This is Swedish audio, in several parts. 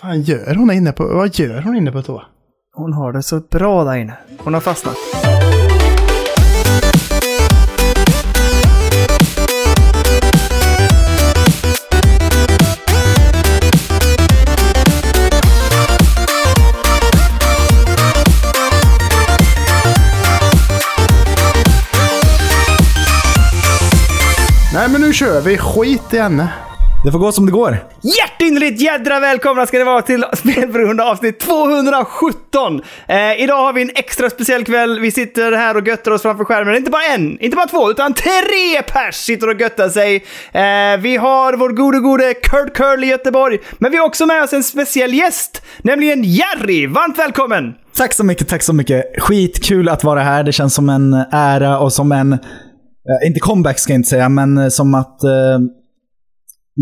fan gör hon inne på, vad gör hon inne på toa? Hon har det så bra där inne. Hon har fastnat. Nej men nu kör vi, skit i henne. Det får gå som det går. Hjärtinnerligt jädra välkomna ska ni vara till Spelberoende avsnitt 217! Eh, idag har vi en extra speciell kväll. Vi sitter här och göttar oss framför skärmen. Inte bara en, inte bara två, utan tre pers sitter och göttar sig. Eh, vi har vår gode, gode Kurt Curl i Göteborg, men vi har också med oss en speciell gäst, nämligen Jerry. Varmt välkommen! Tack så mycket, tack så mycket. Skitkul att vara här. Det känns som en ära och som en, eh, inte comeback ska jag inte säga, men eh, som att eh,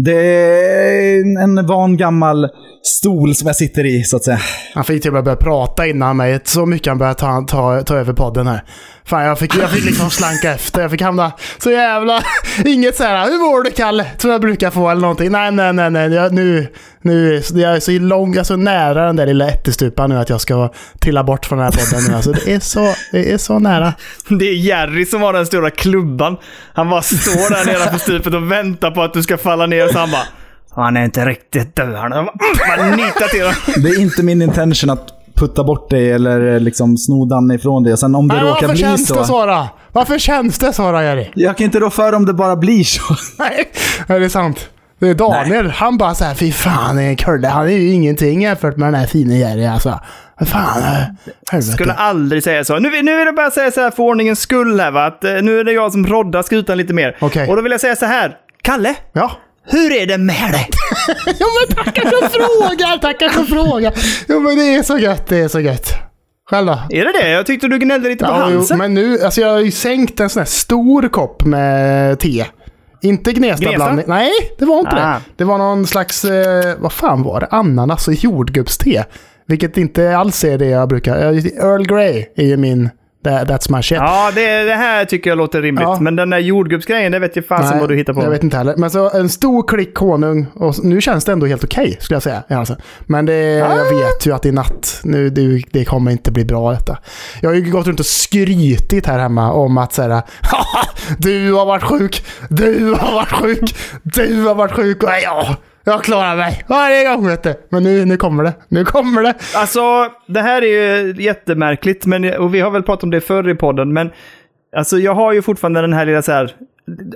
det är en van gammal stol som jag sitter i, så att säga. Han fick till och med börja prata innan mig. Så mycket han började ta, ta, ta över podden här. Fan, jag fick, jag fick liksom slanka efter. Jag fick hamna så jävla... Inget så här, hur mår du Kalle? Som jag brukar få eller någonting. Nej, nej, nej, nej. Jag, nu, nu, jag är så lång, jag är så nära den där lilla ättestupan nu att jag ska trilla bort från den här podden nu. Alltså, det är så, det är så nära. Det är Jerry som har den stora klubban. Han bara står där nere på stupet och väntar på att du ska falla ner, så han bara han är inte riktigt död. Han bara, man nitar till honom. Det är inte min intention att putta bort dig eller eh, liksom sno Danne ifrån dig. Och sen om det Nej, råkar varför bli känns så. det Sara? Varför känns det Sara, Jerry? Jag kan inte rå för om det bara blir så. Nej, är det sant? Det är Daniel, han bara såhär, fy fan, Kurre, han är ju ingenting jämfört med den här fina Jerry alltså. Fan, eh, helvete. Skulle aldrig säga så. Nu, nu vill jag bara säga så här för ordningens skull här va, att eh, nu är det jag som roddar skutan lite mer. Okej. Och då vill jag säga så här. Kalle, Ja. Hur är det med dig? ja men tackar som frågar, tackar som frågar. Jo men det är så gött, det är så gött. Själv då? Är det det? Jag tyckte du gnällde lite på Ja, jo, men nu, alltså jag har ju sänkt en sån här stor kopp med te. Inte Gnesta-blandning. Nej, det var inte Ah. det. Det var någon slags, eh, vad fan var det? Ananas och jordgubbste. Vilket inte alls är det jag brukar... eh, Earl Grey är ju min... that- That's my shit. Ja, det, det här tycker jag låter rimligt. Ja. Men den där jordgubbsgrejen, det vet jag fasen vad du hittar på. Jag vet inte heller. Men så en stor klick honung. Och nu känns det ändå helt okej, skulle jag säga. Alltså. Men det, jag vet ju att i natt, nu, det, det kommer inte bli bra detta. Jag har ju gått runt och skrytit här hemma om att säga du har varit sjuk, du har varit sjuk, du har varit sjuk. Och ja, jag klarar mig varje gång vet du. Men nu, nu kommer det. Nu kommer det. Alltså, det här är ju jättemärkligt, men, och vi har väl pratat om det förr i podden, men alltså, jag har ju fortfarande den här lilla så här,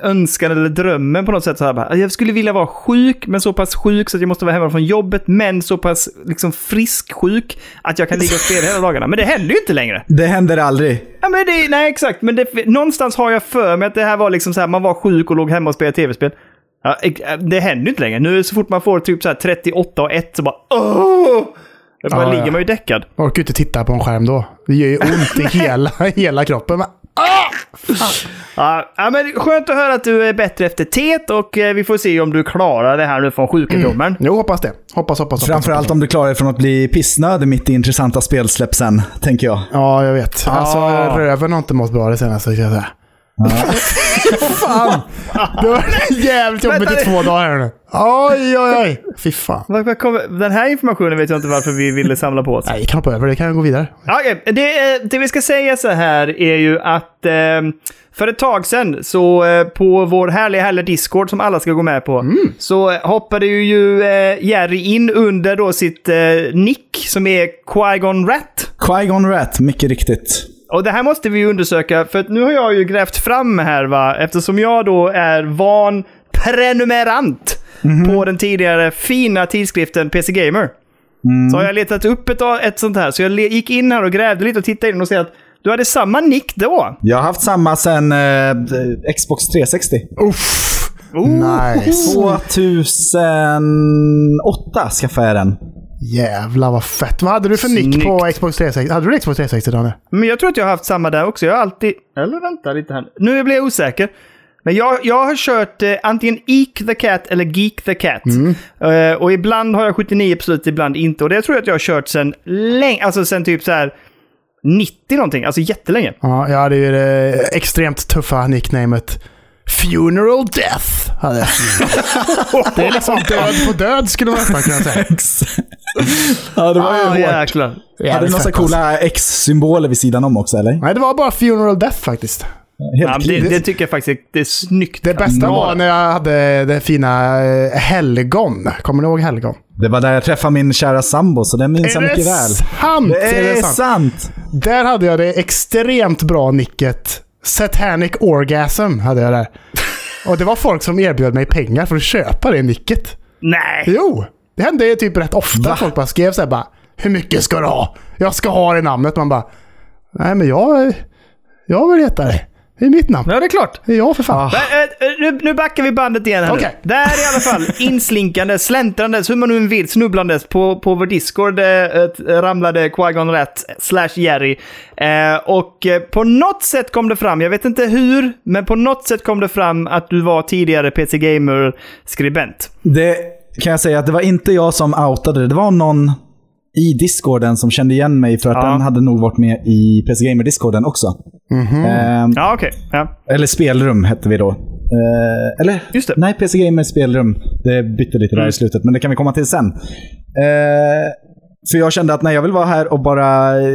önskan eller drömmen på något sätt. Så här, bara, jag skulle vilja vara sjuk, men så pass sjuk så att jag måste vara hemma från jobbet, men så pass liksom, frisk sjuk att jag kan ligga och spela hela dagarna. Men det händer ju inte längre. Det händer aldrig. Ja, men det, nej, exakt. Men det, någonstans har jag för mig att det här var liksom så här, man var sjuk och låg hemma och spelade tv-spel. Ja, ex- det händer ju inte längre. Nu så fort man får typ så här 38 och 1 så bara åh! Då bara Ja, ligger ja. man ju däckad. Orkar ju inte titta på en skärm då. Det gör ju ont i hela, hela kroppen. Men, Ja, ja, men skönt att höra att du är bättre efter teet och eh, vi får se om du klarar det här nu från sjukdomen. Jo, hoppas det. Hoppas, hoppas, hoppas. Framförallt om du klarar dig från att bli pissnödig mitt i intressanta spelsläpp sen, tänker jag. Ja, jag vet. Alltså, Ah. röven har inte mått bra det senaste, ska jag säga. fan! Det var jävligt jobbigt i två dagar nu. Oj, oj, oj. Fy fan. Den här informationen vet jag inte varför vi ville samla på oss. Nej, jag kan hoppa över det. kan jag gå vidare. Okej, det, eh, det vi ska säga så här är ju att eh, för ett tag sedan så eh, på vår härliga, härliga Discord som alla ska gå med på så eh, hoppade ju eh, Jerry in under då sitt nick som är Qui-Gon Rat. Qui-Gon Rat, mycket riktigt. Och det här måste vi undersöka, för nu har jag ju grävt fram här va, eftersom jag då är van prenumerant på den tidigare fina tidskriften PC Gamer. Så har jag letat upp ett, ett sånt här, så jag gick in här och grävde lite och tittade in och ser att du hade samma nick då. Jag har haft samma sen eh, Xbox 360. Uff. Oh. Nice. 2008 skaffade jag den. Jävlar vad fett. Vad hade du för nick på Snyggt. Xbox 360? Hade du Xbox 360 Danne? Men jag tror att jag har haft samma där också. Jag har alltid... Eller vänta lite här. Nu blir jag osäker. Men jag, jag har kört eh, antingen Eek the Cat eller Geek the Cat. Eh, och ibland har jag 79%, ibland inte. Och det tror jag att jag har kört sen länge, alltså sen typ så här 90 någonting, alltså jättelänge. Ja, jag hade ju det extremt tuffa nicknamet Funeral Death. Hade jag. det är liksom död på död skulle man nästan kunna säga. ja, det var ju Ah, hårt. jäklar. Hade du några coola X-symboler vid sidan om också, eller? alltså. Nej, det var bara Funeral Death faktiskt. Ja, det, det tycker jag faktiskt det är snyggt. Det bästa var när jag hade det fina eh, helgon. Kommer ni ihåg helgon? Det var där jag träffade min kära sambo, så det minns jag Är mycket det väl. sant? Det är sant! Där hade jag det extremt bra nicket. Satanic Orgasm hade jag där. Och det var folk som erbjöd mig pengar för att köpa det nicket. Nej! Jo! Det hände typ rätt ofta. Va? Folk bara skrev såhär bara Hur mycket ska du ha? Jag ska ha det namnet. Man bara Nej men jag... Jag vill heta det. Det är mitt namn. Ja, det är klart. Det är jag för fan. Men, äh, nu, nu backar vi bandet igen här Okej. nu. Där i alla fall, inslinkande, släntrandes, hur man nu vill, snubblandes på, på vår Discord eh, ramlade Qui-Gon rätt, slash Jerry. Eh, och eh, på något sätt kom det fram, jag vet inte hur, men på något sätt kom det fram att du var tidigare PC Gamer-skribent. Det kan jag säga att det var inte jag som outade det. Det var någon i discorden som kände igen mig för att Ja. den hade nog varit med i PC Gamer-discorden också. Ehm, Ja, okej. Ja. Eller spelrum hette vi då. Eh, eller? Just det. Nej, PC Gamer spelrum. Det bytte lite där i slutet, men det kan vi komma till sen. Eh, för jag kände att nej, jag vill vara här och bara eh,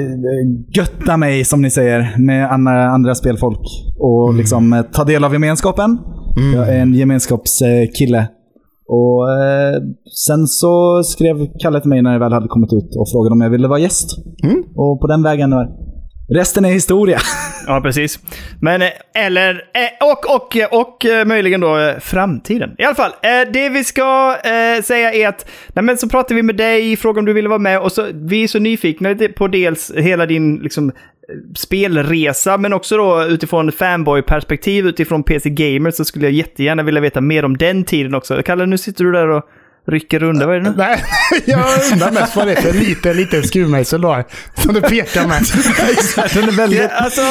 götta mig, som ni säger, med andra, andra spelfolk. Och liksom eh, ta del av gemenskapen. Jag är en gemenskapskille. Och eh, sen så skrev Kalle till mig när det väl hade kommit ut och frågade om jag ville vara gäst. Och på den vägen, var- resten är historia. Ja, precis. Men, eh, eller, eh, och, och, och, möjligen då framtiden. I alla fall, det vi ska säga är att, nej men så pratar vi med dig, frågar om du ville vara med och så, vi är så nyfikna på dels hela din liksom, spelresa, men också då utifrån fanboy-perspektiv, utifrån PC Gamer, så skulle jag jättegärna vilja veta mer om den tiden också. Kalle, nu sitter du där och rycker runt. Vad är det nu? Nej, jag undrar mest vad det är för liten, liten skruvmejsel du har. Som du pekar med. den är väldigt... Ja, alltså,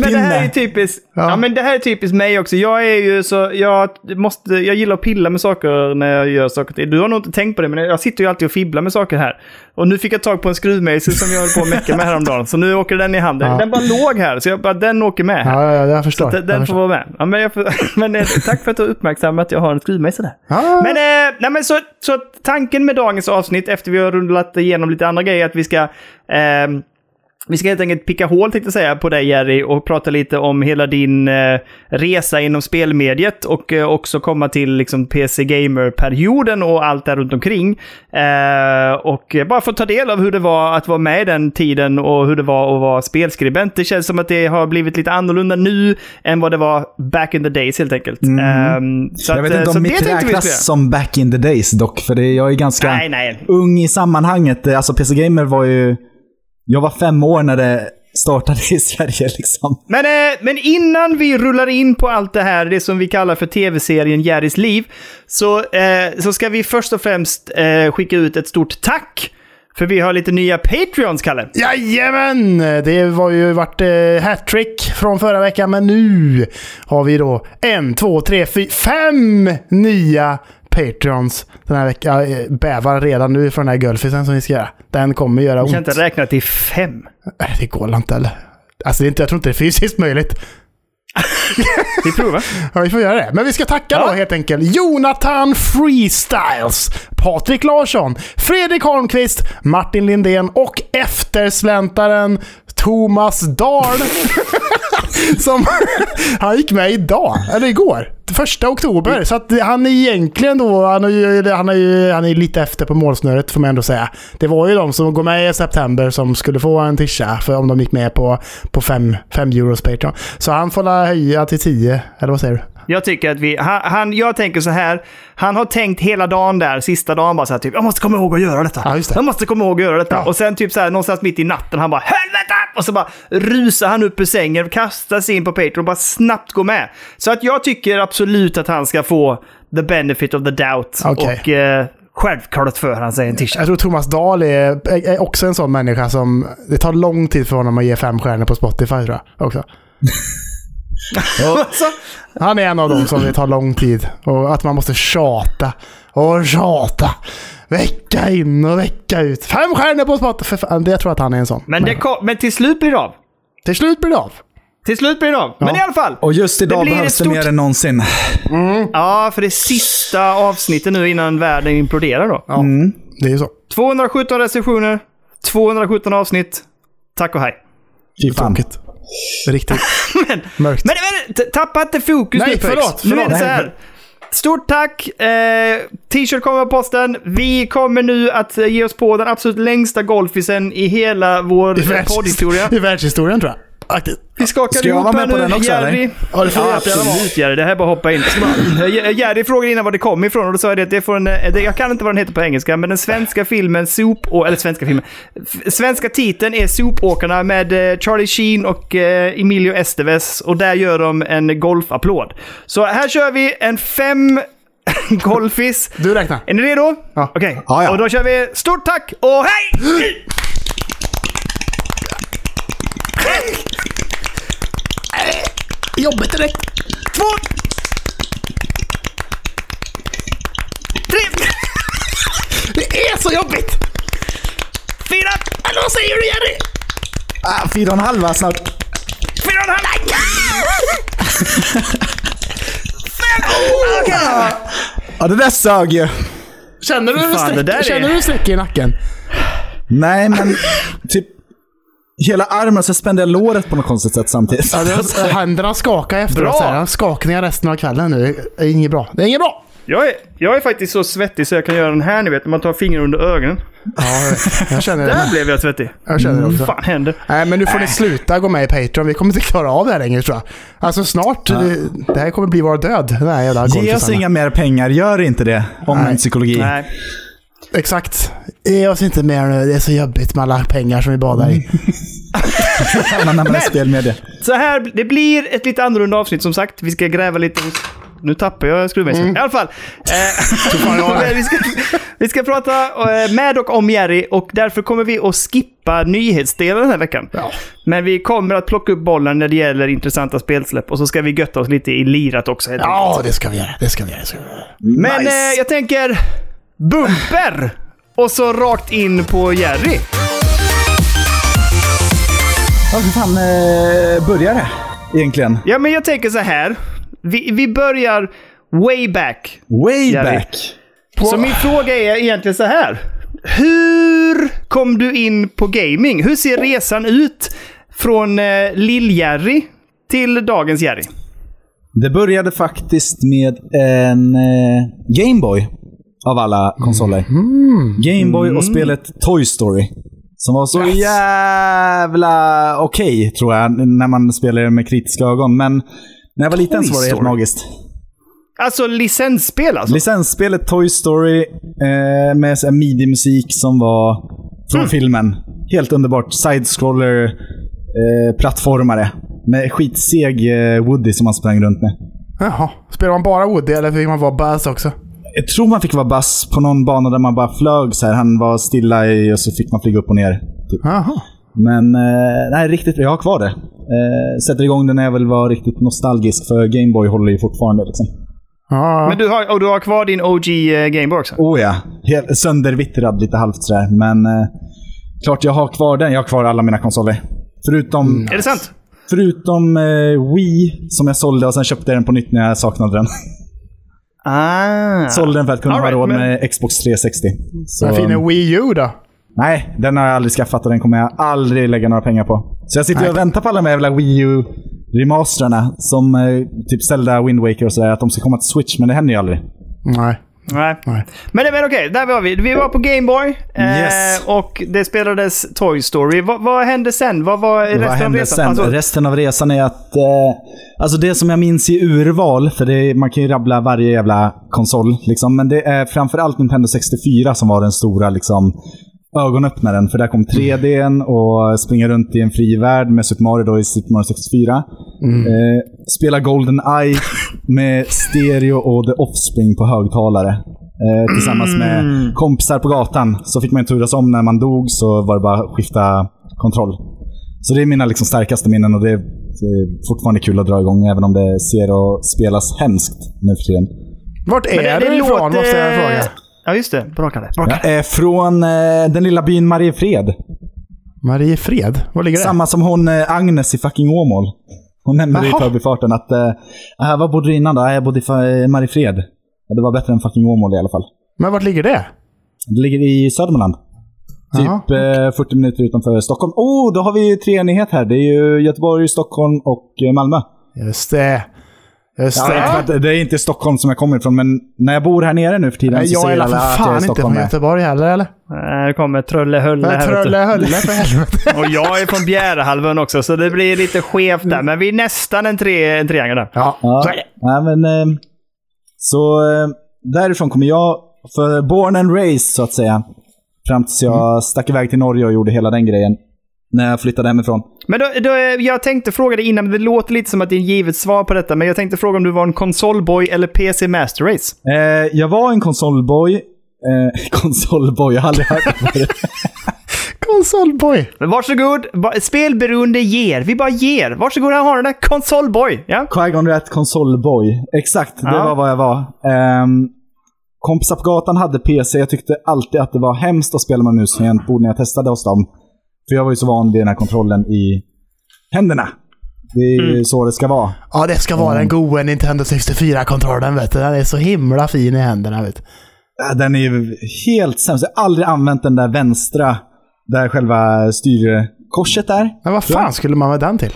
men det här är typiskt, ja. Ja. men det här är typiskt mig också. Jag är ju så, jag måste, jag gillar att pilla med saker när jag gör saker. Du har nog inte tänkt på det, men jag sitter ju alltid och fibblar med saker här. Och nu fick jag tag på en skruvmejsel som jag höll på att mecka med häromdagen. Så nu åker den i handen. Ja. Den bara låg här, så jag bara, den åker med här. Ja, ja, jag förstår. Den, jag den får förstår. vara med. Ja, men jag men eh, tack för att du uppmärksammat att jag har en skruvmejsel där. Ja. Men, eh, nej, men så, så tanken med dagens avsnitt, efter vi har rullat igenom lite andra grejer, är att vi ska... eh, vi ska helt enkelt picka hål, tänkte jag säga, på dig Jerry och prata lite om hela din eh, resa inom spelmediet och eh, också komma till liksom, PC Gamer-perioden och allt där runt omkring. Eh, och bara få ta del av hur det var att vara med i den tiden och hur det var att vara spelskribent. Det känns som att det har blivit lite annorlunda nu än vad det var back in the days helt enkelt. Ehm, så jag vet att, eh, inte om mitt räknas som back in the days dock, för det, jag är ganska Nej, nej. ung i sammanhanget. Alltså PC Gamer var ju... Jag var fem år när det startade i Sverige liksom. Men, eh, men innan vi rullar in på allt det här, det som vi kallar för tv-serien Jerrys liv, så, eh, så ska vi först och främst eh, skicka ut ett stort tack. För vi har lite nya Patreons, Kalle. Jajamän! Det var ju varit eh, hattrick från förra veckan, men nu har vi då en, två, tre, fyra, fem nya Patreons den här veckan. Jag eh, bävar redan nu för den här Gulfisen som vi ska göra. Den kommer göra Vi ont. kan inte räkna till fem. Nej, det går inte eller? Alltså, det är inte, jag tror inte det är fysiskt möjligt. Vi provar. Ja, vi får göra det. Men vi ska tacka Ja. då helt enkelt. Jonathan Freestyles, Patrik Larsson, Fredrik Holmqvist, Martin Lindén och eftersläntaren Thomas Dahl. Som han gick med idag, eller igår. Första oktober. Så att han är egentligen då, han är ju, han är ju han är lite efter på målsnöret får man ändå säga. Det var ju de som går med i september som skulle få en tisha för om de gick med på, på 5 euros Patreon. Så han får höja till 10, eller vad säger du? Jag tycker att vi... Han, han, jag tänker så här. Han har tänkt hela dagen där, sista dagen bara så här typ Jag måste komma ihåg att göra detta. Ja, det. Jag måste komma ihåg att göra detta. Ja. Och sen typ så här någonstans mitt i natten han bara! Och så bara rusar han upp ur sängen, kastar sig in på Patreon och bara snabbt går med. Så att jag tycker absolut att han ska få the benefit of the doubt. Okej. Och eh, självklart för han sig en t-shirt. Jag tror Thomas Dahl är, är också en sån människa som... Det tar lång tid för honom att ge fem stjärnor på Spotify tror jag också. Så, Han är en av dem som det tar lång tid. Och att man måste tjata. Och tjata. Vecka in och vecka ut. Fem stjärnor på Spotify. För fan, det- Jag tror att han är en sån. men, det kom, men till slut blir det av. Till slut blir det av. Till slut blir det av. Men i alla fall. Och just idag blir behövs det stort- mer än någonsin. Ja, för det sista avsnittet nu innan världen imploderar då. Ja, det är så. 217 recensioner, 217 avsnitt. Tack och hej. Fy fan. Tråkigt. Riktigt Men, mörkt. men, men tappa inte fokus Nej, nu Pex. förlåt, Nu är förlåt. det så Nej, här. Stort tack! Eh, T-shirt kommer på posten. Vi kommer nu att eh, ge oss på den absolut längsta golfisen i hela vår I poddhistoria. I världshistorien tror jag. Aktivt. Vi skakar Ska jag ihop vara med här på nu, den också, eller? Jerry. Ja, det får Ja, absolut Jerry. Det här är bara hoppa in. Eh, Jerry frågade innan var det kom ifrån och då sa jag det att det är från, eh, det, jag kan inte vad den heter på engelska, men den svenska filmen Sop, eller svenska filmen, svenska titeln är Sopåkarna med eh, Charlie Sheen och eh, Emilio Estevez och där gör de en golfapplåd. Så här kör vi en fem golfis. Du räknar. Är ni redo? Ja. Okej. Ja, ja. Och då kör vi stort tack och hej! Jobbigt direkt. Två! Tre! Det är så jobbigt! Fyra! Eller vad säger du Jerry? Ah, fyra och en halv va, snart. Fyra och en halv! Fem! Okej. Ja, det där sög ju. Känner du, Fan, det du streck i nacken? Nej, men typ hela armen så spände jag låret på något konstigt sätt samtidigt. Ja, det, händerna skakar efteråt. Så här. Skakningar resten av kvällen nu. Det är inget bra. Det är inget bra! Jag är, jag är faktiskt så svettig så jag kan göra den här, ni vet, när man tar fingrar under ögonen. Ja, jag känner det. Där med. blev jag svettig. Jag känner det Vad också. fan händer? Nej, men nu får ni sluta gå med i Patreon. Vi kommer inte klara av det här längre tror jag. Alltså snart, det, det här kommer bli vår död. Den här jävla Ge oss inga mer pengar, gör inte det. Omvänd Nej. psykologi. Nej. Exakt. Ge oss inte mer nu. Det är så jobbigt med alla pengar som vi badar i. Man använder spelmedia. Så här, det blir ett lite annorlunda avsnitt som sagt. Vi ska gräva lite hos... Nu tappar jag skruvmejseln. I alla fall. Eh, vi, ska, vi ska prata eh, med och om Jerry och därför kommer vi att skippa nyhetsdelen den här veckan. Ja. Men vi kommer att plocka upp bollen när det gäller intressanta spelsläpp och så ska vi götta oss lite i lirat också. Ja, det ska vi göra. Det ska vi göra. Det ska vi göra. Men Nice. eh, jag tänker bumper och så rakt in på Jerry. Hur fan eh, börjar det egentligen? Ja, men jag tänker så här. Vi, vi börjar way back. Way Jerry. back. Så min fråga är egentligen så här. Hur kom du in på gaming? Hur ser resan ut från eh, Lill-Jerry till dagens Jerry? Det började faktiskt med en eh, Gameboy av alla konsoler. Gameboy och spelet Toy Story. Som var så jävla okej, tror jag, när man spelar det med kritiska ögon. Men när jag var liten så var det helt Story? magiskt. Alltså licensspel alltså? Licensspelet Toy Story eh, med midi-musik som var från filmen. Helt underbart. Side-scroller, eh, plattformare. Med skitseg eh, Woody som man sprang runt med. Jaha. Spelar man bara Woody eller fick man vara Buzz också? Jag tror man fick vara bass på någon bana där man bara flög så här. Han var stilla i och så fick man flyga upp och ner. Typ. Jaha. Men eh, nej, riktigt Jag har kvar det. Eh, sätter igång det när jag vill vara riktigt nostalgisk, för Gameboy håller ju fortfarande liksom. Ja. Men du har, och du har kvar din OG eh, Gameboy också? Oh ja, helt söndervittrad lite halvt sådär. Men eh, klart jag har kvar den. Jag har kvar alla mina konsoler. Förutom, Är det sant? förutom eh, Wii, som jag sålde och sen köpte jag den på nytt när jag saknade den. Ah. sålde den för att kunna All ha right, råd men- med Xbox 360. Så, Den fina Wii U då? nej, den har jag aldrig skaffat och den kommer jag aldrig lägga några pengar på. Så jag sitter Nej. och väntar på alla de här jävla Wii U-remasterna. Som eh, typ Zelda, Wind Waker och sådär. Att de ska komma till Switch, men det händer ju aldrig. Nej. Nej. Nej. Men, men okej, där var vi. Vi var på Gameboy. Eh, Yes. och det spelades Toy Story. Vad, vad hände sen? Vad var resten Vad av resan? Alltså, Resten av resan är att... Eh, alltså det som jag minns i urval, för det, man kan ju rabbla varje jävla konsol, liksom, men det är framförallt Nintendo 64 som var den stora liksom, ögonöppnaren. För där kom 3Dn och springa runt i en fri värld med Super Mario då i Super Mario 64. Eh, spela Golden Eye med stereo och The Offspring på högtalare. Eh, tillsammans med kompisar på gatan. Så fick man turas om när man dog så var det bara att skifta kontroll. Så det är mina liksom starkaste minnen och det är, det är fortfarande kul att dra igång även om det ser och spelas hemskt nu för tiden. Vart är men du ifrån måste jag fråga? Ja, just det. Brakande. Jag är från eh, den lilla byn Mariefred. Mariefred? Var ligger det? Samma som hon eh, Agnes i fucking Åmål. Hon nämnde det i förbifarten att, uh, var bodde du innan då? "Ah, Jag bodde i Mariefred. Ja, det var bättre än fucking Åmål i alla fall. Men vart ligger det? Det ligger i Södermanland. Jaha. Typ eh, 40 minuter utanför Stockholm. Oh, då har vi treenighet här. Det är ju Göteborg, Stockholm och eh, Malmö. Just det. Just Ja, det. för att det är inte Stockholm som jag kommer ifrån, men när jag bor här nere nu för tiden Nej, så jag säger är alla att jag är fan inte från. Göteborg heller eller? Eh, Det kommer Trölle-Hölle här. Trölle-Hölle för helvete. Och jag är från Bjärehalvön också, så det blir lite skevt där. Men vi är nästan en, tre, en triangel där. Ja, Ja, är ja men eh, så eh, därifrån kommer jag, för born and raised så att säga, fram tills jag Mm. stack iväg till Norge och gjorde hela den grejen. När jag flyttade hemifrån. Men då, då, jag tänkte fråga dig innan, men det låter lite som att det är en givet svar på detta. Men jag tänkte fråga om du var en konsolboy eller PC Master Race? Eh, jag var en konsolboy. Eh, konsolboy, jag har aldrig hört det förut. Konsolboy. Men varsågod, spelberoende ger. Vi bara ger. Varsågod, här har du den. Konsolboy. Ja? Qui-Gon Rat konsolboy. Exakt, det Ja. var vad jag var. Um, kompisar på gatan hade PC. Jag tyckte alltid att det var hemskt att spela med mus och tangentbord när jag testade hos dem. För jag var ju så van vid den här kontrollen i händerna. Det är ju så det ska vara. Ja, det ska vara den goa Nintendo 64-kontrollen vet du. Den är så himla fin i händerna vet du. Ja, Den är ju helt sämst. Jag har aldrig använt den där vänstra, där själva styrkorset är. Men vad fan skulle man med den till?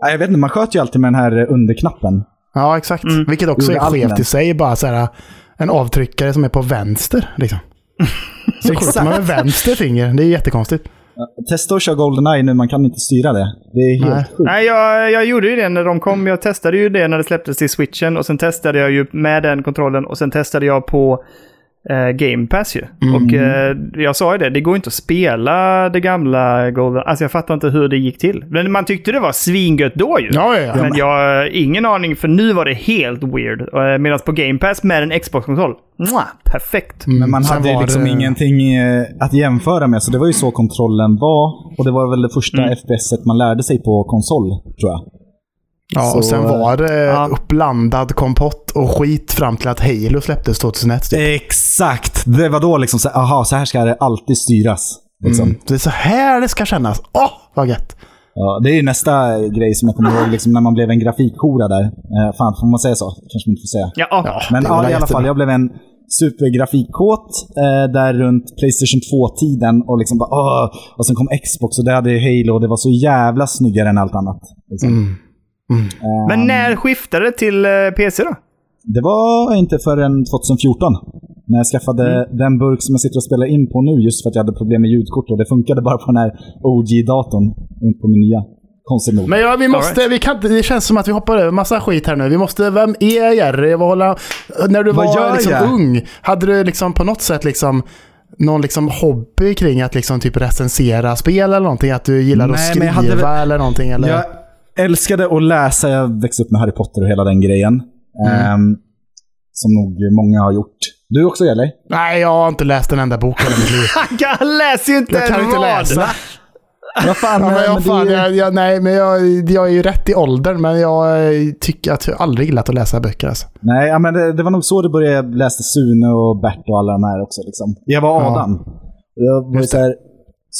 Ja, Jag vet inte, man sköt ju alltid med den här underknappen. Ja, exakt. Vilket också är skevt i sig. Bara så här, en avtryckare som är på vänster. Liksom. Så skjuter man med vänster finger. Det är jättekonstigt. Testa att köra Goldeneye nu, man kan inte styra det. Det är helt Nej. sjukt. Nej, jag, jag gjorde ju det när de kom. Jag testade ju det när det släpptes till switchen och sen testade jag ju med den kontrollen och sen testade jag på eh, Game Pass ju. Och eh, jag sa ju det, det går inte att spela det gamla Golden... Alltså jag fattar inte hur det gick till. Men man tyckte det var svingött då ju. Ja, ja, ja. Men jag har ingen aning, för nu var det helt weird. Eh, Medan på Game Pass med en Xbox-kontroll, perfekt. Men man hade ju liksom det- ingenting eh, att jämföra med, så det var ju så kontrollen var. Och det var väl det första FPS-et man lärde sig på konsol, tror jag. Ja, Så, och sen var det ja. uppblandad kompott och skit fram till att Halo släpptes 2001. Typ. Exakt! Det var då liksom, så, aha, så här ska det alltid styras. Liksom. Mm. Det är så här det ska kännas. Åh, vad gött! Ja, det är ju nästa grej som jag kommer ihåg, liksom, när man blev en grafikhora där. Eh, fan, får man säga så? kanske man inte får säga. Ja, ja. Men ja, i alla fall, jag blev en supergrafikkåt eh, där runt Playstation 2-tiden och liksom bara åh! Och sen kom Xbox och det hade Halo och det var så jävla snyggare än allt annat. Liksom. Eh, Men när skiftade det till eh, PC då? Det var inte förrän 2014. När jag skaffade den burk som jag sitter och spelar in på nu just för att jag hade problem med ljudkort och det funkade bara på den här OG-datorn och inte på min nya. Konstigt nog. Men ja, vi måste, All vi kan det känns som att vi hoppar över massa skit här nu. Vi måste, vem är Jerry? När du Vad var liksom jag? ung, hade du liksom på något sätt liksom någon liksom hobby kring att liksom typ recensera spel eller någonting? Att du gillade Nej, att men skriva jag hade väl- eller någonting? Eller? Jag älskade att läsa. Jag växte upp med Harry Potter och hela den grejen. Ehm, som nog många har gjort. Du också eller? Nej, jag har inte läst en enda bok i mitt liv. Han läser ju inte Jag kan en inte rad. läsa. Vad fan, Ja, men jag, men det är fan, ju- jag, jag, nej, men jag, jag är ju rätt i åldern, men jag eh, tycker att jag aldrig gillat att läsa böcker. Alltså. Nej, ja, men det, det var nog så det började. Jag läste Sune och Bert och alla de här också. Liksom. Jag var Ja. Adam. Jag var så här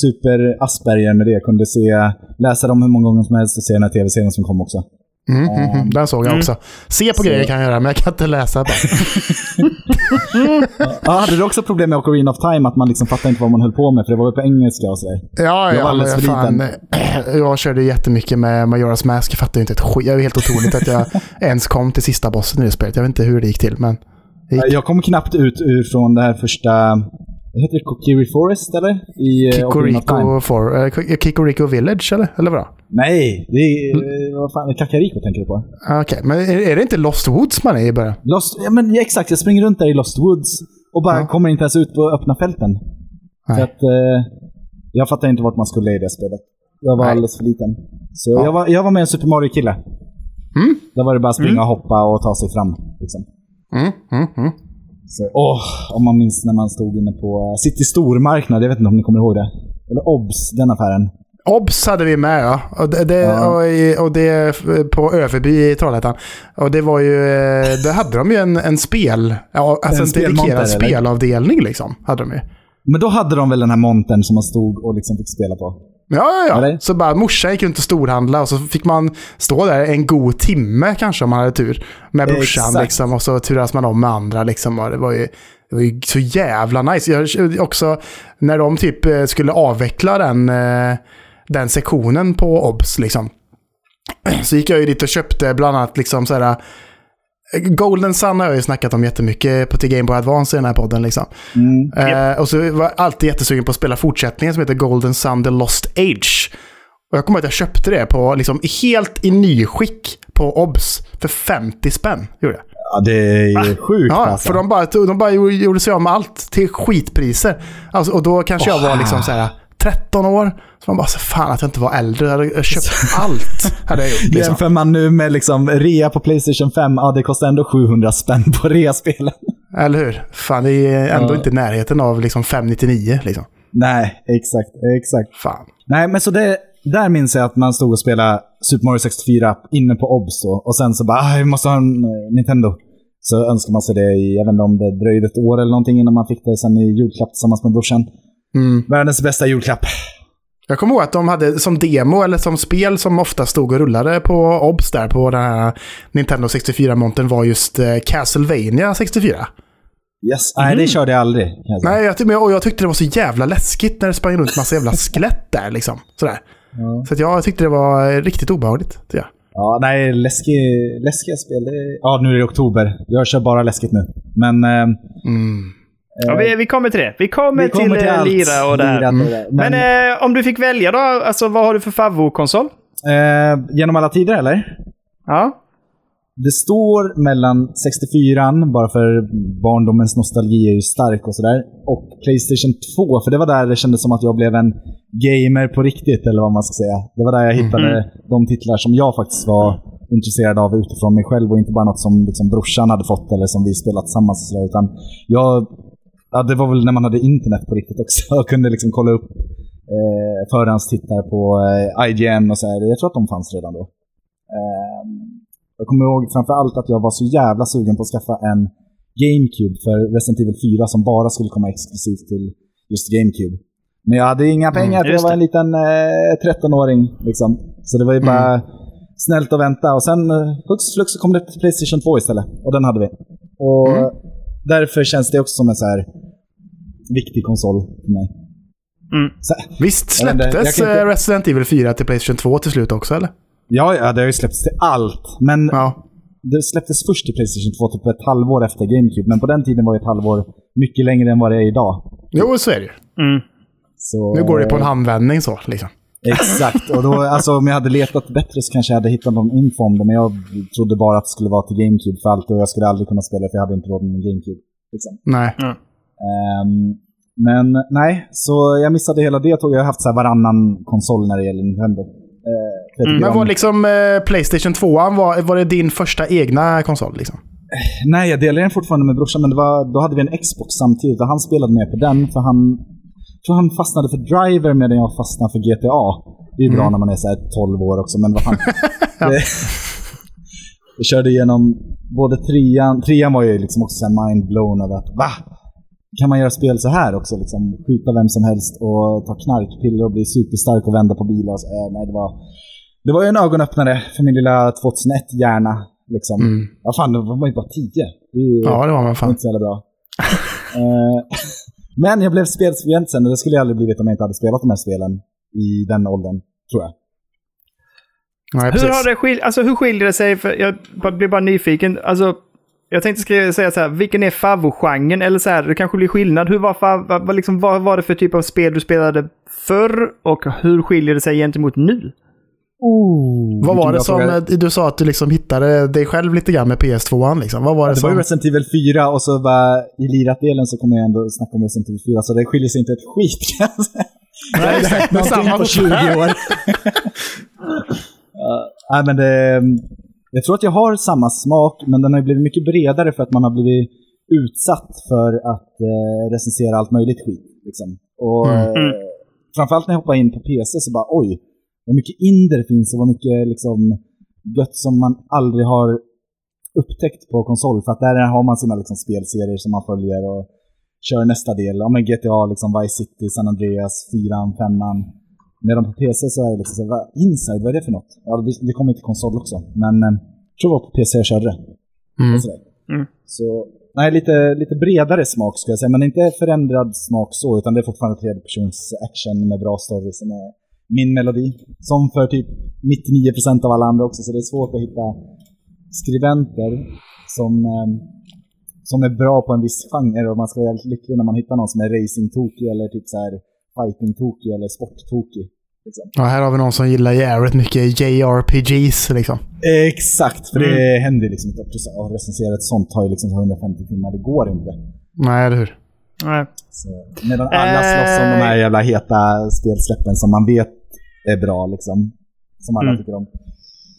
super Asperger med det. Kunde se, läsa dem hur många gånger som helst och se den här tv-serien som kom också. Mm, mm, mm, den såg jag också. Se på Så- grejer kan jag göra, men jag kan inte läsa. Ja, hade du också problem med Ocarina of Time? Att man liksom fattade inte vad man höll på med? För det var ju på engelska och sådär. Ja, Jag var ja, fan, jag körde jättemycket med Majora's Mask. Jag fattar ju inte ett skit. Det är helt otroligt att jag ens kom till sista bossen i det spelet. Jag vet inte hur det gick till, men... Gick. Jag kom knappt ut ur från det här första... Vad heter det? Kokiri Forest eller? I eh. Kikoriko, for, eh, Kikoriko Village, eller? Eller vadå? Nej, det är... eh, Vad fan, Kakariko tänker du på? Ah, Okej, men är, är det inte Lost Woods man är i början? Lost, ja, men ja, exakt, jag springer runt där i Lost Woods och bara Ja. kommer inte ens ut på öppna fälten. Nej. För att, eh, jag fattar inte vart man skulle i det spelet. Jag var Nej. alldeles för liten. Så Ja. jag, var, jag var med en Super Mario-kille. Mm. Där var det bara springa och hoppa och ta sig fram. Liksom. Mm, mm, mm. Så, åh, om man minns när man stod inne på eh, City Stormarknad, jag vet inte om ni kommer ihåg det? Eller Obs, den affären. Obs hade vi med ja. Och det, det, Ja. Och, i- och det på Överby i Trollhättan. Och det var ju, eh, där hade de ju en, en spel, ja, alltså En en, dedikerad spelavdelning liksom. Hade de ju. Men då hade de väl den här montern som man stod och liksom fick spela på? Ja, ja, ja. Så bara morsan gick runt och storhandla och så fick man stå där en god timme kanske om man hade tur. Med brorsan Exakt. liksom och så turas man om med andra liksom. Och det var ju, det var ju så jävla nice. Jag, också när de typ eh, skulle avveckla den, eh, den sektionen på OBS liksom. Så gick jag ju dit och köpte bland annat liksom så här Golden Sun har jag ju snackat om jättemycket på till Game Boy Advance i den här podden. Liksom. Mm. Eh, och så var jag alltid jättesugen på att spela fortsättningen som heter Golden Sun The Lost Age. Och jag kommer ihåg att jag köpte det på, liksom, helt i nyskick på OBS för 50 spänn. Gjorde jag. Ja, det är ju sjukt Ja, alltså. för de bara, de bara gjorde sig av med allt till skitpriser. Alltså, och då kanske jag var liksom så här 13 år. Så man bara, så fan att jag inte var äldre. Jag hade köpt allt. Hade jag gjort, liksom. Jämför man nu med liksom rea på Playstation 5, ja det kostar ändå 700 spänn på rea-spelen. Eller hur? Fan, det är ändå Ja. inte i närheten av liksom 599. Liksom. Nej, exakt, exakt. Fan. Nej, men så det, där minns jag att man stod och spelade Super Mario 64 inne på OBS då. Och sen så bara, ah, vi måste ha en eh, Nintendo. Så önskar man sig det i, jag vet inte om det dröjde ett år eller någonting innan man fick det sen i julklapp tillsammans med brorsan. Mm. Världens bästa julklapp. Jag kommer ihåg att de hade som demo eller som spel som ofta stod och rullade på OBS där på den här Nintendo 64-montern var just eh, Castlevania 64. Yes. Nej, det körde jag aldrig. säga. Nej, jag, men- och jag tyckte det var så jävla läskigt när det sprang runt massa jävla skelett där liksom. Sådär. Ja. Så att jag tyckte det var eh, riktigt obehagligt. jag. Ja, nej, läskig, läskiga spel. Det, ja, nu är det oktober. Jag kör bara läskigt nu. Men... Eh, Mm. Ja, vi, vi kommer till det. Vi kommer, vi kommer till, till eh. Lira och det här. Det. Men, Men, eh, om du fick välja då, alltså vad har du för favvo-konsol? eh, genom alla tider, eller? Ja. Det står mellan 64 bara för barndomens nostalgi är ju stark och sådär, och Playstation 2, för det var där det kändes som att jag blev en gamer på riktigt, eller vad man ska säga. Det var där jag hittade de titlar som jag faktiskt var intresserad av utifrån mig själv och inte bara något som liksom brorsan hade fått eller som vi spelat tillsammans. Och sådär, utan jag, ja, det var väl när man hade internet på riktigt också och kunde liksom kolla upp eh, förhandstittar på eh, IGN och så här. Jag tror att de fanns redan då. Ehm, jag kommer ihåg framför allt att jag var så jävla sugen på att skaffa en GameCube för Resident Evil 4 som bara skulle komma exklusivt till just GameCube. Men jag hade inga pengar för jag var en liten eh, 13-åring. Liksom. Så det var ju bara snällt att vänta. Och sen eh, hux flux så kom det till Playstation 2 istället. Och den hade vi. Och Mm. Därför känns det också som en så här viktig konsol för mig. Mm. Så, Visst släpptes inte- eh, Resident Evil 4 till Playstation 2 till slut också eller? ja, ja, det har ju släppts till allt. Men Ja. det släpptes först till Playstation 2 typ ett halvår efter GameCube. Men på den tiden var det ett halvår mycket längre än vad det är idag. Jo, så är det ju. Mm. Så, Nu går det på en handvändning så liksom. Exakt. Och då, alltså, om jag hade letat bättre så kanske jag hade hittat någon info om det. Men jag trodde bara att det skulle vara till GameCube för allt. Och jag skulle aldrig kunna spela för jag hade inte råd med en GameCube. Liksom. Nej. Ehm, men nej, så jag missade hela det tåget. Jag har haft så här varannan konsol när det gäller Nintendo. Jag tycker Men var liksom eh, Playstation 2 var, var det din första egna konsol liksom? Nej, jag delar den fortfarande med brorsan, men det var, då hade vi en Xbox samtidigt och han spelade med på den för han tror han fastnade för Driver medan jag fastnade för GTA. Det är bra när man är så här 12 år också, men vad fan. det, jag körde igenom både trean, trean var ju liksom också mind-blown över att va? Kan man göra spel så här också? Liksom, skjuta vem som helst och ta knarkpiller och bli superstark och vända på bilar. Så, eh, nej, det, var, det var ju en ögonöppnare för min lilla 2001-hjärna. Liksom. Mm. Ja, fan, då var man ju bara 10. Det ju Ja, det var man fan. inte så jävla bra. Men jag blev spelskribent sen och det skulle jag aldrig blivit om jag inte hade spelat de här spelen i den åldern, tror jag. Nej, Hur, har det skil- alltså, hur skiljer det sig? För jag blir bara nyfiken. Alltså, jag tänkte skriva, säga så här, vilken är favvo-genren? Eller så här, det kanske blir skillnad. Hur var, vad liksom, vad var det för typ av spel du spelade förr? Och hur skiljer det sig gentemot nu? Vad var det som fråga. eh, du sa att du liksom hittade dig själv lite grann med PS2? Liksom. Vad var det, Det var ju som... Resident Evil 4 och så var i lirat-delen så kommer jag ändå snacka om Resident Evil 4, så det skiljer sig inte ett skit kan jag säga. Nej, hänt det samma på som 20 år. Ja, nej, men det, jag tror att jag har samma smak, men den har ju blivit mycket bredare för att man har blivit utsatt för att eh, recensera allt möjligt skit. Liksom. Och, Mm. eh, Framförallt när jag hoppade in på PC så bara oj, vad mycket inder det finns och vad mycket liksom, gött som man aldrig har upptäckt på konsol. För att där har man sina liksom, spelserier som man följer och kör nästa del. Ja, men GTA, liksom Vice City, San Andreas, 4 5 Medan på PC så är det liksom så här, Inside, vad är det för något? Ja, vi, vi kommer till konsol också, men eh, jag tror det var på PC jag körde det. Mm. Sådär. Mm. Så, nej, lite, lite bredare smak ska jag säga, men inte förändrad smak så, utan det är fortfarande tredjepersons action med bra story som är min melodi. Som för typ 99% av alla andra också, så det är svårt att hitta skribenter som, eh, som är bra på en viss genre och man ska vara jävligt lycklig när man hittar någon som är racing-tokig eller typ så här fighting-tokig eller sport-tokig. Liksom. Ja, här har vi någon som gillar jävligt mycket JRPGs liksom. Exakt, för det händer liksom inte. Att recensera ett sånt tar ju liksom 150 timmar, det går inte. Nej, eller hur? Nej. Så, medan alla slåss om de här jävla heta spelsläppen som man vet är bra liksom. Som alla Mm. tycker om.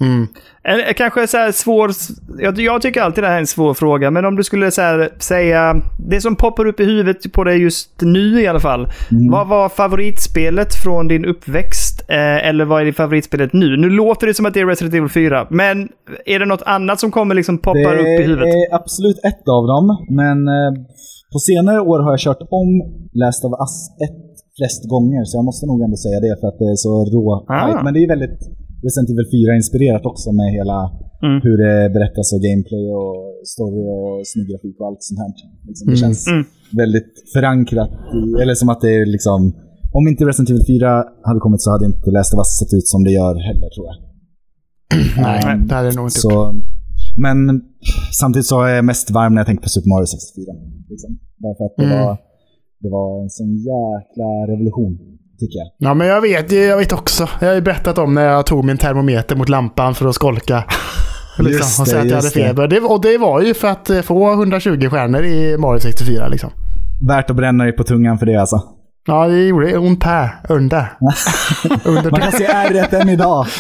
Mm. En, kanske så här svår... Jag, jag tycker alltid det här är en svår fråga, men om du skulle så här, säga... Det som poppar upp i huvudet på dig just nu i alla fall. Mm. Vad var favoritspelet från din uppväxt? Eh, eller vad är ditt favoritspelet nu? Nu låter det som att det är Resident Evil 4, men är det något annat som kommer liksom poppar upp i huvudet? Det är absolut ett av dem, men eh, på senare år har jag kört om Last of Us 1 flest gånger, så jag måste nog ändå säga det för att det är så rå Ah. Men det är väldigt Resident Evil 4-inspirerat också med hela Mm. hur det berättas och gameplay och story och snygg grafik och allt sånt här. Liksom, det Mm. känns Mm. väldigt förankrat, i, eller som att det är liksom om inte Resident Evil 4 hade kommit så hade inte Last of Us sett ut som det gör heller tror jag. Nej, Um, det hade jag nog inte gjort. så, men samtidigt så är jag mest varm när jag tänker på Super Mario 64. Liksom. Bara för att det, Mm. var, det var en sån jäkla revolution, tycker jag. Ja, men jag vet, jag vet också. Jag har ju berättat om när jag tog min termometer mot lampan för att skolka. Just Liksom, och det, säga att jag hade just feber. Det, och det var ju för att eh, få 120 stjärnor i Mario 64 liksom. Värt att bränna dig på tungan för det alltså. Ja, det gjorde ont här. Under. Under Man kan se ärret än idag.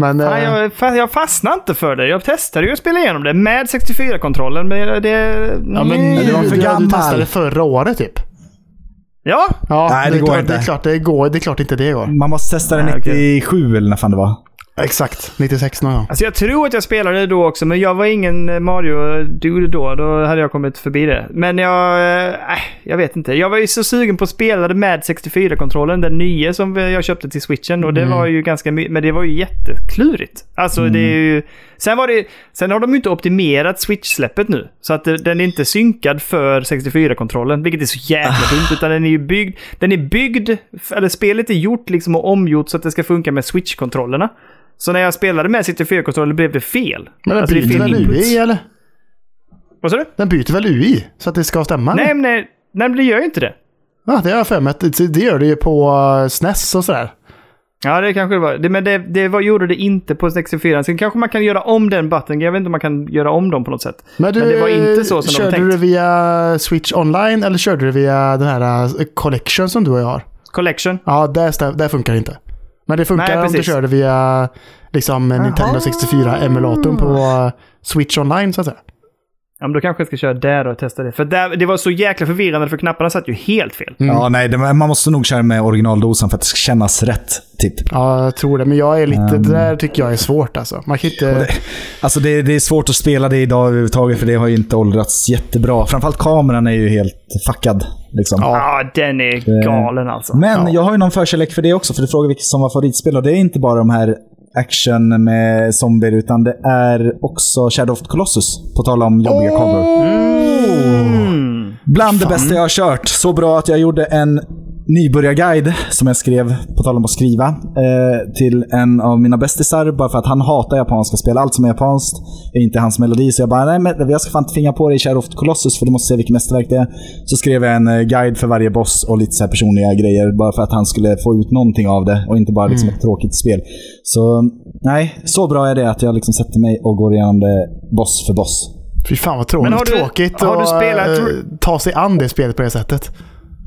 Men... Nej, eh, jag, jag fastnade inte för det. Jag testade ju att spela igenom det med 64-kontrollen, men det... ja, men Nej. du var för gammal. Du testade förra året typ. Ja, Ja, Nej, det är går klart, inte. Det är klart det går. Det är klart inte det går. Man måste testa det Nej, okej. 97 eller när fan det var. Exakt. 96 någon gång. Alltså jag tror att jag spelade då också, men jag var ingen eh, Mario-dude då. Då hade jag kommit förbi det. Men jag... Eh, jag vet inte. Jag var ju så sugen på att spela det med 64-kontrollen, den nya som jag köpte till switchen. Och det var ju ganska mycket, men det var ju jätteklurigt. Alltså det är ju... Sen var det... Sen har de ju inte optimerat switch-släppet nu. Så att den är inte synkad för 64-kontrollen, vilket är så jäkla dumt. Utan den är ju byggd... Den är byggd... Eller spelet är gjort liksom och omgjort så att det ska funka med switch-kontrollerna. Så när jag spelade med 64-kontrollen blev det fel. Men den Alltså, byter väl inputs. UI eller? Vad sa du? Den byter väl UI? Så att det ska stämma? Nej, men nej, nej, det gör ju inte det. Ja, det har jag för mig. Det, gör det ju på eh, SNES och sådär. Ja, det kanske det var. Det, men det, det var, gjorde det inte på 64. Sen kanske man kan göra om den button. Jag vet inte om man kan göra om dem på något sätt. Men, du, Men det var inte så som de körde tänkt. du via Switch online eller körde du via den här eh, Collection som du och jag har? Collection. Ja, där, stä- där funkar det inte. Men det funkar Nej, om du kör det via liksom, Nintendo 64-emulatorn på eh, Switch online så att säga. Ja, men då kanske jag ska köra där och testa det. För där, det var så jäkla förvirrande för knapparna satt ju helt fel. Mm. Ja, nej, det, man måste nog köra med originaldosan för att det ska kännas rätt. Typ. Ja, jag tror det. Men jag är lite, Ehm. det där tycker jag är svårt alltså. Man kan inte... Alltså det, det är svårt att spela det idag överhuvudtaget för det har ju inte åldrats jättebra. Framförallt kameran är ju helt fuckad. Liksom. Ja. Ja, den är galen alltså. Men Ja. jag har ju någon förkärlek för det också, för du frågar vilket som var favoritspel. Och det är inte bara de här action med zombier, utan det är också Shadow of the Colossus. På tal om jobbiga cover. Mm. Bland det bästa jag har kört. Så bra att jag gjorde en nybörjarguide som jag skrev, på tal om att skriva, eh, till en av mina bästisar. Bara för att han hatar japanska spel. Allt som är japanskt är inte hans melodi. Så jag bara, nej men jag ska fan tvinga på dig Shadow of the Colossus för du måste se vilket mästerverk det är. Så skrev jag en eh, guide för varje boss och lite så här personliga grejer. Bara för att han skulle få ut någonting av det och inte bara liksom ett tråkigt spel. Så nej, så bra är det att jag liksom sätter mig och går igenom det boss för boss. Fy fan vad tråkigt, Men har du- tråkigt har du att spelat- eh, ta sig an det spelet på det sättet.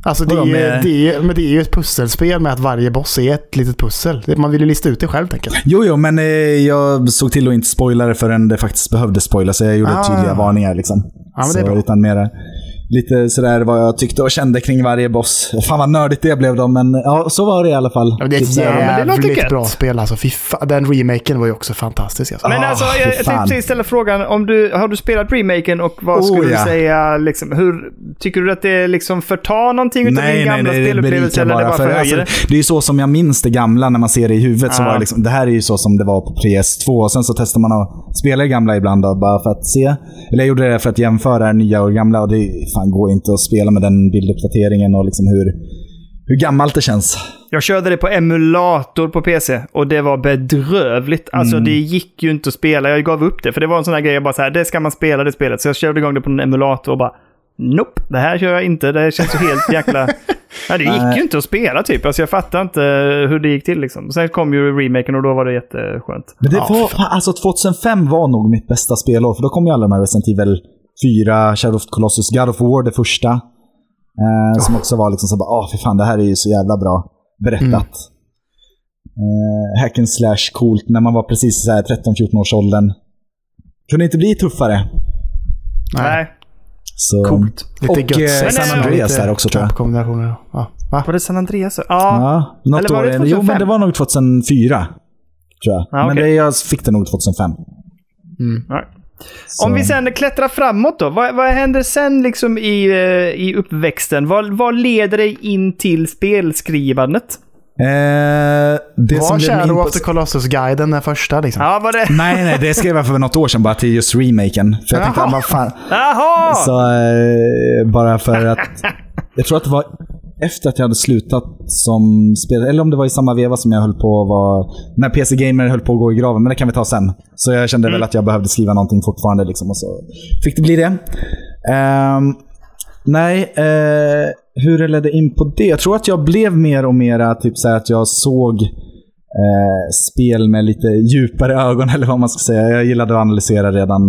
Alltså det, är, med- det, är, men det är ju ett pusselspel med att varje boss är ett litet pussel. Man vill ju lista ut det själv tänker jag. Jo, jo, men eh, jag såg till att inte spoila det förrän det faktiskt behövde spoilas. Så jag gjorde Ah. tydliga varningar liksom. Ja, men det är så, bra. Utan mera, lite sådär vad jag tyckte och kände kring varje boss. Fan vad nördigt det blev då, men ja, så var det i alla fall. Ja, det är ett jävligt bra spel alltså. Fan, den remaken var ju också fantastisk. Alltså. Men Ah, alltså, jag, jag tänkte ställa frågan, om du, har du spelat remaken och vad Oh, skulle ja. du säga, liksom, hur, tycker du att det liksom förtar någonting utav din gamla spelupplevelse eller det bara för, alltså, det? det är ju så som jag minns det gamla när man ser det i huvudet. Så Ja. var det, liksom, det här är ju så som det var på PS2. Och sen så testar man att spela det gamla ibland då, bara för att se. Eller jag gjorde det för att jämföra det nya och gamla och det fan, går inte att spela med den bilduppdateringen och liksom hur, hur gammalt det känns. Jag körde det på emulator på PC och det var bedrövligt. Alltså Mm. det gick ju inte att spela. Jag gav upp det. För det var en sån här grej, jag bara så här, det ska man spela det spelet. Så jag körde igång det på en emulator och bara, nope, det här kör jag inte. Det känns så helt jäkla... Nej, det gick ju inte att spela typ. Alltså jag fattar inte hur det gick till liksom. Sen kom ju remaken och då var det jätteskönt. Men det var, alltså 2005 var nog mitt bästa spelår, för då kom ju alla de här Resident Evil 4, Shadow of Colossus, God of War det första. Eh, Som också var liksom så bara, åh fy fan, det här är ju så jävla bra berättat. Eh, hack and slash coolt när man var precis så här 13-14 års åldern. Kunde inte bli tuffare. Nej. Så, Coolt. Lite Och gött. eh, Men, San Andreas där också tror jag. Kombinationer. Ja. Va? Var det San Andreas? Ja. Ja, något Eller var år. det Jo, men 2005? det var nog 2004. Tror jag. Ja, Men okej. det, jag fick det nog 2005. Nej. Så. Om vi sen klättrar framåt då, vad, vad händer sen liksom i, eh, i uppväxten? Vad, vad leder dig in till spelskrivandet? Eh, det Var Shadow of the Colossus-guiden den första liksom? Ja, var det... Nej, nej, det skrev jag för något år sedan bara till just remaken. För jag tänkte, Jaha. ah, vad fan. Jaha! Så eh, bara för att... Jag tror att det var efter att jag hade slutat som spelare, eller om det var i samma veva som jag höll på att vara... När PC Gamer höll på att gå i graven, men det kan vi ta sen. Så jag kände väl att jag behövde skriva någonting fortfarande liksom, och så fick det bli det. Ehm, nej, eh, hur det ledde in på det? Jag tror att jag blev mer och mer typ så att jag såg eh, spel med lite djupare ögon, eller vad man ska säga. Jag gillade att analysera redan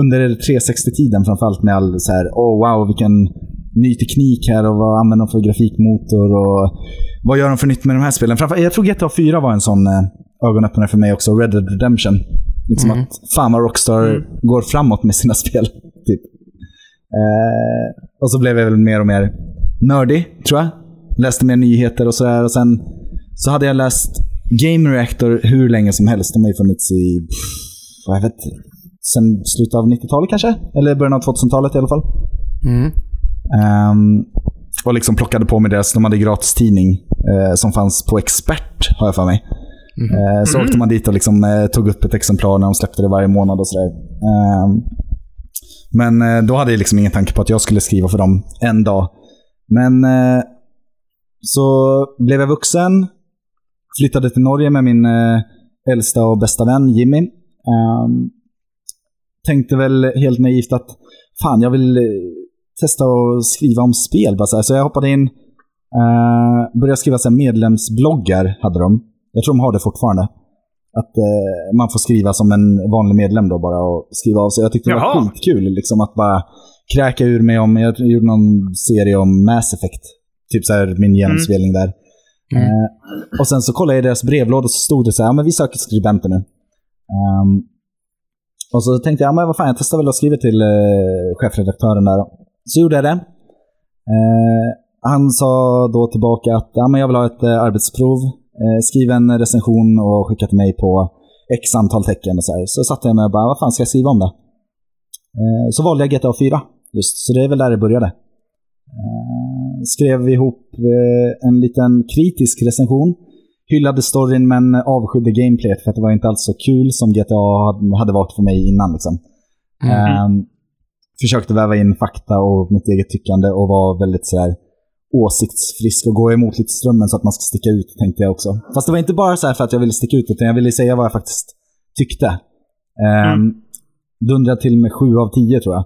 under 360-tiden framförallt med all så här, oh wow, vilken ny teknik här och vad använder de för grafikmotor och vad gör de för nytt med de här spelen? Framför, jag tror GTA 4 var en sån eh, ögonöppnare för mig också, Red Dead Redemption. Liksom att fan vad Rockstar går framåt med sina spel. Typ. Eh, och så blev jag väl mer och mer nördig, tror jag. Läste mer nyheter och sådär. Och sen så hade jag läst Game Reactor hur länge som helst. De har ju funnits i, vad jag vet, sen slutet av 90-talet kanske? Eller början av 2000-talet i alla fall. Mm. Ehm, och liksom plockade på mig deras, de hade gratis tidning eh, som fanns på Expert, har jag för mig. Eh, så åkte man dit och liksom, eh, tog upp ett exemplar när de släppte det varje månad och sådär. Ehm, men eh, då hade jag liksom ingen tanke på att jag skulle skriva för dem en dag. Men eh, så blev jag vuxen, flyttade till Norge med min eh, äldsta och bästa vän Jimmy. Ehm, tänkte väl helt naivt att fan, jag vill testa att skriva om spel. Bara så, här. så jag hoppade in, uh, började skriva så medlemsbloggar, hade de. Jag tror de har det fortfarande. Att eh, man får skriva som en vanlig medlem då bara och skriva av sig. Jag tyckte det var Jaha. skitkul liksom att bara kräka ur mig om, jag gjorde någon serie om Mass Effect. Typ så här min genomspelning där. Mm. Eh, och sen så kollade jag i deras brevlåda och så stod det så här, ja men vi söker skribenter nu. Ehm, och så tänkte jag, ja men vad fan, jag testar väl att skriva till eh, chefredaktören där. Så gjorde jag det. Eh, han sa då tillbaka att ja, men jag vill ha ett eh, arbetsprov. Eh, skriv en recension och skicka till mig på x antal tecken. Och så, här. så satte jag mig och bara, vad fan ska jag skriva om det? Eh, så valde jag GTA 4 just, så det är väl där det började. Eh, skrev ihop eh, en liten kritisk recension. Hyllade storyn men avskydde gameplayet för att det var inte alls så kul som GTA hade- varit för mig innan. Liksom. Ehm, försökte väva in fakta och mitt eget tyckande och var väldigt sådär åsiktsfrisk och gå emot lite strömmen så att man ska sticka ut, tänkte jag också. Fast det var inte bara så här för att jag ville sticka ut, utan jag ville säga vad jag faktiskt tyckte. Um, Dundrade till med sju av tio tror jag.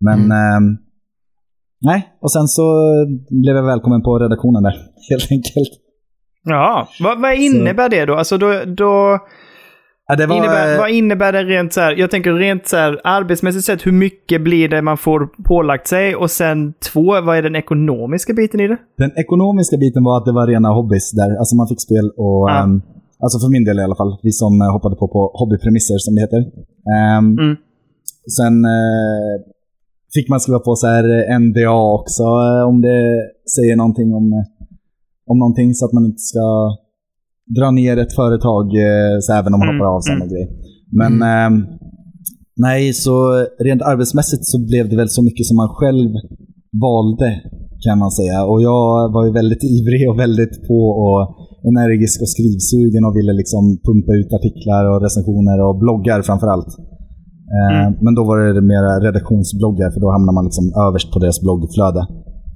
Men ehm, nej, och sen så blev jag välkommen på redaktionen där, helt enkelt. Ja, vad, vad innebär det då? Alltså då, då Ja, var, innebär, vad innebär det rent så här? Jag tänker rent så här arbetsmässigt sett, hur mycket blir det man får pålagt sig? Och sen två, vad är den ekonomiska biten i det? Den ekonomiska biten var att det var rena hobbys där. Alltså man fick spel och... Ja. ehm, alltså för min del i alla fall. Vi som eh, hoppade på på hobbypremisser som det heter. Ehm, Mm. Sen eh, fick man skriva på så här eh, NDA också eh, om det säger någonting om, eh, om någonting så att man inte ska dra ner ett företag eh, så även om man Mm, hoppar av sen mm. och grejer. Men ehm, nej, så rent arbetsmässigt så blev det väl så mycket som man själv valde kan man säga. Och jag var ju väldigt ivrig och väldigt på och energisk och skrivsugen och ville liksom pumpa ut artiklar och recensioner och bloggar framför allt. Eh, Mm. Men då var det mera redaktionsbloggar för då hamnar man liksom överst på deras bloggflöde.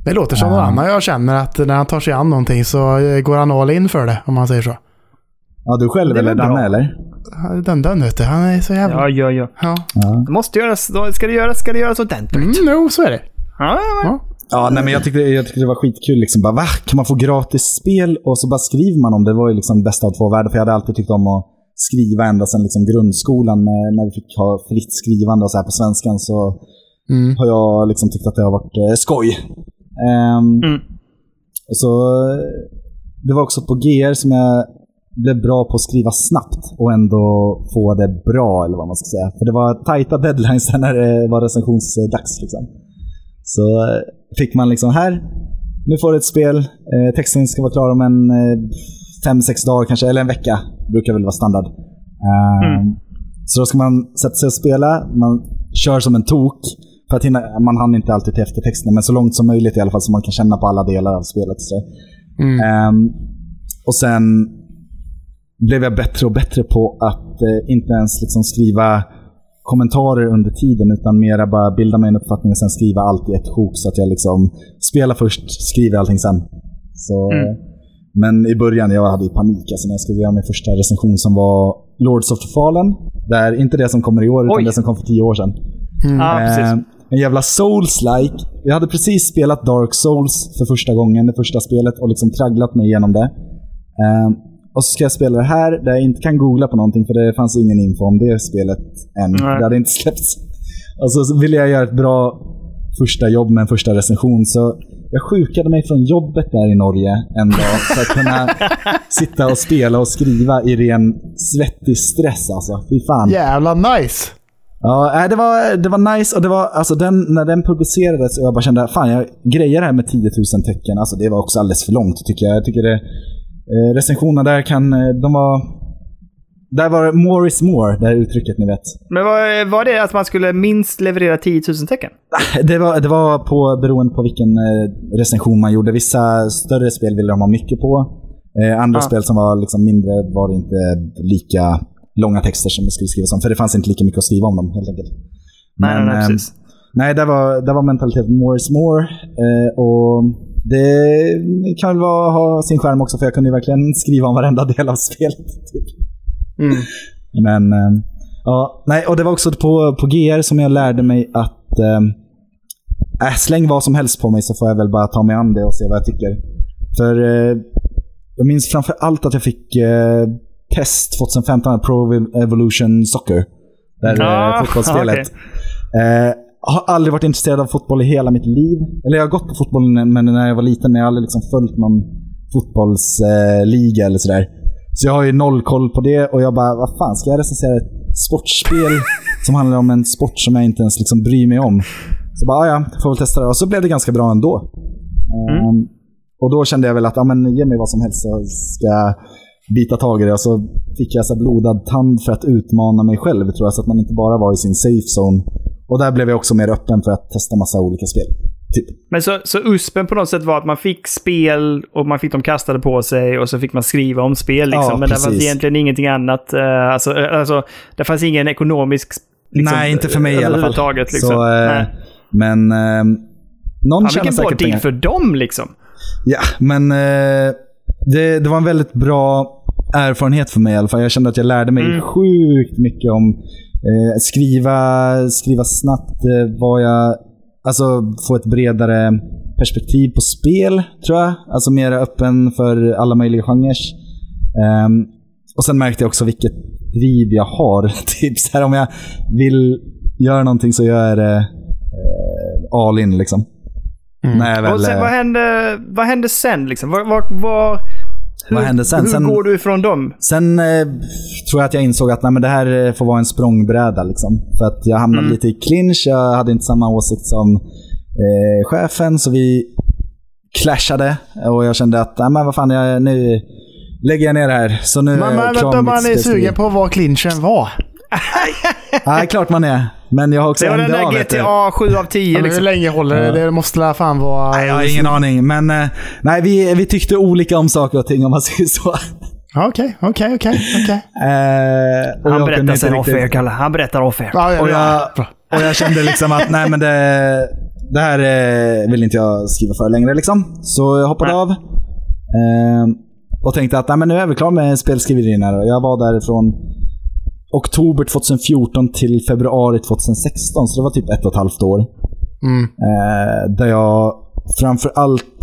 Det låter som någon annan jag känner att när han tar sig an någonting så eh, går han all in för det, om man säger så. Ja, du själv eller. Danne eller? Den den vet du, han är så jävla... Ja, ja, ja. Ja. Ja. Det måste göras, då ska det göras, ska det göras ordentligt. Mm, jo, så är det. Ja, ja, ja. Ja. Ja, nej, men jag tyckte, jag tyckte det var skitkul. Liksom, bara, va? Kan man få gratis spel? Och så bara skriver man om det. Det var ju liksom bästa av två världar. För jag hade alltid tyckt om att skriva ända sedan liksom grundskolan. Med, när vi fick ha fritt skrivande och så här på svenskan så Mm. har jag liksom tyckt att det har varit eh, skoj. Ehm, Mm. och så, det var också på GR som jag blev bra på att skriva snabbt och ändå få det bra, eller vad man ska säga. För det var tajta deadlines när det var recensionsdags. Liksom. Så eh, fick man liksom här, nu får du ett spel, eh, texten ska vara klar om en eh, fem, sex dagar kanske, eller en vecka. brukar väl vara standard. Ehm, Så då ska man sätta sig och spela, man kör som en tok. För att hinna, man hann inte alltid till eftertexterna, men så långt som möjligt i alla fall så man kan känna på alla delar av spelet. Mm. Ehm, och sen blev jag bättre och bättre på att eh, inte ens liksom skriva kommentarer under tiden, utan mera bara bilda mig en uppfattning och sen skriva allt i ett sjok. Så att jag liksom spelar först, skriver allting sen. Så, Mm. Men i början, jag hade ju panik alltså, när jag skulle göra min första recension som var Lords of the Fallen. Där, inte det som kommer i år, utan Oj. det som kom för tio år sedan. Ja, precis. Eh, en jävla souls-like. Jag hade precis spelat Dark Souls för första gången, det första spelet, och liksom tragglat mig igenom det. Eh, och så ska jag spela det här, där jag inte kan googla på någonting, för det fanns ingen info om det spelet än. Nej. Det hade inte släppts. Och så ville jag göra ett bra första jobb med en första recension, så jag sjukade mig från jobbet där i Norge en dag för att kunna sitta och spela och skriva i ren svettig stress alltså. Fy fan. Jävla nice! Ja, nej, det var, det var nice och det var, alltså den, när den publicerades och jag bara kände, fan jag grejer det här med 10 000 tecken. Alltså det var också alldeles för långt tycker jag. Jag tycker det, eh, recensionerna där kan, eh, de var, där var det more is more, det här uttrycket ni vet. Men var, var det att man skulle minst leverera 10 000 tecken? Det var, det var på, beroende på vilken eh, recension man gjorde. Vissa större spel ville de ha mycket på. Eh, andra Ah. spel som var liksom mindre var det inte lika långa texter som det skulle skrivas om. För det fanns inte lika mycket att skriva om dem helt enkelt. Nej, nej, nej, ehm, precis. Nej, det var, det var mentaliteten more is more. Eh, och det kan väl vara, ha sin skärm också, för jag kunde ju verkligen skriva om varenda del av spelet. Typ. Mm. Men, eh, ja, nej, och det var också på, på GR som jag lärde mig att eh, släng vad som helst på mig så får jag väl bara ta mig an det och se vad jag tycker. För eh, jag minns framför allt att jag fick eh, test 2015 Pro Evolution Soccer. Där, Ah, eh, fotbollsspelet. Eh, har aldrig varit intresserad av fotboll i hela mitt liv. Eller jag har gått på fotboll men när jag var liten, men jag har aldrig liksom följt någon fotbollsliga eller sådär. Så jag har ju noll koll på det och jag bara, vad fan, ska jag recensera ett sportspel som handlar om en sport som jag inte ens liksom bryr mig om? Så bara, "Ah, ja, jag får väl testa det. Och så blev det ganska bra ändå. Ehm, och då kände jag väl att, ja men ge mig vad som helst så ska bita tag i det. Och så fick jag så blodad tand för att utmana mig själv tror jag, så att man inte bara var i sin safe zone. Och där blev jag också mer öppen för att testa massa olika spel. Typ. Men så, så USPen på något sätt var att man fick spel och man fick dem kastade på sig och så fick man skriva om spel. Liksom. Ja, men det fanns egentligen ingenting annat. eh, alltså, eh, alltså, det fanns ingen ekonomisk... Liksom, Nej, inte för mig i alla fall. Liksom. Så, eh, Nej. men eh, någon tjänar vilken bra deal för dem liksom. Ja, men eh, det, det var en väldigt bra erfarenhet för mig i alla fall. Jag kände att jag lärde mig Mm. sjukt mycket om eh, skriva, skriva snabbt, eh, vad jag, alltså få ett bredare perspektiv på spel, tror jag. Alltså mer öppen för alla möjliga genrer. Ehm, och sen märkte jag också vilket driv jag har. typ så här, om jag vill göra någonting så gör jag det eh, all in liksom. Mm. Väl, Och sen, eh, vad, hände, vad hände sen? Liksom? Var, var, var, vad hände sen? Hur sen, går du ifrån dem? Sen eh, tror jag att jag insåg att nej, men det här eh, får vara en språngbräda. Liksom. För att jag hamnade Mm. lite i clinch. Jag hade inte samma åsikt som eh, chefen, så vi clashade. Och jag kände att nej, men vad fan, jag, nu lägger jag ner det här. Så nu jag klar vänta, man är sugen på vad clinchen var. Ja, klart man är. Men jag har också Det var den där. GTA 7 av 10 Men liksom. Hur länge håller det? Det måste la fan vara... Nej, jag har ingen aning. Men eh, nej, vi, vi tyckte olika om saker och ting om man säger så. Ja, Okej, okej, okej. okej. Eh, Han jag berättar sen riktigt- off-air, Kalle. Han berättar off-air. Ja, ja, Och ja. jag, och jag kände liksom att nej men det, det här eh, vill inte jag skriva för längre liksom. Så jag hoppade Nej. av. Ehm, och tänkte att nej, men nu är vi klar med spelskriverier. Jag var där från oktober 2014 till februari 2016. Så det var typ ett och ett halvt år. Mm. Eh, där jag framför allt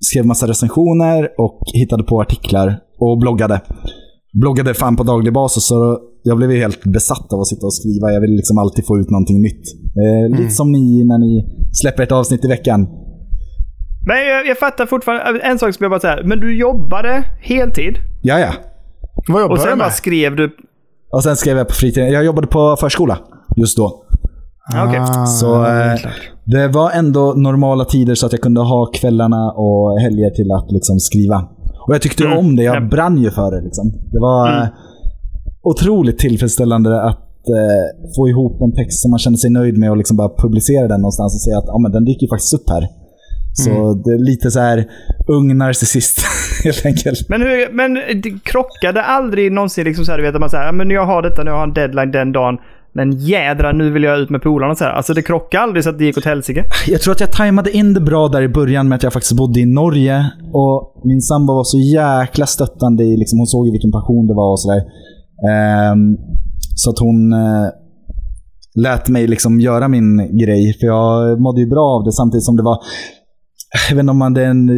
skrev massa recensioner och hittade på artiklar och bloggade. Bloggade fan på daglig basis, så jag blev ju helt besatt av att sitta och skriva. Jag ville liksom alltid få ut någonting nytt. Eh, Lite som ni när ni släpper ett avsnitt i veckan. Men jag, jag fattar fortfarande. En sak som jag bara säga. Men du jobbade heltid Ja, ja. Vad jobbar och sen bara skrev du... Och sen skrev jag på fritiden. Jag jobbade på förskola just då. Ja. Ah, Så eh, det var ändå normala tider så att jag kunde ha kvällarna och helger till att liksom skriva. Och jag tyckte Mm. om det. Ja. Jag brann ju för det. Liksom. Det var Mm. eh, otroligt tillfredsställande att eh, få ihop en text som man känner sig nöjd med och liksom bara publicera den någonstans och säga att ah, men den dyker faktiskt upp här. Så Mm. det är lite så här ung narcissist helt enkelt. Men, hur, men det krockade aldrig någonsin liksom så här, du vet att man säger men jag har detta, nu har jag en deadline den dagen. Men jädra, nu vill jag ut med polarna så här. Alltså det krockade aldrig så att det gick åt helsike. Jag tror att jag tajmade in det bra där i början med att jag faktiskt bodde i Norge. Och min sambo var så jäkla stöttande i, liksom, hon såg ju vilken passion det var och sådär. Ehm, så att hon eh, lät mig liksom göra min grej. För jag mådde ju bra av det samtidigt som det var jag vet inte om man- det är en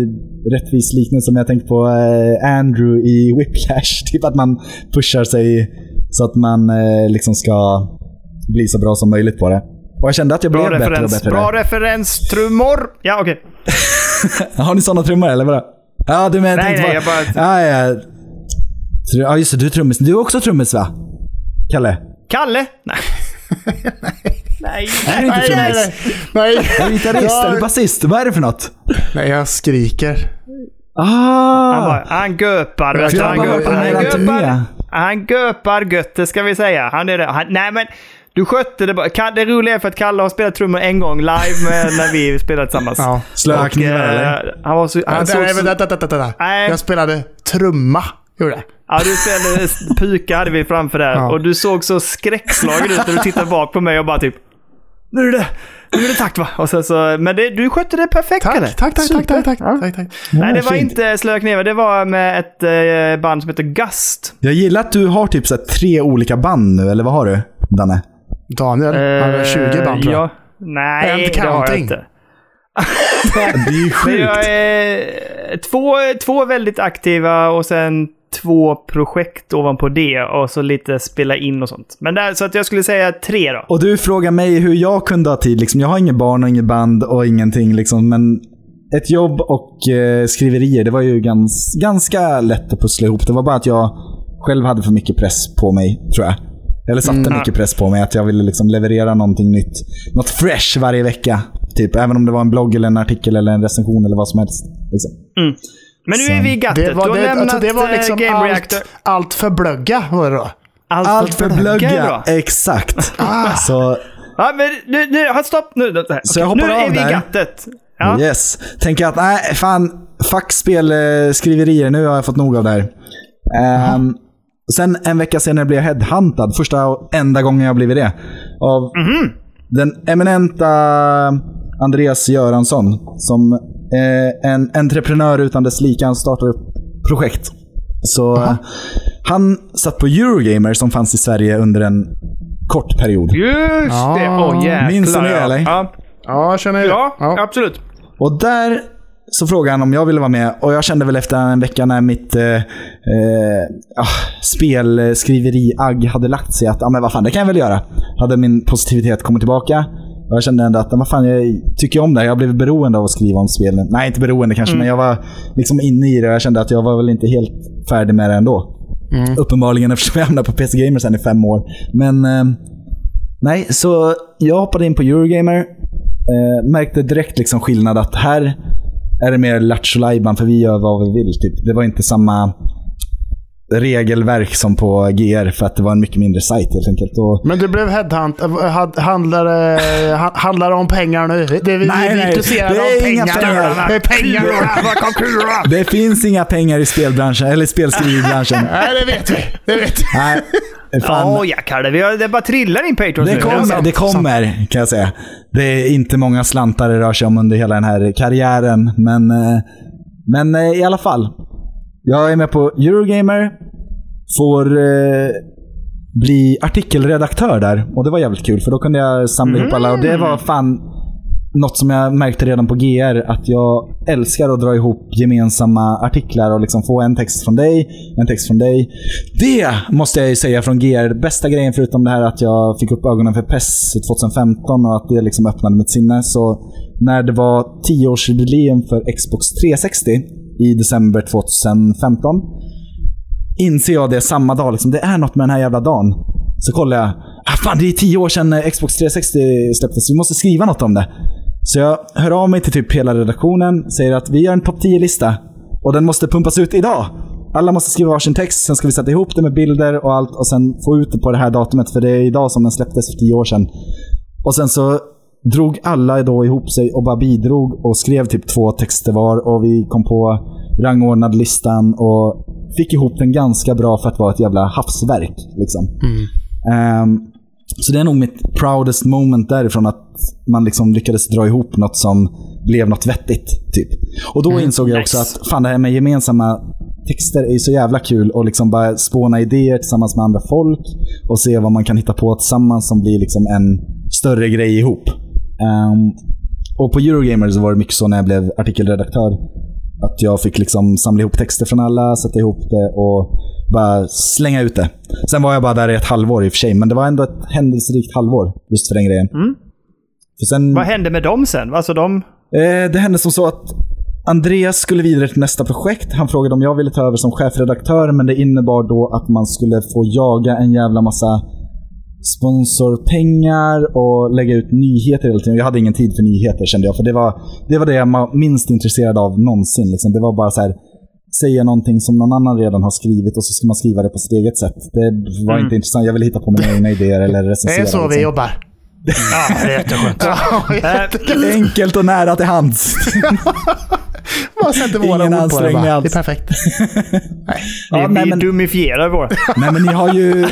rättvis liknelse, men jag tänkte på eh, Andrew i Whiplash. Typ att man pushar sig så att man eh, liksom ska bli så bra som möjligt på det. Och jag kände att jag Bra blev bättre och referens. bättre. Bra där. referens, trummor. Ja, okej. Har ni sådana trummor eller vadå? Ja, du menar Nej, nej, jag bara- Ja, ja. Ja, just det. Du är trummis. Du är också trummis va? Kalle? Kalle? Nej. nej. Är du inte Nej, nej, nej. Är du gitarrist? Är du basist? Vad är det för något? Nej, jag skriker. Han, Ah! bara, han göpar. vet du. Han göpar. Han göpar. Han göpar gött, det ska vi säga. Han är det. Han, nej, men du skötte det bara. Det roliga är för att Kalle har spelat trummor en gång live med, när vi spelade tillsammans. Ja. Slöa knivar eh, eller? Han var så... Han Ja, såg nej, så vänta, vänta, vänta. Nej. Jag spelade trumma. Gjorde jag. Ja, du spelade puka hade vi framför där. Ja. Och du såg så skräckslagen ut när du tittade bak på mig och bara typ... Nu är det, nu är det takt va? Och sen så, men det, du skötte det perfekt Tack, Kalle. tack, tack, tack, Super. tack, tack, Ja. tack, tack. Nej, det var fint. inte Slöa Knivar. Det var med ett eh, band som heter Gust. Jag gillar att du har typ så här tre olika band nu, eller vad har du? Danne? Daniel, han har 20 band tror jag. Eh, ja. Nej, det har jag inte. Det är ju sjukt. jag är två, två väldigt aktiva och sen två projekt ovanpå det och så lite spela in och sånt. Men där, så att jag skulle säga tre då. Och du frågar mig hur jag kunde ha tid. Liksom, jag har inget barn och inget band och ingenting. Liksom, men ett jobb och eh, skriverier, det var ju gans, ganska lätt att pussla ihop. Det var bara att jag själv hade för mycket press på mig, tror jag. Eller satte Mm. mycket press på mig. Att jag ville liksom leverera någonting nytt. Något fresh varje vecka. Typ, även om det var en blogg, eller en artikel, eller en recension eller vad som helst. Liksom. Men nu är vi i gattet. Det du var, har det, lämnat alltså, det var eh, liksom Game Reactor. allt, allt för blögga var det då. Allt, Allt för är blögga. Exakt. Så Ja, men nu, nu, stopp nu. nu, Så jag nu hoppar är av vi i där. gattet. Ja. Yes. Tänker att, nej, fan. Fuck spelskriverier. Nu har jag fått nog av det här. Ehm, sen en vecka senare blev jag headhuntad. Första och enda gången jag blivit det. Av Mhm. den eminenta Andreas Göransson. Som eh, en entreprenör utan dess like. Han startar upp projekt. Så eh, han satt på Eurogamer som fanns i Sverige under en kort period. Just Ja. det. Åh jäklar. Minns ni det, ja. eller? Ja, Ja, jag känner ju ja. Ja. absolut. Och där så frågade han om jag ville vara med och jag kände väl efter en vecka när mitt eh, eh, ah, spelskriveri-agg hade lagt sig att ah, men vad fan, det kan jag väl göra. Hade min positivitet kommit tillbaka. Jag kände ändå att vad fan, jag tycker om det här. Jag blev beroende av att skriva om spelen. Nej, inte beroende kanske, men jag var liksom inne i det och jag kände att jag var väl inte helt färdig med det ändå. Uppenbarligen eftersom jag hamnade på PC Gamer sen i fem år. Men eh, nej, så jag hoppade in på Eurogamer. Eh, märkte direkt liksom skillnad att här är det mer lattjo för vi gör vad vi vill. Typ. Det var inte samma regelverk som på GR för att det var en mycket mindre sajt helt enkelt. Och Men du blev headhunt. had- Handlar det det om pengar nu? Det är vi, Nej, vi är nej, intresserade det är av inga pengar. pengar. Det är pengar. det finns inga pengar i spelbranschen, eller spelskrivbranschen. Nej, det vet vi. Det vet vi. Nej, fan. Ja, Kalle. Vi har, det bara trillar in Patreons Det nu. kommer, det kommer kan jag säga. Det är inte många slantar det rör sig om under hela den här karriären. Men, eh, men eh, i alla fall. Jag är med på Eurogamer. Får eh, bli artikelredaktör där. Och det var jävligt kul för då kunde jag samla ihop alla. Och det var fan något som jag märkte redan på GR. Att jag älskar att dra ihop gemensamma artiklar och liksom få en text från dig, en text från dig. Det måste jag ju säga från GR. Bästa grejen förutom det här att jag fick upp ögonen för PESS 2015 och att det liksom öppnade mitt sinne. Så när det var 10-årsjubileum för Xbox 360 i december 2015 inser jag det samma dag. Liksom. Det är något med den här jävla dagen. Så kollar jag. Ah, fan, det är tio år sedan Xbox 360 släpptes. Vi måste skriva något om det. Så jag hör av mig till typ hela redaktionen. Säger att vi gör en topp 10-lista. Och den måste pumpas ut idag. Alla måste skriva varsin text. Sen ska vi sätta ihop det med bilder och allt. Och sen få ut det på det här datumet. För det är idag som den släpptes för tio år sedan. Och sen så drog alla då ihop sig och bara bidrog och skrev typ två texter var. Och vi kom på rangordnade listan och fick ihop den ganska bra för att vara ett jävla havsverk. Liksom. Ehm, så det är nog mitt proudest moment därifrån att man liksom lyckades dra ihop något som blev något vettigt. Typ. Och då insåg jag också nice. att fan det här med gemensamma texter är ju så jävla kul och liksom bara spåna idéer tillsammans med andra folk och se vad man kan hitta på tillsammans som blir liksom en större grej ihop. Ehm, och på Eurogamer så var det mycket så när jag blev artikelredaktör. Att jag fick liksom samla ihop texter från alla, sätta ihop det och bara slänga ut det. Sen var jag bara där i ett halvår i och för sig, men det var ändå ett händelserikt halvår just för den grejen. För sen, Vad hände med dem sen? Alltså de... eh, det hände som så att Andreas skulle vidare till nästa projekt. Han frågade om jag ville ta över som chefredaktör, men det innebar då att man skulle få jaga en jävla massa sponsorpengar och lägga ut nyheter hela tiden. Jag hade ingen tid för nyheter kände jag, för det var det, var det jag var minst intresserad av någonsin. Liksom. Det var bara så här säga någonting som någon annan redan har skrivit och så ska man skriva det på sitt eget sätt. Det var inte intressant. Jag ville hitta på mina egna idéer eller Det recensera. är så vi liksom. jobbar. Ja, det är jätteskönt. Ja, Enkelt och nära till hands. Bara sätter våra Ingen ord på det bara. Det är perfekt. Ja, vi nej, men- dumifierar våra. Nej, men ni har ju...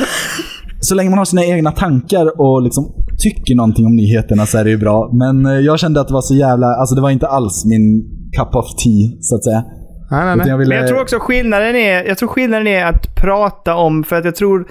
Så länge man har sina egna tankar och liksom tycker någonting om nyheterna så är det ju bra. Men eh, jag kände att det var så jävla... Alltså det var inte alls min cup of tea, så att säga. Nej, nej, nej. jag ville... Men jag tror också skillnaden är, jag tror skillnaden är att prata om, för att jag tror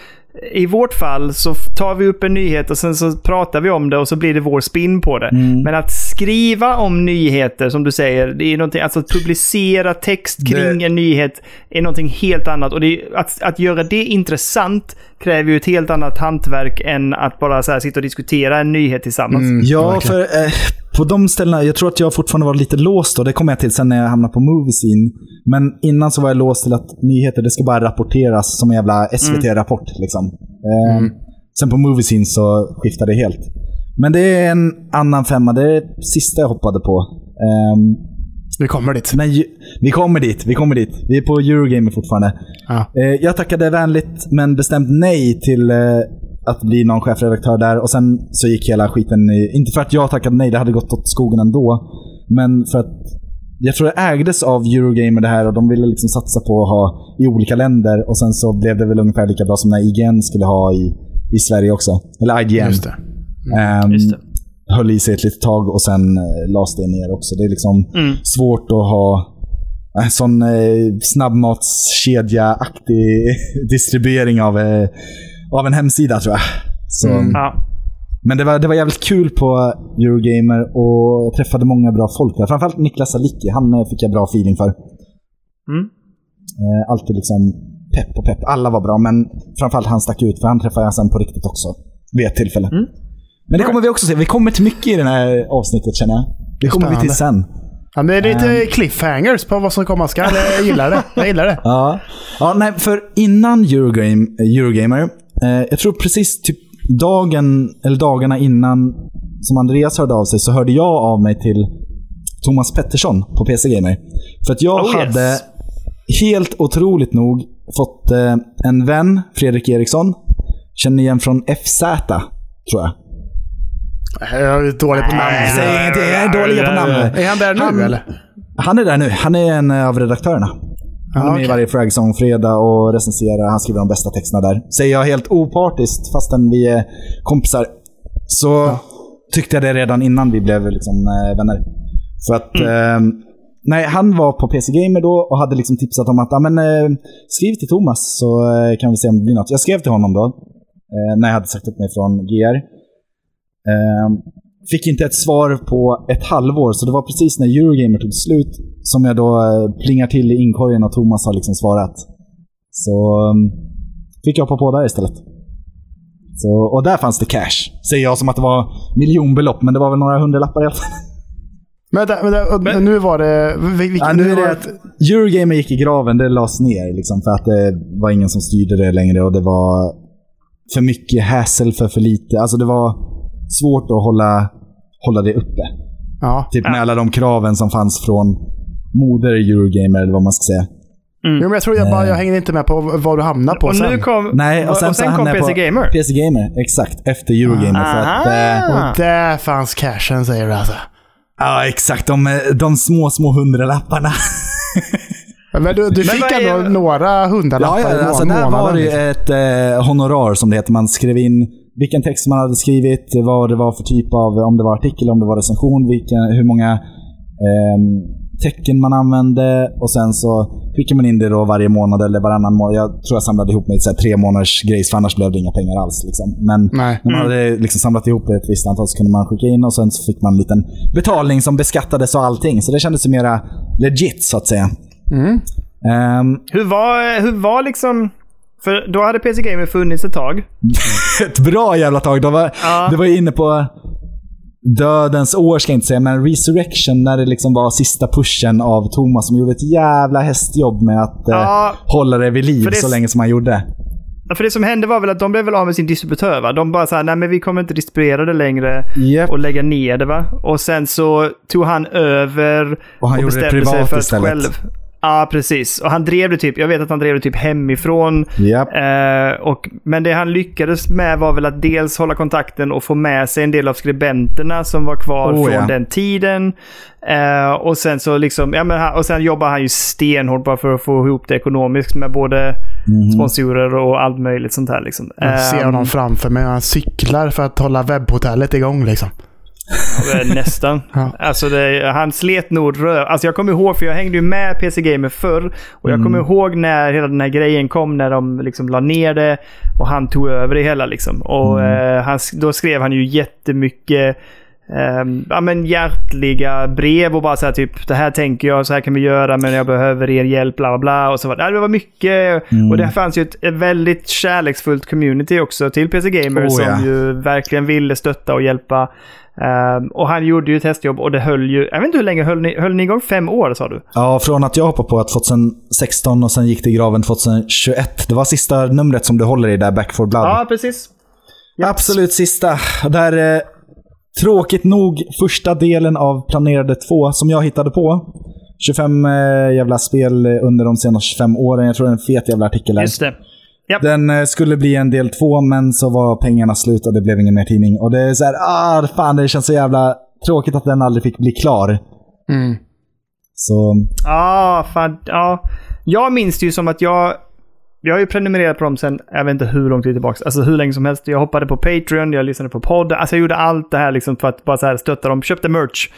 i vårt fall så tar vi upp en nyhet och sen så pratar vi om det och så blir det vår spin på det. Mm. Men att skriva om nyheter, som du säger, det är någonting, alltså att publicera text kring Det- en nyhet är någonting helt annat. Och det är, att, att göra det intressant kräver ju ett helt annat hantverk än att bara så här sitta och diskutera en nyhet tillsammans. Mm, Ja, verkligen. för eh, på de ställena, jag tror att jag fortfarande var lite låst då. Det kom jag till sen när jag hamnade på Moviescene. Men innan så var jag låst till att nyheter, det ska bara rapporteras som en jävla SVT-rapport. Liksom. Eh, Sen på Moviescene så skiftade det helt. Men det är en annan femma. Det är det sista jag hoppade på. Ehm, Vi kommer dit. men ju, vi kommer dit, vi kommer dit. Vi är på Eurogamer fortfarande. Ja. Eh, jag tackade vänligt men bestämt nej till eh, att bli någon chefredaktör där. Och sen så gick hela skiten i, Inte för att jag tackade nej, det hade gått åt skogen ändå. Men för att jag tror det ägdes av Eurogamer det här och de ville liksom satsa på att ha i olika länder. Och sen så blev det väl ungefär lika bra som när IGN skulle ha i, i Sverige också. Eller IGN. Just det. Ehm, Just det. Höll i sig ett litet tag och sen eh, lades det ner också. Det är liksom Mm. svårt att ha en sån eh, snabbmatskedja-aktig distribuering av, eh, av en hemsida tror jag. Så, Mm. Ja. Men det var, det var jävligt kul på Eurogamer och jag träffade många bra folk där. Framförallt Niklas Alicki, han eh, fick jag bra feeling för. Mm. Eh, alltid liksom pepp och pepp. Alla var bra, men framförallt han stack ut för han träffade jag sen på riktigt också. Vid ett tillfälle. Mm. Men det kommer vi också se. Vi kommer till mycket i det här avsnittet känner jag. Det kommer vi till sen. Ja, men det är lite cliffhangers på vad som komma skall. Jag gillar det. Jag gillar det. Ja. ja, nej, för innan Eurogame, Eurogamer, eh, jag tror precis typ dagen, eller dagarna innan som Andreas hörde av sig, så hörde jag av mig till Thomas Pettersson på PC Gamer. För att jag Oh, yes. hade helt otroligt nog fått eh, en vän, Fredrik Eriksson, känner igen från FZ, tror jag. Jag är dålig på namn. Säg ingenting, jag är dålig på namn. Är han där nu Han- eller? Han är där nu. Han är en av redaktörerna. Han är Ja, med i okej. varje Fragsong fredag och recenserar. Han skriver de bästa texterna där. Säger jag helt opartiskt, fastän vi är kompisar, så tyckte jag det redan innan vi blev liksom, eh, vänner. För att eh, nej, han var på PC Gamer då och hade liksom tipsat om att ah, men, eh, skriv till Thomas så eh, kan vi se om det blir något. Jag skrev till honom då, eh, när jag hade sagt upp mig från GR. Eh, fick inte ett svar på ett halvår, så det var precis när Eurogamer tog slut som jag då eh, plingar till i inkorgen och Thomas har liksom svarat. Så um, fick jag hoppa på där istället. Så, och där fanns det cash. Säger jag som att det var miljonbelopp, men det var väl några hundralappar i alla fall. Men, men, Men- nu var det... vi- vi- Ja, nu är det att Eurogamer gick i graven, det lades ner liksom, för att det var ingen som styrde det längre och det var för mycket hassle för för lite. Alltså det var svårt att hålla, hålla det uppe. Ja. Typ med alla de kraven som fanns från moder Eurogamer, eller vad man ska säga. Jo, men jag tror jag bara, jag hängde inte med på vad du hamnade på Och sen. nu kom, Nej, och sen, och så sen kom PC Gamer. PC Gamer, exakt. Efter Eurogamer. För att, eh, Aha. Och där fanns cashen säger du alltså. ja, exakt. De, eh, de små, små hundralapparna. Men du, du Men fick är- ändå några hundralappar Ja, ja, alltså där månaden. var det ju liksom. ett eh, honorar som det heter. Man skrev in vilken text man hade skrivit, vad det var för typ av, om det var artikel, om det var recension, vilka, hur många ehm, tecken man använde och sen så skickar man in det då varje månad eller varannan månad. Jag tror jag samlade ihop mig här tre månaders grejs, för annars blev det inga pengar alls. Liksom. Men Nej. när man hade liksom samlat ihop ett visst antal så kunde man skicka in och sen så fick man en liten betalning som beskattades och allting. Så det kändes ju mera legit så att säga. Mm. Ehm, Hur var, hur var liksom... För då hade PC Gamer funnits ett tag. ett bra jävla tag. De var, Ja. Det var inne på dödens år, ska jag inte säga, men Resurrection när det liksom var sista pushen av Thomas som gjorde ett jävla hästjobb med att eh, Ja. hålla det vid liv det- så länge som han gjorde. Ja, För det som hände var väl att de blev väl av med sin distributör va? De bara såhär, nej men vi kommer inte distribuera det längre Japp. och lägga ner det va? Och sen så tog han över Och han gjorde det bestämde sig privat för att istället. Ja, precis. Och han drev det typ, jag vet att han drev det typ hemifrån. Japp. Eh, och, men det han lyckades med var väl att dels hålla kontakten och få med sig en del av skribenterna som var kvar Oh, från ja. den tiden. Eh, och sen så liksom, ja men han, och sen jobbar han ju stenhårt bara för att få ihop det ekonomiskt med både Mhm. sponsorer och allt möjligt sånt här liksom. Jag ser Ehm, honom framför mig. Han cyklar för att hålla webbhotellet igång liksom. Nästan. Ja. Alltså det, han slet nog röv. Alltså jag kommer ihåg, för jag hängde ju med PC Gamer förr. Och jag kommer ihåg när hela den här grejen kom, när de liksom la ner det. Och han tog över det hela liksom. Och eh, han, då skrev han ju jättemycket Um, ja, men hjärtliga brev och bara så här typ det här tänker jag, så här kan vi göra men jag behöver er hjälp, bla bla bla. Och så var det, det var mycket. Och det fanns ju ett, ett väldigt kärleksfullt community också till PC Gamer Oh, som ja. ju verkligen ville stötta och hjälpa. Ehm, och han gjorde ju testjobb och det höll ju, jag vet inte hur länge höll ni, höll ni igång? Fem år sa du? Ja, från att jag hoppade på att 2016 och sen gick det i graven 2021. Det var sista numret som du håller i där, Back for Blood. Ja, precis. Absolut sista. Där, eh, tråkigt nog, första delen av planerade två som jag hittade på. 25 eh, jävla spel under de senaste 25 åren. Jag tror det är en fet jävla artikel där. Just det. Japp. Den eh, skulle bli en del två, men så var pengarna slut och det blev ingen mer tidning. Och det är så här, ah, fan det känns så jävla tråkigt att den aldrig fick bli klar. Mm. Så, Ja, fan. Ja. Jag minns det ju som att jag... Jag har ju prenumererat på dem sen, jag vet inte hur lång tid tillbaka. Alltså hur länge som helst. Jag hoppade på Patreon, jag lyssnade på podd. Alltså jag gjorde allt det här liksom för att bara så här stötta dem. Köpte merch.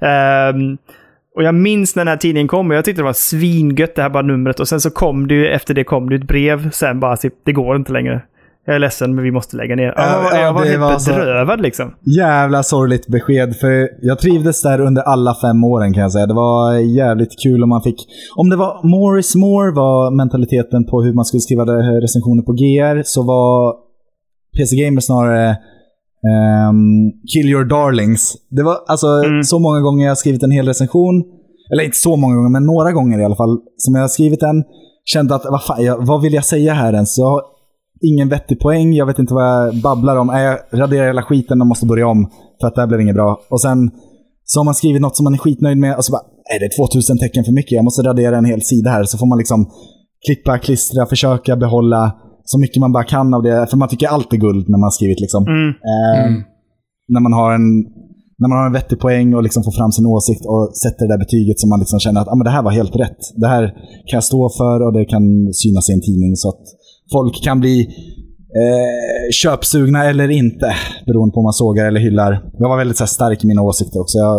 Ehm, och jag minns när den här tidningen kom och jag tyckte det var svingött det här bara numret. Och sen så kom det ju, efter det kom det ett brev. Sen bara typ, det går inte längre. Jag är ledsen men vi måste lägga ner. Ja, jag var, ja, jag var helt var bedrövad liksom. jävla sorgligt besked. För jag trivdes där under alla fem åren kan jag säga. Det var jävligt kul om man fick... Om det var Morris More var mentaliteten på hur man skulle skriva recensioner på GR, så var PC Gamer snarare ehm, Kill Your Darlings. Det var alltså Mm. så många gånger jag har skrivit en hel recension eller inte så många gånger, men några gånger i alla fall, som jag har skrivit den, kände att vad, fan, jag, vad vill jag säga här ens? Jag har ingen vettig poäng, jag vet inte vad jag babblar om. Äh, jag raderar hela skiten och måste börja om, för att det här blev inget bra. Och sen så har man skrivit något som man är skitnöjd med och så bara, är det är 2000 tecken för mycket, jag måste radera en hel sida här. Så får man liksom klippa, klistra, försöka behålla så mycket man bara kan av det. För man tycker allt är guld när man har skrivit liksom. Mm. Eh, När man har en när man har en vettig poäng och liksom får fram sin åsikt och sätter det där betyget som man liksom känner att ah, men det här var helt rätt. Det här kan jag stå för och det kan synas i en tidning så att folk kan bli eh, köpsugna eller inte, beroende på om man sågar eller hyllar. Jag var väldigt så här, stark i mina åsikter också. Jag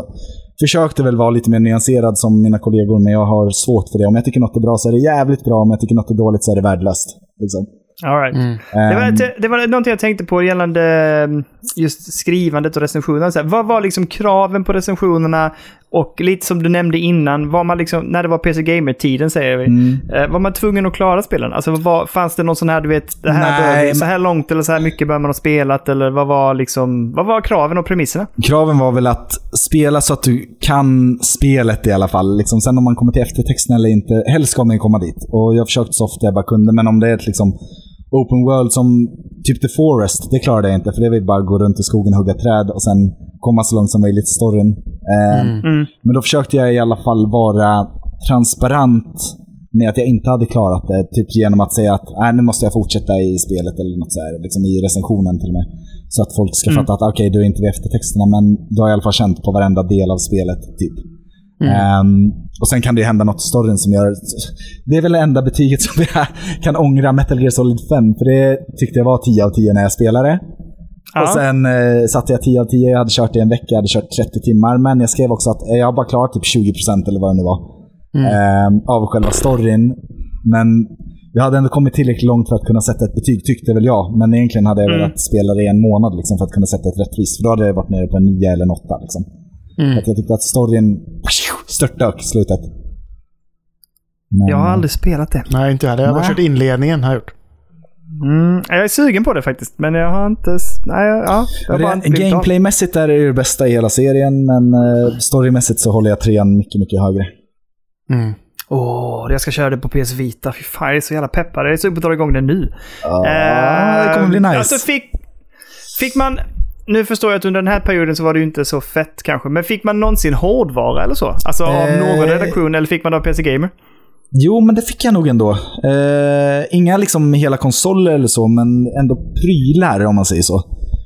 försökte väl vara lite mer nyanserad som mina kollegor, men jag har svårt för det. Om jag tycker något är bra så är det jävligt bra, om jag tycker något är dåligt så är det värdelöst. Liksom. All right. Mm. Det, var, Ehm, det var någonting jag tänkte på gällande mm, just skrivandet och recensionerna. Så här, vad var liksom kraven på recensionerna? Och lite som du nämnde innan, var man liksom, när det var PC Gamer-tiden säger vi, Mm. eh, var man tvungen att klara spelen? Alltså var, fanns det någon sån här, du vet, det här Nej, men- så här långt eller så här mycket bör man ha spelat? Eller vad var liksom, vad var kraven och premisserna? Kraven var väl att spela så att du kan spelet i alla fall. Liksom, sen om man kommer till eftertexten eller inte, helst ska man komma dit. Och jag försökte så ofta jag bara kunde, men om det är ett liksom open world som typ The Forest, det klarade jag inte. För det vill bara gå runt i skogen och hugga träd och sen komma så långt som möjligt i storyn. Eh, Mm. Men då försökte jag i alla fall vara transparent med att jag inte hade klarat det. Typ genom att säga att äh, nu måste jag fortsätta i spelet eller något så här, liksom i recensionen till och med. Så att folk ska Mm. fatta att okej, du är inte vid eftertexterna, men du har i alla fall känt på varenda del av spelet. typ. Ehm, och sen kan det ju hända något i storyn som gör... Det är väl det enda betyget som jag kan ångra Metal Gear Solid 5, för det tyckte jag var 10 av 10 när jag spelade. Ja. Och sen eh, satte jag 10 av 10, jag hade kört det i en vecka, jag hade kört 30 timmar. Men jag skrev också att jag har bara klarat typ 20% eller vad det nu var. eh, av själva storyn. Men jag hade ändå kommit tillräckligt långt för att kunna sätta ett betyg, tyckte väl jag. Men egentligen hade jag Mm. velat spela det i en månad liksom, för att kunna sätta ett rättvist. För då hade jag varit nere på en 9 eller en 8. Liksom. Mm. Att jag tyckte att storyn störtdök i slutet. Men, Jag har aldrig spelat det. Nej, inte jag. Jag har bara kört inledningen. Har gjort. Mm, jag är sugen på det faktiskt, men jag har inte... Nej, ja, jag har bara inte det, blivit av. Gameplaymässigt är det ju det bästa i hela serien, men eh, storymässigt så håller jag trean mycket, mycket högre. Mm. Åh, jag ska köra det på PS Vita. Fy fan, jag är så jävla peppad. Jag är sugen på att dra igång det nu. Ja, Eh, det kommer bli nice. Alltså fick, fick man... Nu förstår jag att under den här perioden så var det ju inte så fett kanske. Men fick man någonsin hårdvara eller så? Alltså av Eh. någon redaktion eller fick man det av PC Gamer? Jo, men det fick jag nog ändå. Eh, inga liksom hela konsoler eller så, men ändå prylar om man säger så.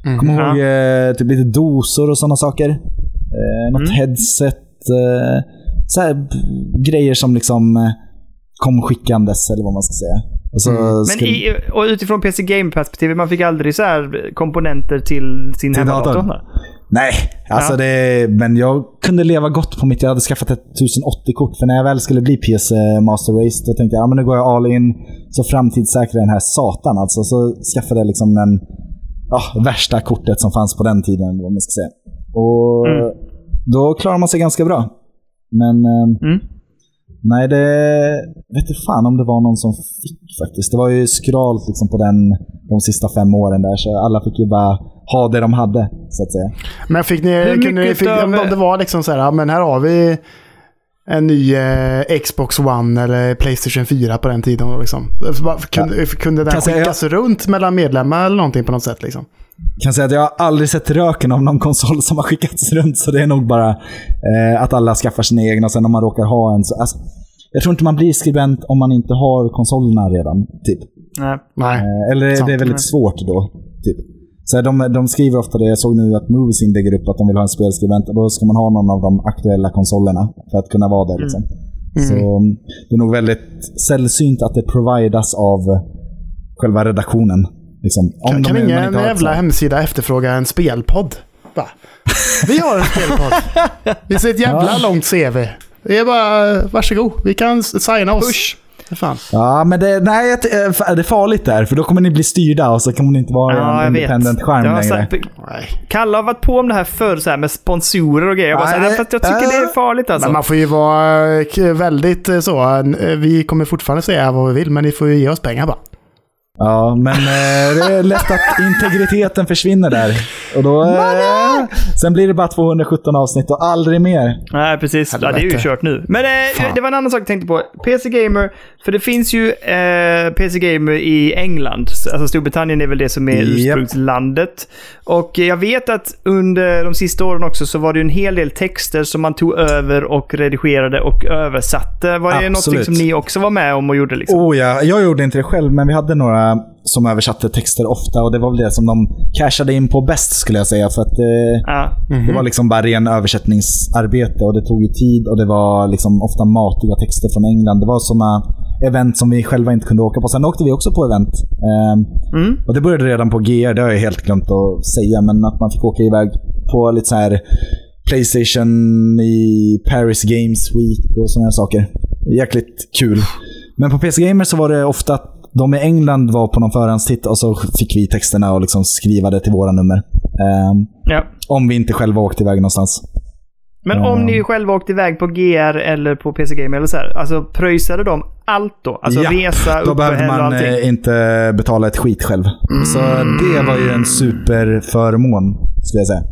Mm. Kommer ihåg eh, typ lite dosor och sådana saker. Eh, något Mm. headset. Eh, så här, grejer som liksom eh, kom skickandes, eller vad man ska säga. Och så Mm. Men i, och utifrån PC Gamer-perspektivet, man fick aldrig så här komponenter till sin Till hemdator? datorn? Nej, alltså Ja. det, men jag kunde leva gott på mitt. Jag hade skaffat ett 1080-kort, för när jag väl skulle bli PC Master Race, då tänkte jag ja, men nu går jag all in, så framtidssäkrar den här satan alltså. Så skaffade jag liksom den ja, värsta kortet som fanns på den tiden, vad man ska säga. Och Mm. då klarar man sig ganska bra. Men eh, Mm. Nej, det vet inte fan om det var någon som fick faktiskt. Det var ju skralt liksom på den de sista fem åren där, så alla fick ju bara ha det de hade, så att säga. Men fick ni, Hur kunde ni mycket fick, om, det var liksom så här, ja, men här har vi en ny eh, Xbox One eller Playstation 4 på den tiden. Liksom. Så bara, Kunde, kunde den skickas runt mellan medlemmar eller någonting på något sätt? Liksom? Kan säga att jag har aldrig sett röken av någon konsol som har skickats runt, så det är nog bara eh, att alla skaffar sina egna. Sen om man råkar ha en så... Alltså, jag tror inte man blir skribent om man inte har konsolerna redan. Typ. Nej. Nej. Eh, eller Sant. det är väldigt svårt då. Typ. Så de, de skriver ofta det. Jag såg nu att Moviesin lägger upp att de vill ha en spelskribent och då ska man ha någon av de aktuella konsolerna för att kunna vara där. Liksom. Så mm, det är nog väldigt sällsynt att det providas av själva redaktionen. Liksom. Om Kan, kan man ingen ett jävla hemsida efterfråga en spelpodd? Va? Vi har en spelpodd. Vi ser ett jävla Ja. långt CV. Det är bara, varsågod. Vi kan signa oss. Push. Fan. Ja, men det, nej, eh, det är farligt där, för då kommer ni bli styrda och så kommer ni inte vara Ja, en independent skärm längre. Kalle har varit på om det här förr så här med sponsorer och grejer. Jag, bara, Nej, så här, fast jag tycker äh. det är farligt alltså. Men man får ju vara eh, väldigt eh, så. eh, Vi kommer fortfarande säga vad vi vill, men ni får ju ge oss pengar bara. Ja, men eh, det är lätt att integriteten försvinner där. Och då, eh, sen blir det bara 217 avsnitt och aldrig mer. Nej, precis. Ja, det är ju kört nu. Men eh, det var en annan sak jag tänkte på. PC Gamer, för det finns ju eh, PC Gamer i England. Alltså Storbritannien är väl det som är Japp. ursprungslandet. Och jag vet att under de sista åren också så var det en hel del texter som man tog över och redigerade och översatte. Var det Absolut. något som ni också var med om och gjorde? Liksom? Oh ja, jag gjorde inte det själv, men vi hade några som översatte texter ofta och det var väl det som de cashade in på bäst skulle jag säga. För att eh, Ja. det var liksom bara ren översättningsarbete och det tog ju tid och det var liksom ofta matiga texter från England. Det var sådana event som vi själva inte kunde åka på. Sen åkte vi också på event. Ehm, Mm. och det började redan på GR, det har jag helt glömt att säga, men att man fick åka iväg på lite så här Playstation i Paris Games Week och sådana här saker. Jäkligt kul. Men på PC Gamer så var det ofta att de i England var på någon förhandstitt och så fick vi texterna och liksom skriva det till våra nummer. Ehm, ja. om vi inte själva åkte iväg någonstans. Men om ni själva åkte iväg på GR eller på PC Gamer eller så här, alltså pröjsade de allt då? Alltså Ja, resa, Då behövde man allting? eh, inte betala ett skit själv. Så det var ju en superförmån, skulle jag säga.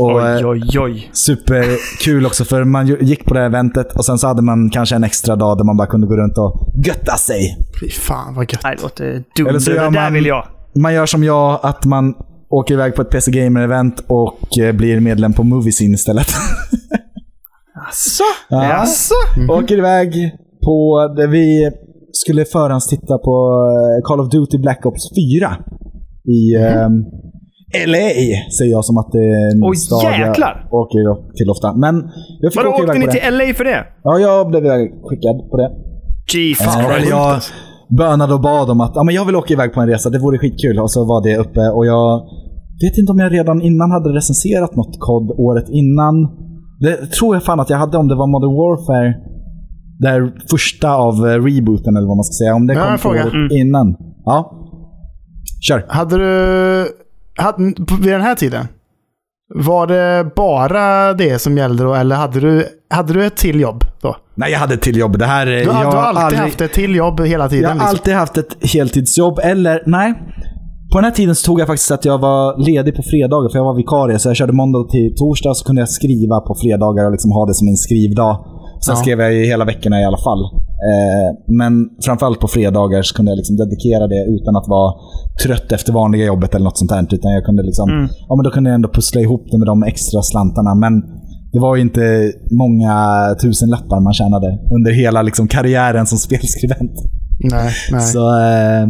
Och, Oj, eh, oj, oj. Superkul också, för man gick på det här eventet och sen så hade man kanske en extra dag där man bara kunde gå runt och götta sig. Fy fan vad gött. Nej, det låter Eller dumt. så Det gör där man- vill jag. Man gör som jag, att man åker iväg på ett PC Gamer-event och eh, blir medlem på Moviescene istället. Asså? Ja. Jaså? Åker iväg på, där vi skulle förhandstitta på eh, Call of Duty Black Ops 4. I eh, LA, säger jag som att det är en Oj, stad jag åker till ofta. Men jag fick Vadå, åka åkte ni det. till LA för det? Ja, jag blev skickad på det. Jesus Ja, Christ. jag bönade och bad om att ja, men jag vill åka iväg på en resa, det vore skitkul. Och så var det uppe och jag vet inte om jag redan innan hade recenserat något kod året innan. Det tror jag fan att jag hade om det var Modern Warfare. Där första av eh, rebooten eller vad man ska säga. Om det Jag kom fråga. året Mm. innan. Ja. Kör. Hade du... Vid den här tiden? Var det bara det som gällde då, eller hade du, hade du ett till jobb då? Nej, jag hade ett till jobb. Det här, Du, jag har alltid aldrig- haft ett till jobb hela tiden? Jag har liksom. alltid haft ett heltidsjobb, eller nej. På den här tiden så tog jag faktiskt att jag var ledig på fredagar, för jag var vikarie. Så jag körde måndag till torsdag, så kunde jag skriva på fredagar och liksom ha det som en skrivdag. Sen Ja. skrev jag ju hela veckorna i alla fall. Eh, men framförallt på fredagar så kunde jag liksom dedikera det utan att vara trött efter vanliga jobbet eller något sånt där. Utan jag kunde liksom, Mm. ja men då kunde jag ändå pussla ihop det med de extra slantarna. Men det var ju inte många tusen lappar man tjänade under hela liksom karriären som spelskribent. Nej, nej. Så eh,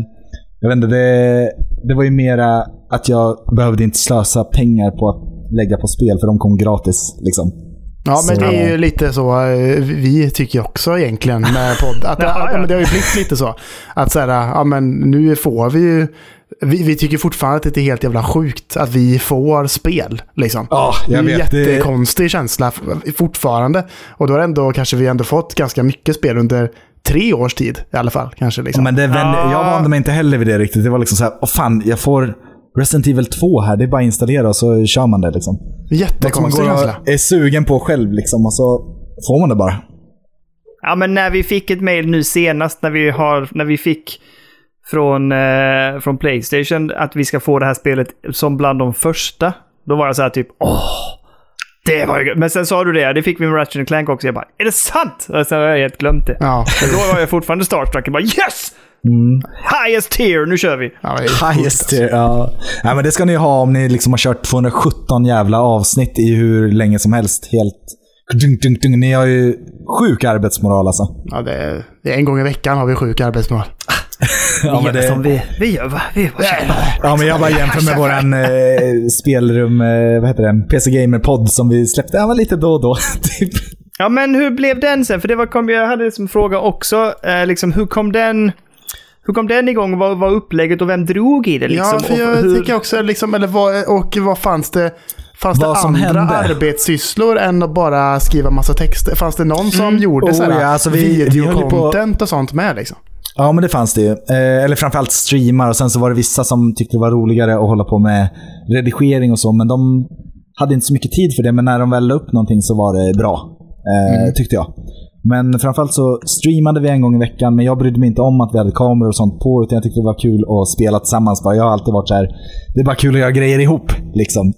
jag vet inte, det, det var ju mera att jag behövde inte slösa pengar på att lägga på spel för de kom gratis. Liksom. Ja, men Så- det är ju lite så eh, vi tycker också egentligen med podd. Att, att, ja. men det har ju blivit lite så. Att så här, ja men nu får vi ju... Vi, vi tycker fortfarande att det är helt jävla sjukt att vi får spel. Liksom. Ja, det är jag en vet. Det, jättekonstig känsla fortfarande. Och då har ändå kanske vi ändå fått ganska mycket spel under tre års tid i alla fall. Kanske, liksom. men det vände, Ja. jag vande mig inte heller vid det riktigt. Det var liksom så här, åh fan, jag får Resident Evil 2 här. Det är bara att installera och så kör man det. Liksom. Jättekonstig känsla. är sugen på själv liksom, och så får man det bara. Ja, men när vi fick ett mail nu senast, när vi, har, när vi fick från, eh, från Playstation att vi ska få det här spelet som bland de första. Då var jag så här typ, åh, det var ju gött." Men sen sa du det, det fick vi med Ratchet Clank också. Jag bara, är det sant? Och sen har jag helt glömt det. Ja, Men då var jag fortfarande starstruck. Jag bara, yes! Highest tier, nu kör vi! ja, Highest alltså. tier, ja. ja. men det ska ni ha om ni liksom har kört 217 jävla avsnitt i hur länge som helst. Helt... Dunk, dunk, dunk. Ni har ju sjuk arbetsmoral alltså. Ja, det är, det är en gång i veckan har vi sjuk arbetsmoral. Ja, men det, som vi, vi gör vad vi vad ja, men jag bara jämför med våran eh, spelrum, eh, vad heter det, PC Gamer-podd som vi släppte ja, lite då och då. typ. Ja, men hur blev den sen? För det var, kom, jag hade som fråga också, eh, liksom, hur kom den... Hur kom den igång? Vad var upplägget och vem drog i det? Liksom? ja, för Och jag hur- tycker också, liksom, eller vad, och vad fanns det? Fanns Vad det som andra hände? arbetssysslor än att bara skriva massa texter? Fanns det någon som gjorde Oh, så här ja, alltså vi- vi på- videocontent och sånt med liksom? Ja, men det fanns det ju. Eh, eller framförallt streamar och sen så var det vissa som tyckte det var roligare att hålla på med redigering och så, men de hade inte så mycket tid för det. Men när de väl la upp någonting så var det bra, eh, tyckte jag. Men framförallt så streamade vi en gång i veckan, men jag brydde mig inte om att vi hade kameror och sånt på, utan jag tyckte det var kul att spela tillsammans. Jag har alltid varit så här, det är bara kul att göra grejer ihop. Liksom.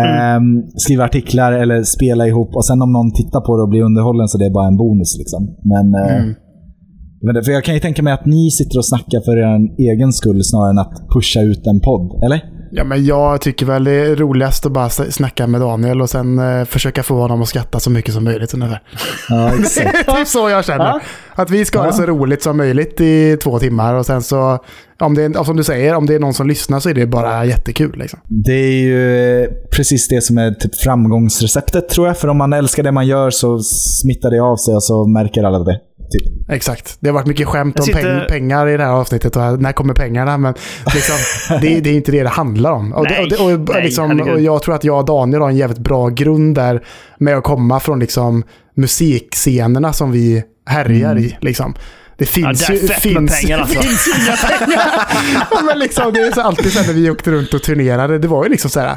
Ehm, skriva artiklar eller spela ihop och sen om någon tittar på det och blir underhållen så det är bara en bonus. Liksom. Men, eh, Mm. det- för jag kan ju tänka mig att ni sitter och snackar för er egen skull snarare än att pusha ut en podd, eller? Ja, men jag tycker väl det är roligast att bara snacka med Daniel och sen eh, försöka få honom att skratta så mycket som möjligt. Ungefär. Ja, exakt. Det är typ så jag känner. Ja. Att vi ska ha det så roligt som möjligt i två timmar och sen så, om det är, som du säger, om det är någon som lyssnar så är det bara jättekul. Liksom. Det är ju precis det som är typ framgångsreceptet tror jag. För om man älskar det man gör så smittar det av sig och så märker alla det. Typ. Exakt. Det har varit mycket skämt om sitter- peng, pengar i det här avsnittet och när kommer pengarna? Men liksom, det, det är inte det det handlar om. Och, det, och, det, och, Nej, liksom, och jag tror att jag och Daniel har en jävligt bra grund där med att komma från liksom, musikscenerna som vi härjar i. Liksom. Det finns det är ju med finns, pengar, alltså. finns inga pengar. ja, men liksom, det är så alltid så här när vi åkte runt och turnerade. Det var ju liksom så här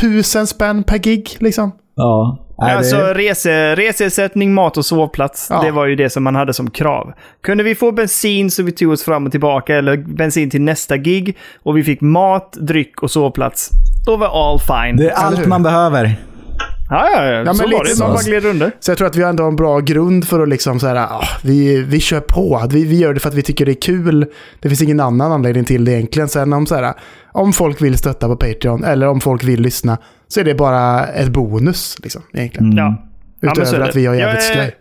tusen spänn per gig. Liksom. Ja. Nej, det- Alltså rese, reseersättning, mat och sovplats. Ja. Det var ju det som man hade som krav. Kunde vi få bensin så vi tog oss fram och tillbaka, eller bensin till nästa gig, och vi fick mat, dryck och sovplats. Då var all fine. det är allt man behöver. Ja, ja, ja. men så var lite det. Man bara gled under. Så jag tror att vi har ändå en bra grund för att liksom så här, ah, vi, vi kör på. Vi, vi gör det för att vi tycker det är kul. Det finns ingen annan anledning till det egentligen. Sen om, så här, om folk vill stötta på Patreon eller om folk vill lyssna så är det bara ett bonus. Liksom, egentligen. Mm. Ja. Ja, men så är Utöver det. att vi har Jag jävligt är- skoj.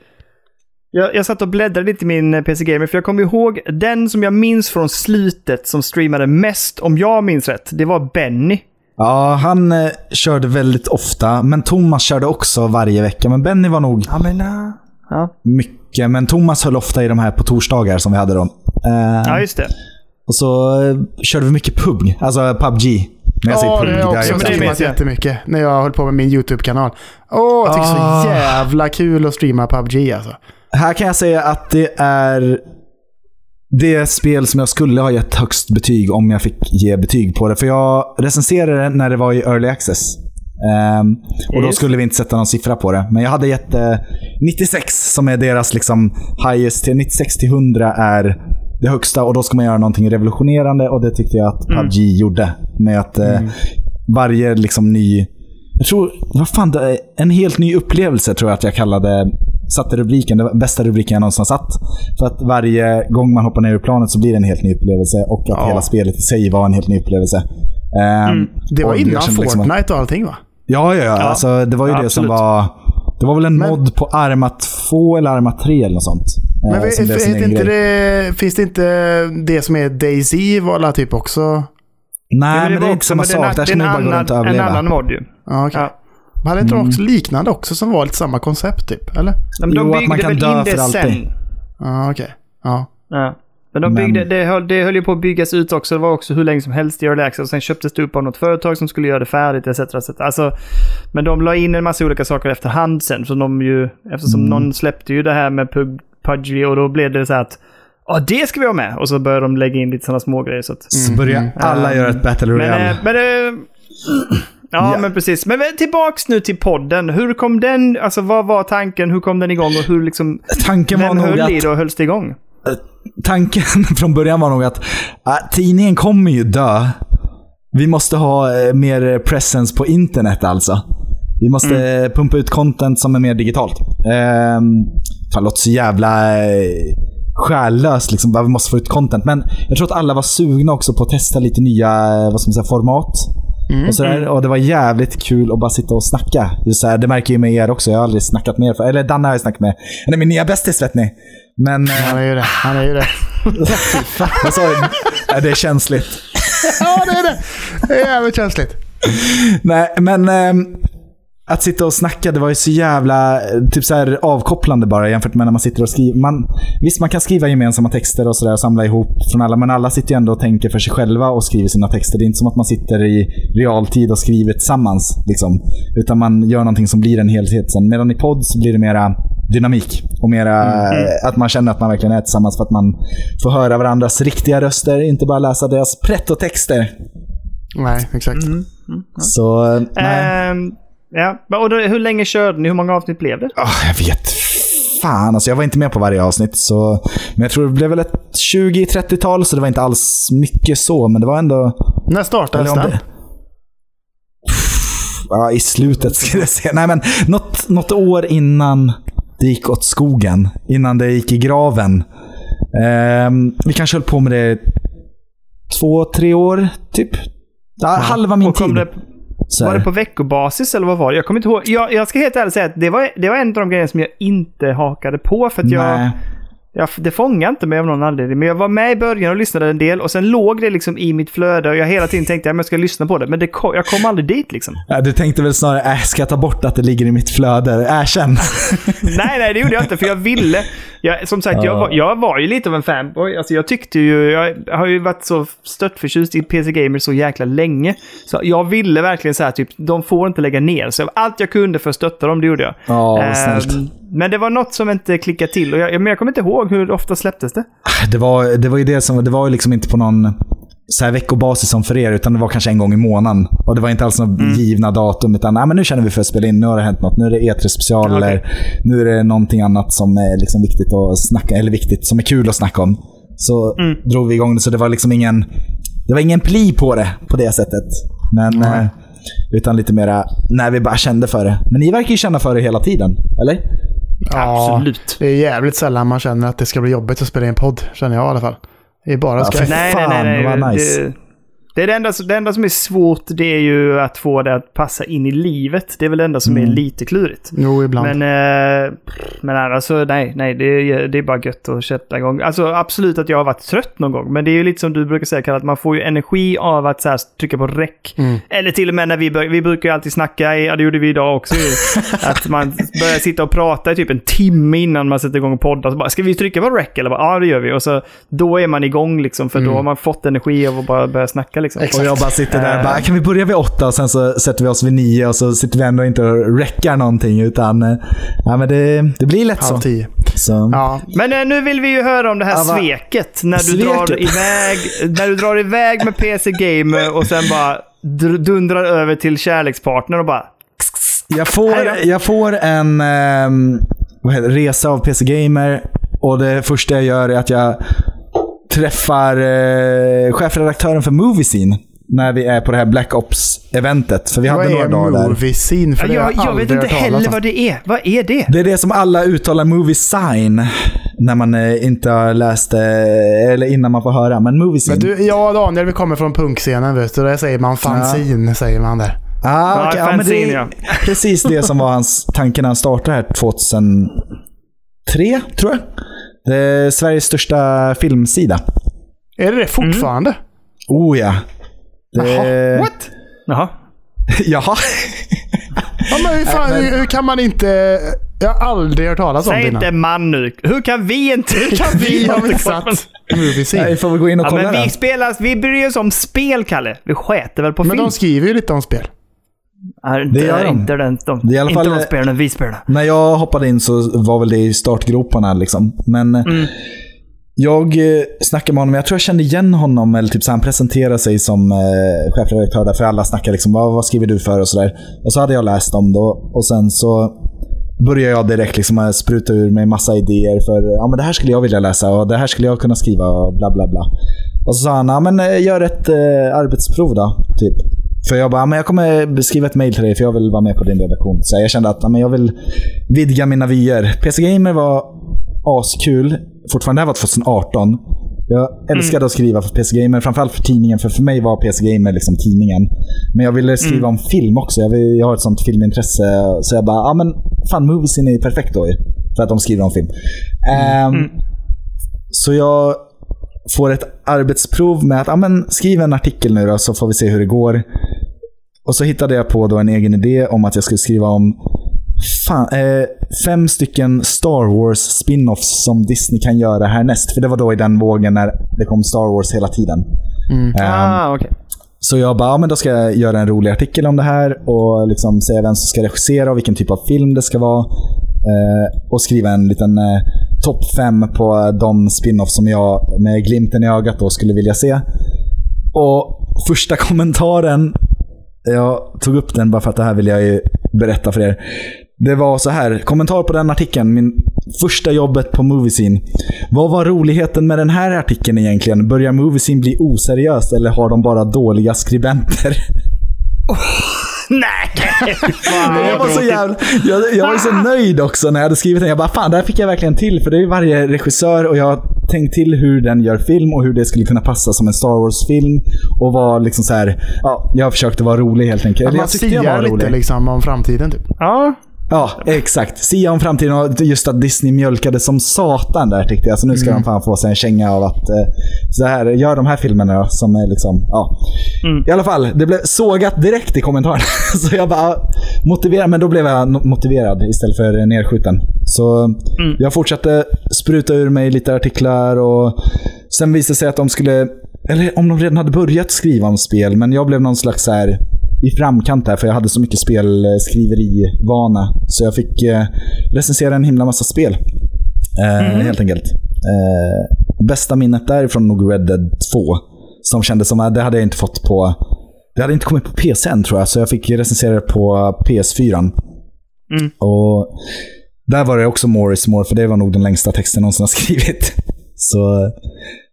Jag, jag satt och bläddrade lite i min PC Gamer, för jag kommer ihåg den som jag minns från slutet som streamade mest, om jag minns rätt, det var Benny. Ja, han eh, körde väldigt ofta, men Thomas körde också varje vecka. Men Benny var nog Ja, men... Uh, ja. mycket. Men Thomas höll ofta i de här på torsdagar som vi hade då. Eh, ja, just det. och så eh, körde vi mycket PUBG, alltså PubG. När jag säger Ja, PUBG, det har jag är också men det jag- vet streamat jag. jättemycket. När jag höll på med min YouTube-kanal. Åh, jag tycker Ah. så jävla kul att streama PubG alltså. Här kan jag säga att det är det spel som jag skulle ha gett högst betyg om jag fick ge betyg på det. För jag recenserade det när det var i early access. Ehm, och då skulle vi inte sätta någon siffra på det. Men jag hade gett eh, 96 som är deras liksom highest. till 96 till 100 är det högsta och då ska man göra någonting revolutionerande och det tyckte jag att PubG gjorde. Med att eh, varje liksom ny... Jag tror, vad fan, det är en helt ny upplevelse tror jag att jag kallade, satte rubriken, det var bästa rubriken jag någonsin har satt. För att varje gång man hoppar ner ur planet så blir det en helt ny upplevelse och att Ja. hela spelet i sig var en helt ny upplevelse. Ehm, Det var och innan liksom att- Fortnite och allting va? Ja, ja, ja. Alltså, det var ju det som absolut. var... Det var väl en Men- mod på Arma 2 eller Arma 3 eller något sånt. eh, Men som vet, sin vet egen inte det, finns det inte det som är Daisy var alla typ också? Nej, men, det är inte samma men det är en- sak. Där det är ska man en bara gå annan- runt och En överleva. annan mod ju. Ja, okej. Ja. Men hade inte de också liknande också som var lite samma koncept typ? Eller? Men Jo, de att byggde man kan dö för alltid. sen. Ja, okej. Ja. Ja. Men de Men- byggde, det, höll, det höll ju på att byggas ut också. Det var också hur länge som helst i Early Access. Och sen köptes det upp av något företag som skulle göra det färdigt etc. etc. Alltså, men de la in en massa olika saker efterhand sen. Så de ju, eftersom Mm. någon släppte ju det här med Pug- PUBG och då blev det så här att Ja, det ska vi ha med! Och så började de lägga in lite sådana små grejer. Så att, Så börjar alla Mm. göra ett Battle men, Royale. eh, men, eh, ja, Ja. men precis. Men tillbaks nu till podden. Hur kom den, alltså vad var tanken? Hur kom den igång? Och hur liksom, Tanken var nog höll att... i det och hölls det igång? tanken från början var nog att äh, tidningen kommer ju dö. Vi måste ha eh, mer presence på internet alltså. Vi måste Mm. eh, pumpa ut content som är mer digitalt. Um, fan, låter så jävla eh, själlöst liksom. Vi måste få ut content. Men jag tror att alla var sugna också på att testa lite nya eh, vad ska man säga, format. Mm. Och, sådär. och Det var jävligt kul att bara sitta och snacka. Just så här, det märker ju med er också. Jag har aldrig snackat med er. För, eller Danne har jag snackat med. Han är min nya bästis vet ni. Men... eh, Han är ju det. Han är ju det. Vad sa? Ja, det är känsligt. ja, det är det. Det är jävligt känsligt. Nej, men ehm, att sitta och snacka, det var ju så jävla eh, typ så här, avkopplande bara jämfört med när man sitter och skriver. Man, visst, man kan skriva gemensamma texter och sådär och samla ihop från alla, men alla sitter ju ändå och tänker för sig själva och skriver sina texter. Det är inte som att man sitter i realtid och skriver tillsammans. Liksom. Utan man gör någonting som blir en helhet sen. Medan i podd så blir det mera dynamik och mera eh, att man känner att man verkligen är tillsammans för att man får höra varandras riktiga röster, inte bara läsa deras pretto-texter. Nej, exakt. Så, eh, nej. Ehm, ja, och då, hur länge körde ni? Hur många avsnitt blev det? Ah, jag vet fan. Alltså, jag var inte med på varje avsnitt. Så, men jag tror det blev väl ett 20-30-tal, så det var inte alls mycket så. Men det var ändå... När startades den? det- Ja, i slutet skulle jag säga. Nej, men något, något år innan det gick åt skogen. Innan det gick i graven. Ehm, vi kanske höll på med det två, tre år, typ. Ja, halva min Och kom tid. det, Så var det på veckobasis eller vad var det? Jag kommer inte ihåg. Jag, jag ska helt ärligt säga att det var, det var en av de grejerna som jag inte hakade på. För att jag, jag, det fångade inte mig av någon anledning. Men jag var med i början och lyssnade en del. Och sen låg det liksom i mitt flöde. Och jag hela tiden tänkte att jag ska lyssna på det. Men det kom, jag kom aldrig dit liksom. Ja, du tänkte väl snarare, äh, ska jag ta bort att det ligger i mitt flöde? Erkänn. nej, nej, det gjorde jag inte. För jag ville. Jag, som sagt, jag, var, jag var ju lite av en fanboy. Alltså, jag tyckte ju... Jag har ju varit så stört förtjust i PC Gamer så jäkla länge. Så jag ville verkligen säga typ, de får inte lägga ner. Så allt jag kunde för att stötta dem, det gjorde jag. Ja, Ehm, snällt. men det var något som inte klickade till. Och jag, men jag kommer inte ihåg hur ofta släpptes det. Det var, det var ju det som, det var ju liksom inte på någon så här veckobasis som för er, utan det var kanske en gång i månaden. Och det var inte alls några Mm. givna datum, utan nej, men nu känner vi för att spela in, nu har det hänt något. Nu är det E3 special okej. eller nu är det någonting annat som är liksom viktigt att snacka, eller viktigt, som är kul att snacka om. Så Mm. drog vi igång det, så det var liksom ingen, det var ingen pli på det på det sättet. Men, eh, utan lite mera när vi bara kände för det. Men ni verkar ju känna för det hela tiden, eller? Ja, Absolut. Det är jävligt sällan man känner att det ska bli jobbigt att spela in podd, känner jag i alla fall. Det är bara Ja, skoj. för- Nej, nej, Fan, nej. nej. vad nice. Det, det, är det, enda, det enda som är svårt det är ju att få det att passa in i livet. Det är väl det enda som Mm. är lite klurigt. Jo, ibland. Men, eh, men annars så nej, nej det, är, det är bara gött att sätta igång. Alltså absolut att jag har varit trött någon gång. Men det är ju lite som du brukar säga Kalle, att man får ju energi av att så här, trycka på räck. Mm. Eller till och med när vi, bör, vi brukar ju alltid snacka, ja det gjorde vi idag också. Att man börjar sitta och prata i typ en timme innan man sätter igång och poddar. Så bara, ska vi trycka på räck? Eller bara, ja det gör vi. Och så då är man igång liksom, för då har man fått energi av att bara börja snacka liksom. Exakt. Och jag bara sitter där och bara, kan vi börja vid åtta och sen så sätter vi oss vid nio och så sitter vi ändå inte och räckar någonting utan eh, ja, men det, det blir lätt Halv så. tio. så. Ja, Men eh, nu vill vi ju höra om det här Ja, sveket. När du, Sveket? Drar iväg, när du drar iväg med PC Gamer och sen bara dr- dundrar över till kärlekspartner och bara... Jag, får, jag får en vad heter, det, resa av PC Gamer och det första jag gör är att jag träffar eh, chefredaktören för Moviescene när vi är på det här Black Ops-eventet. För vi vad hade några dagar där. movie scene? För har Jag, jag vet inte heller vad det är. Vad är det? Det är det som alla uttalar movie sign när man eh, inte har läst det, eller innan man får höra. Men movie scene. Men du, jag och Daniel, vi kommer från punkscenen vet du. Där säger man fanzine, säger man där. Ah, Ja, okej. ja, men det är ja. precis det som var hans tanke när han startade här 2003, tror jag. Det är Sveriges största filmsida. Är det det fortfarande? Oh ja. Det... Jaha, what? Jaha. Jaha. Ja, men hur, fan, Nej, men- hur, kan man inte... Jag har aldrig hört talas om det Säg inte man nu. Hur kan vi inte... Hur kan vi ha missat movie Nej, scene? får vi gå in och Ja, kolla men vi det? spelar... Vi bryr oss om spel, Kalle. Vi skäter väl på Men film? de skriver ju lite om spel. Ja, inte, Det gör de. Inte, den, de, Det är i alla inte fall- de spelen vi spelar. När jag hoppade in så var väl det i startgroparna liksom. Men eh, Mm. jag eh, snackade med honom, jag tror jag kände igen honom, eller typ så han presenterade sig som eh, chefredaktör där, för alla snackar liksom, vad, vad skriver du för och sådär. Och så hade jag läst dem då, och sen så började jag direkt liksom spruta ur mig massa idéer för ja, men det här skulle jag vilja läsa och det här skulle jag kunna skriva och bla bla bla. Och så sa han, ja, men eh, gör ett eh, arbetsprov då, typ. För jag bara, ja, men jag kommer skriva ett mail till dig för jag vill vara med på din redaktion. Så jag kände att ja, men jag vill vidga mina vyer. PC Gamer var askul. Fortfarande, det här var 2018. Jag älskade att skriva för PC Gamer, framförallt för tidningen. För för mig var PC Gamer liksom tidningen. Men jag ville skriva om film också. Jag, vill, jag har ett sånt filmintresse. Så jag bara, ja men fan Moviescene är perfekt då. För att de skriver om film. Ehm, Så jag får ett arbetsprov med att ja, men, skriv en artikel nu då, så får vi se hur det går. Och så hittade jag på då en egen idé om att jag skulle skriva om fan, eh, fem stycken Star Wars spin-offs som Disney kan göra härnäst. För det var då i den vågen när det kom Star Wars hela tiden. Ehm, Ah, okej. så jag bara, ja, men då ska jag göra en rolig artikel om det här och liksom säga vem som ska regissera och vilken typ av film det ska vara. Eh, och skriva en liten eh, topp fem på de spin-off som jag med glimten i ögat då skulle vilja se. Och första kommentaren, jag tog upp den bara för att det här vill jag ju berätta för er. Det var så här, kommentar på den artikeln. Min Första jobbet på Moviescene. Vad var roligheten med den här artikeln egentligen? Börjar Moviescene bli oseriöst eller har de bara dåliga skribenter? Nej! jag var så jävla... Jag, jag var så nöjd också när jag hade skrivit den. Jag bara, fan, där fick jag verkligen till. För det är ju varje regissör och jag har tänkt till hur den gör film och hur det skulle kunna passa som en Star Wars-film. Och var liksom så här, ja, jag försökte vara rolig helt enkelt. Att man jag tyckte jag siar var lite rolig. liksom om framtiden typ. Ja, Ja, exakt. Sia om framtiden och just att Disney mjölkade som satan där tyckte jag. Så nu ska de fan få sig en känga av att eh, så här, gör de här filmerna då, som är liksom, ja. Mm. I alla fall, det blev sågat direkt i kommentarerna. så jag bara motiverad, men då blev jag motiverad istället för nedskjuten. Så jag fortsatte spruta ur mig lite artiklar och sen visade det sig att de skulle, eller om de redan hade börjat skriva om spel, men jag blev någon slags så här i framkant där, för jag hade så mycket spelskriveri-vana. Så jag fick eh, recensera en himla massa spel. Eh, Helt enkelt. Eh, bästa minnet därifrån nog Red Dead 2. Som kändes som att det hade jag inte fått på... Det hade inte kommit på PC än tror jag, så jag fick recensera det på PS4. Mm. Och där var det också more is more, för det var nog den längsta texten jag någonsin har skrivit. Så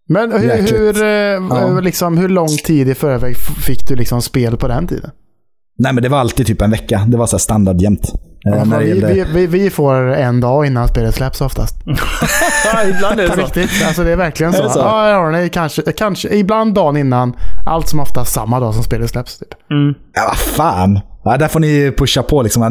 Men hur, hur, eh, Ja. liksom, hur lång tid i förväg fick du liksom spel på den tiden? Nej men det var alltid typ en vecka. Det var så här standard jämt. Eh, Ja, vi, gällde- vi, vi, vi får en dag innan spelet släpps oftast. ibland är det så. riktigt. Alltså det är verkligen så. Är det så? Ja, ja, nej, kanske, kanske. Ibland dagen innan. Allt som oftast samma dag som spelet släpps. Typ. Mm. Ja, vad fan. Ja, där får ni pusha på liksom.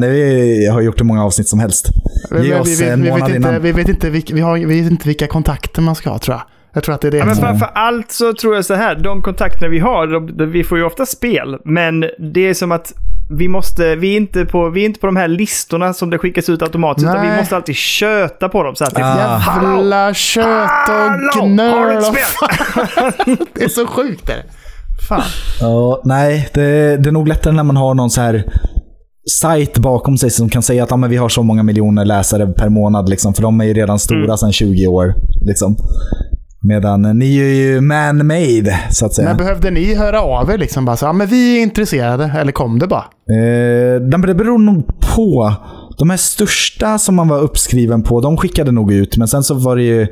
Jag har gjort hur många avsnitt som helst. Vi, Ge vi, oss vi, en vi, månad vet inte, innan. vi, vet inte vilka, vi, har, vi vet inte vilka kontakter man ska ha tror jag. Jag tror att det är det. Ja, men framför allt så tror jag så här, de kontakterna vi har, de, vi får ju ofta spel, men det är som att vi måste, vi är inte på, vi är inte på de här listorna som det skickas ut automatiskt, utan vi Nej. måste alltid köta på dem. Så att det, Ah. Jävla Hallå, och har du gnöl. Det är så sjukt det. Fan. Ja, nej, det, det är nog lättare när man har någon så här sajt bakom sig som kan säga att ja, men vi har så många miljoner läsare per månad. Liksom, för de är ju redan stora Mm. sedan 20 år. Liksom. Medan ni är ju man-made, så att säga. Men behövde ni höra av er liksom bara så ja men vi är intresserade. Eller kom det bara? Eh, det beror nog på. De här största som man var uppskriven på, de skickade nog ut. Men sen så var det ju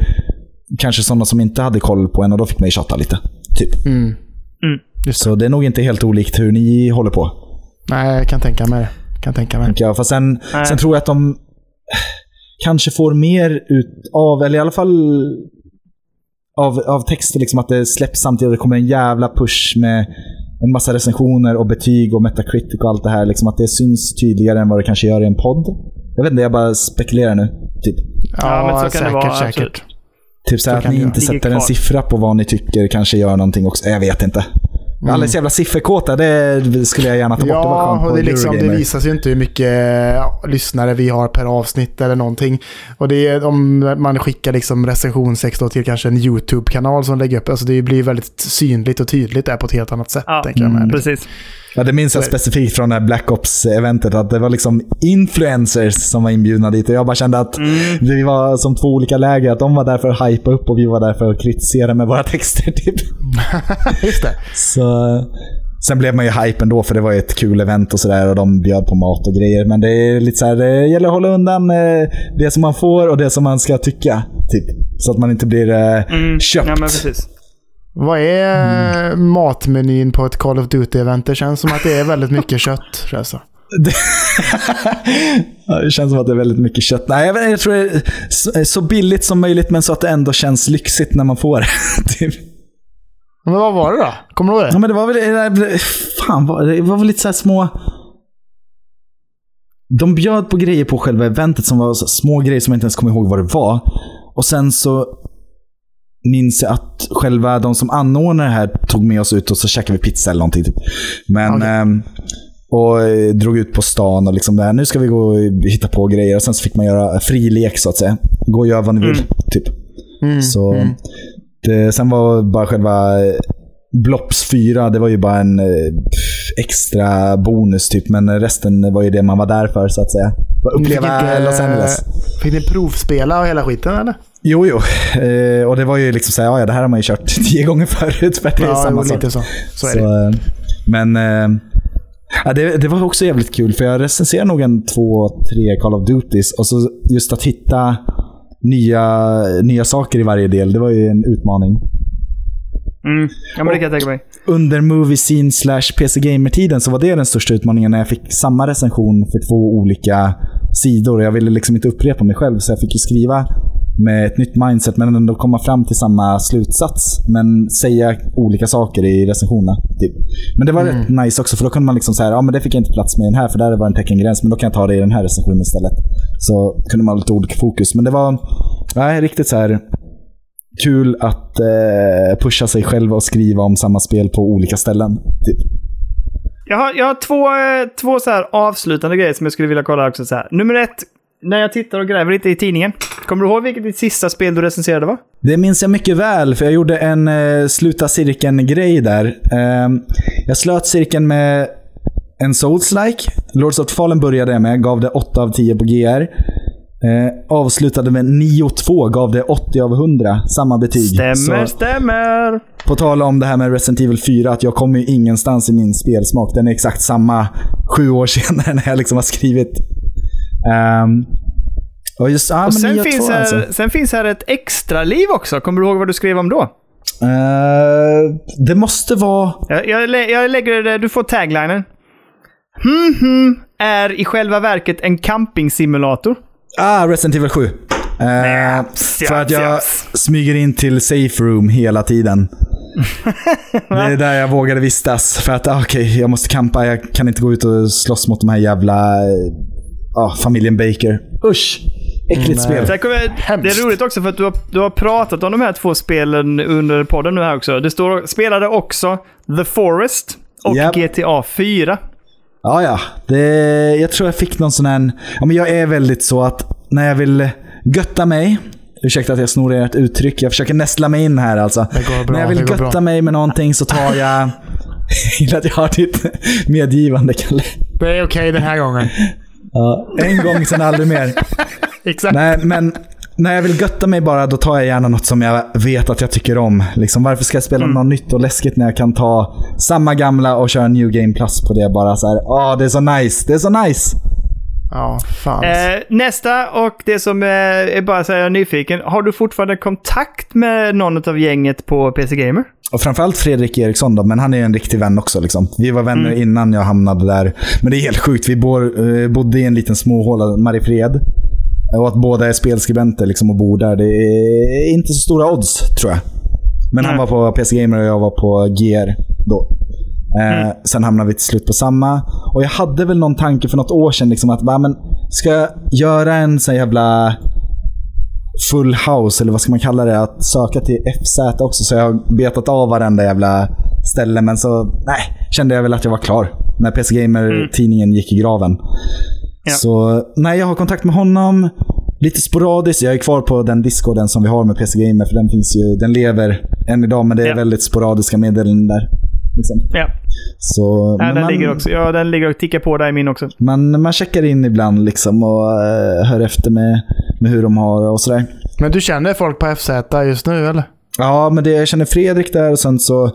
kanske sådana som inte hade koll på en och då fick man ju tjata lite. Typ. Mm. Så det är nog inte helt olikt hur ni håller på. Nej, jag kan tänka mig det. Kan tänka mig. jag. Fast sen, Nej. sen tror jag att de kanske får mer ut av, eller i alla fall av, av texter, liksom att det släpps samtidigt och det kommer en jävla push med en massa recensioner och betyg och Metacritic och allt det här. Liksom att det syns tydligare än vad det kanske gör i en podd. Jag vet inte, jag bara spekulerar nu. Typ, Ja, men så kan det säkert, vara, säkert. typ så här Så att kan ni det inte sätter en siffra på vad ni tycker kanske gör någonting också. Jag vet inte. Mm. Alldeles jävla sifferkåta, det skulle jag gärna ta bort. det var Ja, på och det, liksom, det visas ju inte hur mycket lyssnare vi har per avsnitt eller någonting. Och det är om man skickar liksom recensionsex till kanske en YouTube-kanal som lägger upp. Alltså det blir väldigt synligt och tydligt där på ett helt annat sätt. Ja, tänker jag med. Mm. Precis. Ja, det minns jag specifikt från det här Black Ops-eventet. Att det var liksom influencers som var inbjudna dit. Och jag bara kände att vi var som två olika läger. Att de var där för att hypa upp och vi var där för att kritisera med våra texter. Typ. Just det. Så, sen blev man ju hype ändå för det var ju ett kul event och sådär. Och de bjöd på mat och grejer. Men det är lite så här, det gäller att hålla undan eh, det som man får och det som man ska tycka. Typ. Så att man inte blir eh, Mm. köpt. Ja, men precis. Vad är Mm. matmenyn på ett Call of Duty-event? Det känns som att det är väldigt mycket kött. Det. Ja, känns som att det är väldigt mycket kött. Nej, jag, tror det är så, billigt som möjligt, men så att det ändå känns lyxigt när man får det. Men vad var det då? Kommer du ihåg Ja, det? men det var väl... Fan, det, var väl lite så här små... De bjöd på grejer på själva eventet som var små grejer som jag inte ens kommer ihåg vad det var. Och sen så minns jag att själva de som anordnade det här tog med oss ut och så käkade vi pizza eller någonting. Typ. Men... Okej. ehm, och eh, drog ut på stan och liksom där, nu ska vi gå och hitta på grejer. Och sen så fick man göra fri lek så att säga. Gå och göra vad ni vill. Typ. Mm, Så mm. det, sen var bara själva eh, Blops 4, det var ju bara en eh, extra bonus typ. Men resten var ju det man var där för så att säga. Uppleva Los Angeles. Fick ni provspela och hela skiten eller? Jo, jo. Eh, och det var ju liksom såhär, ja, ja det här har man ju kört tio gånger förut. För det är Ja, samma sak. lite så. Så Så, det. eh, men eh, ja, det, det var också jävligt kul för jag recenserade nog en två, tre Call of Duties och så just att hitta nya, nya saker i varje del. Det var ju en utmaning. Mm. Ja, men det kan jag tänka mig. Under movie scene slash PC Gamer-tiden så var det den största utmaningen när jag fick samma recension för två olika sidor. Jag ville liksom inte upprepa mig själv så jag fick ju skriva med ett nytt mindset men ändå komma fram till samma slutsats. Men säga olika saker i recensionerna. Typ. Men det var Mm. rätt nice också för då kunde man liksom säga ja men det fick jag inte plats med i den här för där var en teckengräns men då kan jag ta det i den här recensionen istället. Så kunde man ha lite olika fokus. Men det var nej, riktigt så här kul att eh, pusha sig själv och skriva om samma spel på olika ställen. Typ. Jag har, jag har två, eh, två så här avslutande grejer som jag skulle vilja kolla också. Så här. Nummer ett, när jag tittar och gräver lite i tidningen. Kommer du ihåg vilket ditt sista spel du recenserade var? Det minns jag mycket väl, för jag gjorde en eh, sluta cirkeln-grej där. Eh, jag slöt cirkeln med en Souls-like. Lords of Fallen började jag med, gav det 8 av 10 på GR. Eh, avslutade med 9-2, gav det 80 av 100. Samma betyg. Stämmer, Så, stämmer. på tal om det här med Resident Evil 4, att jag kommer ju ingenstans i min spelsmak. Den är exakt samma sju år senare när jag liksom har skrivit. Ehm, och just, ja, Och sen 9-2 finns, här, alltså. sen finns här ett extra liv också. Kommer du ihåg vad du skrev om då? Eh, det måste vara... Jag, jag, jag lägger det, du får taglinen. Hmm, hmm är i själva verket en campingsimulator. Ah, Resident Evil 7. Eh, Japs, för att jag japs. smyger in till safe room hela tiden. det är där jag vågade vistas. För att, ah, okej, jag måste campa. Jag kan inte gå ut och slåss mot de här jävla... ah, familjen Baker. Usch! Äckligt Nej. spel. Kommer, det är roligt också för att du har, du har pratat om de här två spelen under podden nu här också. Det står, spelade också The Forest och Japp. GTA 4. Ja, ja. Det, jag tror jag fick någon sån här... Ja, men jag är väldigt så att när jag vill götta mig, ursäkta att jag snor ert uttryck, jag försöker nästla mig in här alltså. Bra, när jag vill götta bra. mig med någonting så tar jag... Gillar att jag har ditt medgivande, Kalle. Det är okej den här gången. Ja, en gång sen aldrig mer. Exakt. Nej, men när jag vill götta mig bara, då tar jag gärna något som jag vet att jag tycker om. Liksom, varför ska jag spela något nytt och läskigt när jag kan ta samma gamla och köra New Game Plus på det bara så här. Åh, det är så nice. Det är så nice. Ja, fan. Eh, nästa och det som eh, är bara så här, jag är nyfiken. Har du fortfarande kontakt med någon av gänget på PC Gamer? Och framförallt Fredrik Eriksson då, men han är ju en riktig vän också. Liksom. Vi var vänner innan jag hamnade där. Men det är helt sjukt. Vi bor, eh, bodde i en liten småhåla, Mariefred. Och att båda är spelskribenter liksom, och bor där, det är inte så stora odds tror jag. Men han Nej. var på PC Gamer och jag var på GR då. Eh, Sen hamnade vi till slut på samma. Och jag hade väl någon tanke för något år sedan liksom, att va, men, ska jag göra en sån jävla full house, eller vad ska man kalla det, att söka till FZ också. Så jag har betat av varenda jävla ställe. Men så, nej, kände jag väl att jag var klar. När PC Gamer-tidningen gick i graven. Ja. Så nej, jag har kontakt med honom. Lite sporadiskt. Jag är kvar på den discorden som vi har med PC Gamer, för den finns ju, den lever än idag, men det är Ja. väldigt sporadiska meddelanden där. Liksom. Ja, Så, ja men den, man, ligger också, ja den ligger och tickar på där i min också. Man, man checkar in ibland liksom och eh, hör efter med, med hur de har och sådär. Men du känner folk på FZ just nu eller? Ja, men det, jag känner Fredrik där och sen så...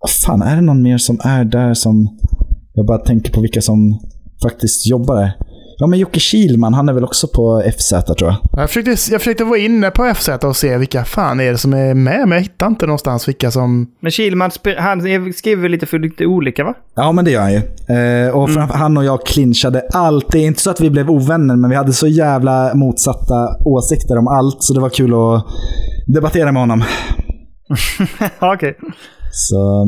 vad fan, är det någon mer som är där som... Jag bara tänker på vilka som faktiskt jobbar där. Ja, men Jocke Kilman, han är väl också på FZ tror jag. Jag försökte, jag försökte vara inne på FZ och se vilka fan är det som är med, men jag hittar inte någonstans vilka som... Men Kilman, han skriver lite för lite olika va? Ja, men det gör han ju. Eh, och framför, han och jag clinchade allt. Det är inte så att vi blev ovänner, men vi hade så jävla motsatta åsikter om allt, så det var kul att debattera med honom. Okej. Så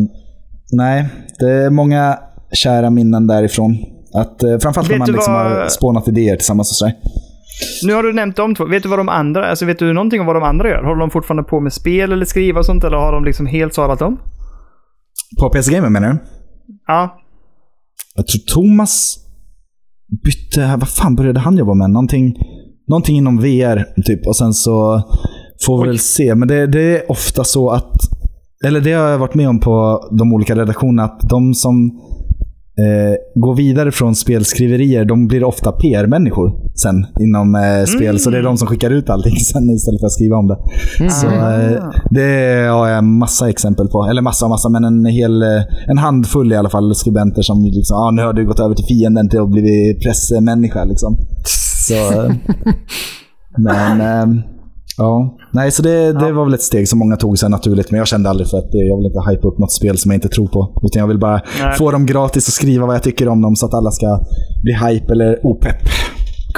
nej, det är många kära minnen därifrån. Att, eh, framförallt när Vet man du liksom vad- har spånat idéer tillsammans och sådär. Nu har du nämnt de två. Vet du vad de andra, alltså vet du någonting om vad de andra gör? Håller de fortfarande på med spel eller skriva och sånt eller har de liksom helt sadlat om? På PC Gamer menar du? Ja. Jag tror Thomas bytte, vad fan började han jobba med? Någonting, någonting inom VR typ. Och sen så får vi väl se. Men det, det är ofta så att, eller det har jag varit med om på de olika redaktionerna, att de som eh, går vidare från spelskriverier, de blir ofta PR-människor sen inom eh, spel. Så det är de som skickar ut allting sen istället för att skriva om det. Så eh, det har jag massa exempel på. Eller massa och massa, men en hel eh, en handfull i alla fall skribenter som liksom, ah, nu har du gått över till fienden till att bli pressmänniska. Liksom. Så, men, ehm, ja. Nej, så det, det var väl ett steg som många tog sig naturligt, men jag kände aldrig för att det, jag vill inte hypa upp något spel som jag inte tror på. Utan jag vill bara Nej. få dem gratis och skriva vad jag tycker om dem så att alla ska bli hype eller opepp.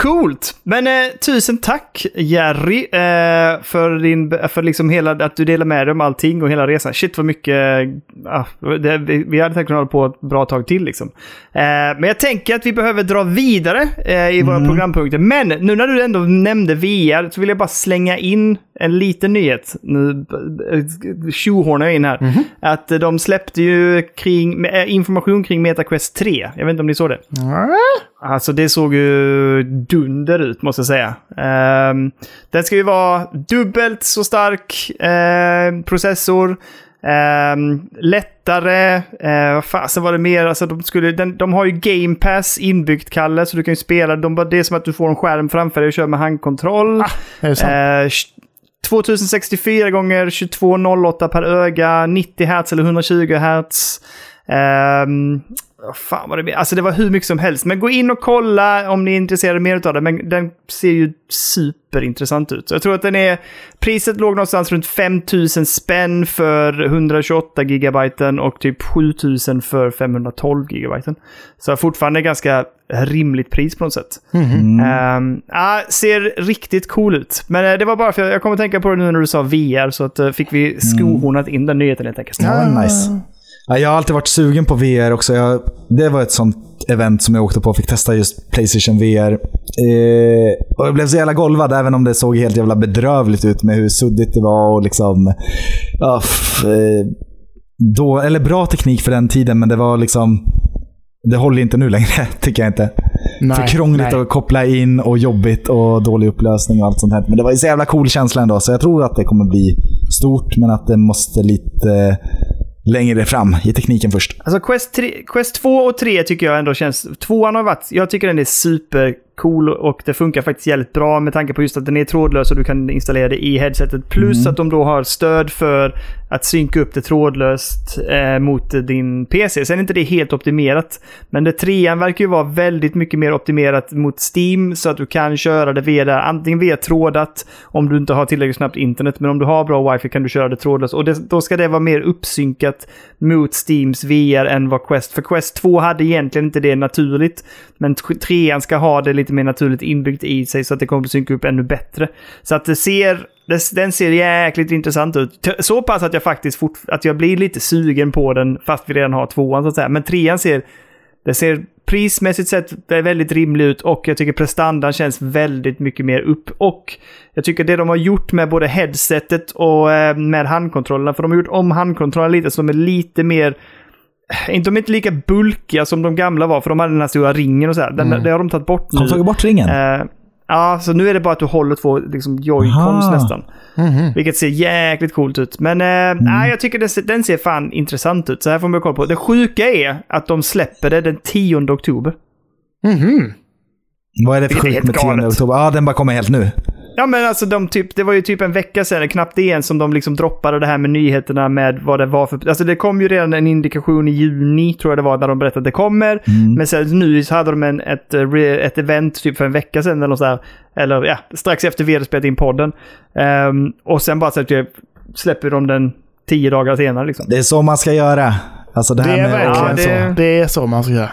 Coolt! Men eh, tusen tack Jerry eh, för, din, för liksom hela, att du delar med dig om allting och hela resan. Shit vad mycket... ah, det, vi, vi hade säkert kunnat hålla på ett bra tag till liksom. Eh, men jag tänker att vi behöver dra vidare eh, i våra programpunkter. Men nu när du ändå nämnde VR så vill jag bara slänga in en liten nyhet. Nu eh, tjohornar jag in här. Att eh, de släppte ju kring, eh, information kring MetaQuest 3. Jag vet inte om ni såg det? Alltså det såg ju dunder ut måste jag säga. Ehm, den ska ju vara dubbelt så stark eh, processor. ehm, lättare. Uh, vad fasen var det mer? Alltså de, skulle, den, de har ju Game Pass inbyggt, Kalle, så du kan ju spela. De, det är som att du får en skärm framför dig och kör med handkontroll. Är det sant? Eh, 2064 gånger 2208 per öga, 90 Hz eller 120 Hz. Um, fan vad det blir. Alltså det var hur mycket som helst. Men gå in och kolla om ni är intresserade mer av det. Men den ser ju superintressant ut. Så jag tror att den är... Priset låg någonstans runt 5000 spänn för 128 gigabyten och typ 7000 för 512 gigabyten. Så fortfarande ganska rimligt pris på något sätt. Ehm, ja, ser riktigt cool ut. Men eh, det var bara för att jag kommer att tänka på det nu när du sa VR, så att, eh, fick vi skohornat in den nyheten helt enkelt. Ja, nice. Ja, jag har alltid varit sugen på VR också. Jag, det var ett sånt event som jag åkte på och fick testa just Playstation VR. Eh, och jag blev så jävla golvad, även om det såg helt jävla bedrövligt ut med hur suddigt det var och liksom... Ja, f- eh, då, eller bra teknik för den tiden, men det var liksom... Det håller inte nu längre, tycker jag inte. Nej, för krångligt nej. att koppla in och jobbigt och dålig upplösning och allt sånt här. Men det var en så jävla cool känsla ändå, så jag tror att det kommer bli stort, men att det måste lite längre fram i tekniken först. Alltså Quest, 3, Quest 2 och 3 tycker jag ändå känns... Tvåan har varit... Jag tycker den är super supercool och det funkar faktiskt jävligt bra med tanke på just att den är trådlös och du kan installera det i headsetet. Plus att de då har stöd för att synka upp det trådlöst eh, mot din PC. Sen är inte det helt optimerat. Men det trean verkar ju vara väldigt mycket mer optimerat mot Steam så att du kan köra det via där, antingen via trådat om du inte har tillräckligt snabbt internet. Men om du har bra wifi kan du köra det trådlöst. Och det, då ska det vara mer uppsynkat mot Steams VR än vad Quest. För Quest 2 hade egentligen inte det naturligt. Men trean ska ha det lite mer naturligt inbyggt i sig så att det kommer att synka upp ännu bättre. Så att det ser, det, den ser jäkligt intressant ut. Så pass att jag faktiskt fort, att jag blir lite sugen på den fast vi redan har tvåan så att säga. Men trean ser, det ser prismässigt sett det är väldigt rimlig ut och jag tycker prestandan känns väldigt mycket mer upp. Och jag tycker det de har gjort med både headsetet och eh, med handkontrollerna, för de har gjort om handkontrollerna lite så de är lite mer inte, de är inte lika bulkiga som de gamla var, för de hade den här stora ringen och så här. Den, Det har de tagit bort nu. Har de tagit bort ringen? Eh, ja, så nu är det bara att du håller två liksom, joycons Aha. nästan. Vilket ser jäkligt coolt ut. Men eh, nej, jag tycker det, ser- den ser fan intressant ut. Så här får man kolla på. Det sjuka är att de släpper det den 10 oktober. Vad är det för sjukt med 10 galet. oktober? Ja, den bara kommer helt nu. Ja men alltså de typ, det var ju typ en vecka sedan, knappt det ens, som de liksom droppade det här med nyheterna med vad det var för... Alltså det kom ju redan en indikation i juni, tror jag det var, när de berättade att det kommer. Men sen nu så hade de en, ett, eh, ett event typ för en vecka sedan eller något sådär. Eller ja, strax efter vi hade spelat in podden. Ehm, och sen bara så att jag släpper de den tio dagar senare liksom. Det är så man ska göra. Alltså det Det här är med verkligen Ja, det- så. Det är så man ska göra.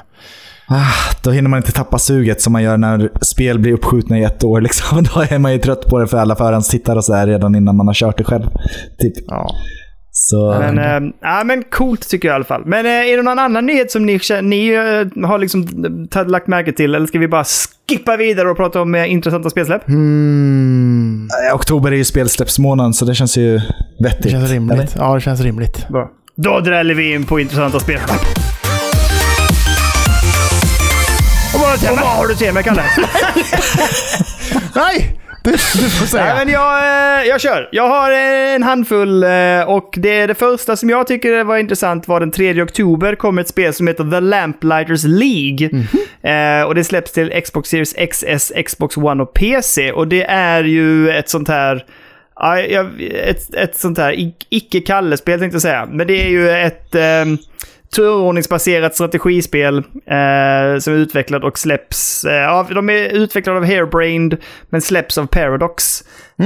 Ah, då hinner man inte tappa suget som man gör när spel blir uppskjutna i ett år. Liksom. Då är man ju trött på det för alla förhandstittare och så här redan innan man har kört det själv. Typ. Ja. Så, Men, äh, ja, men coolt tycker jag i alla fall. Men äh, är det någon annan nyhet som ni, ni äh, har liksom tagit- lagt märke till? Eller ska vi bara skippa vidare och prata om äh, intressanta spelsläpp? Mm, oktober är ju spelsläppsmånaden så det känns ju vettigt. det känns rimligt. eller? Ja, det känns rimligt. Bra. Då dräller vi in på intressanta spelsläpp. Och vad, och vad har du till mig, Kalle? Nej! Det, du får säga. Nej, men jag, eh, jag kör. Jag har en handfull eh, och det, är det första som jag tycker var intressant var den 3 oktober kom ett spel som heter The Lamplighters League. Eh, och det släpps till Xbox Series XS, Xbox One och PC. Och det är ju ett sånt här ett, ett sånt här icke-Kalle-spel tänkte jag säga. Men det är ju ett eh, turordningsbaserat strategispel eh, som är utvecklat och släpps... Eh, av, de är utvecklade av Hairbrained men släpps av Paradox.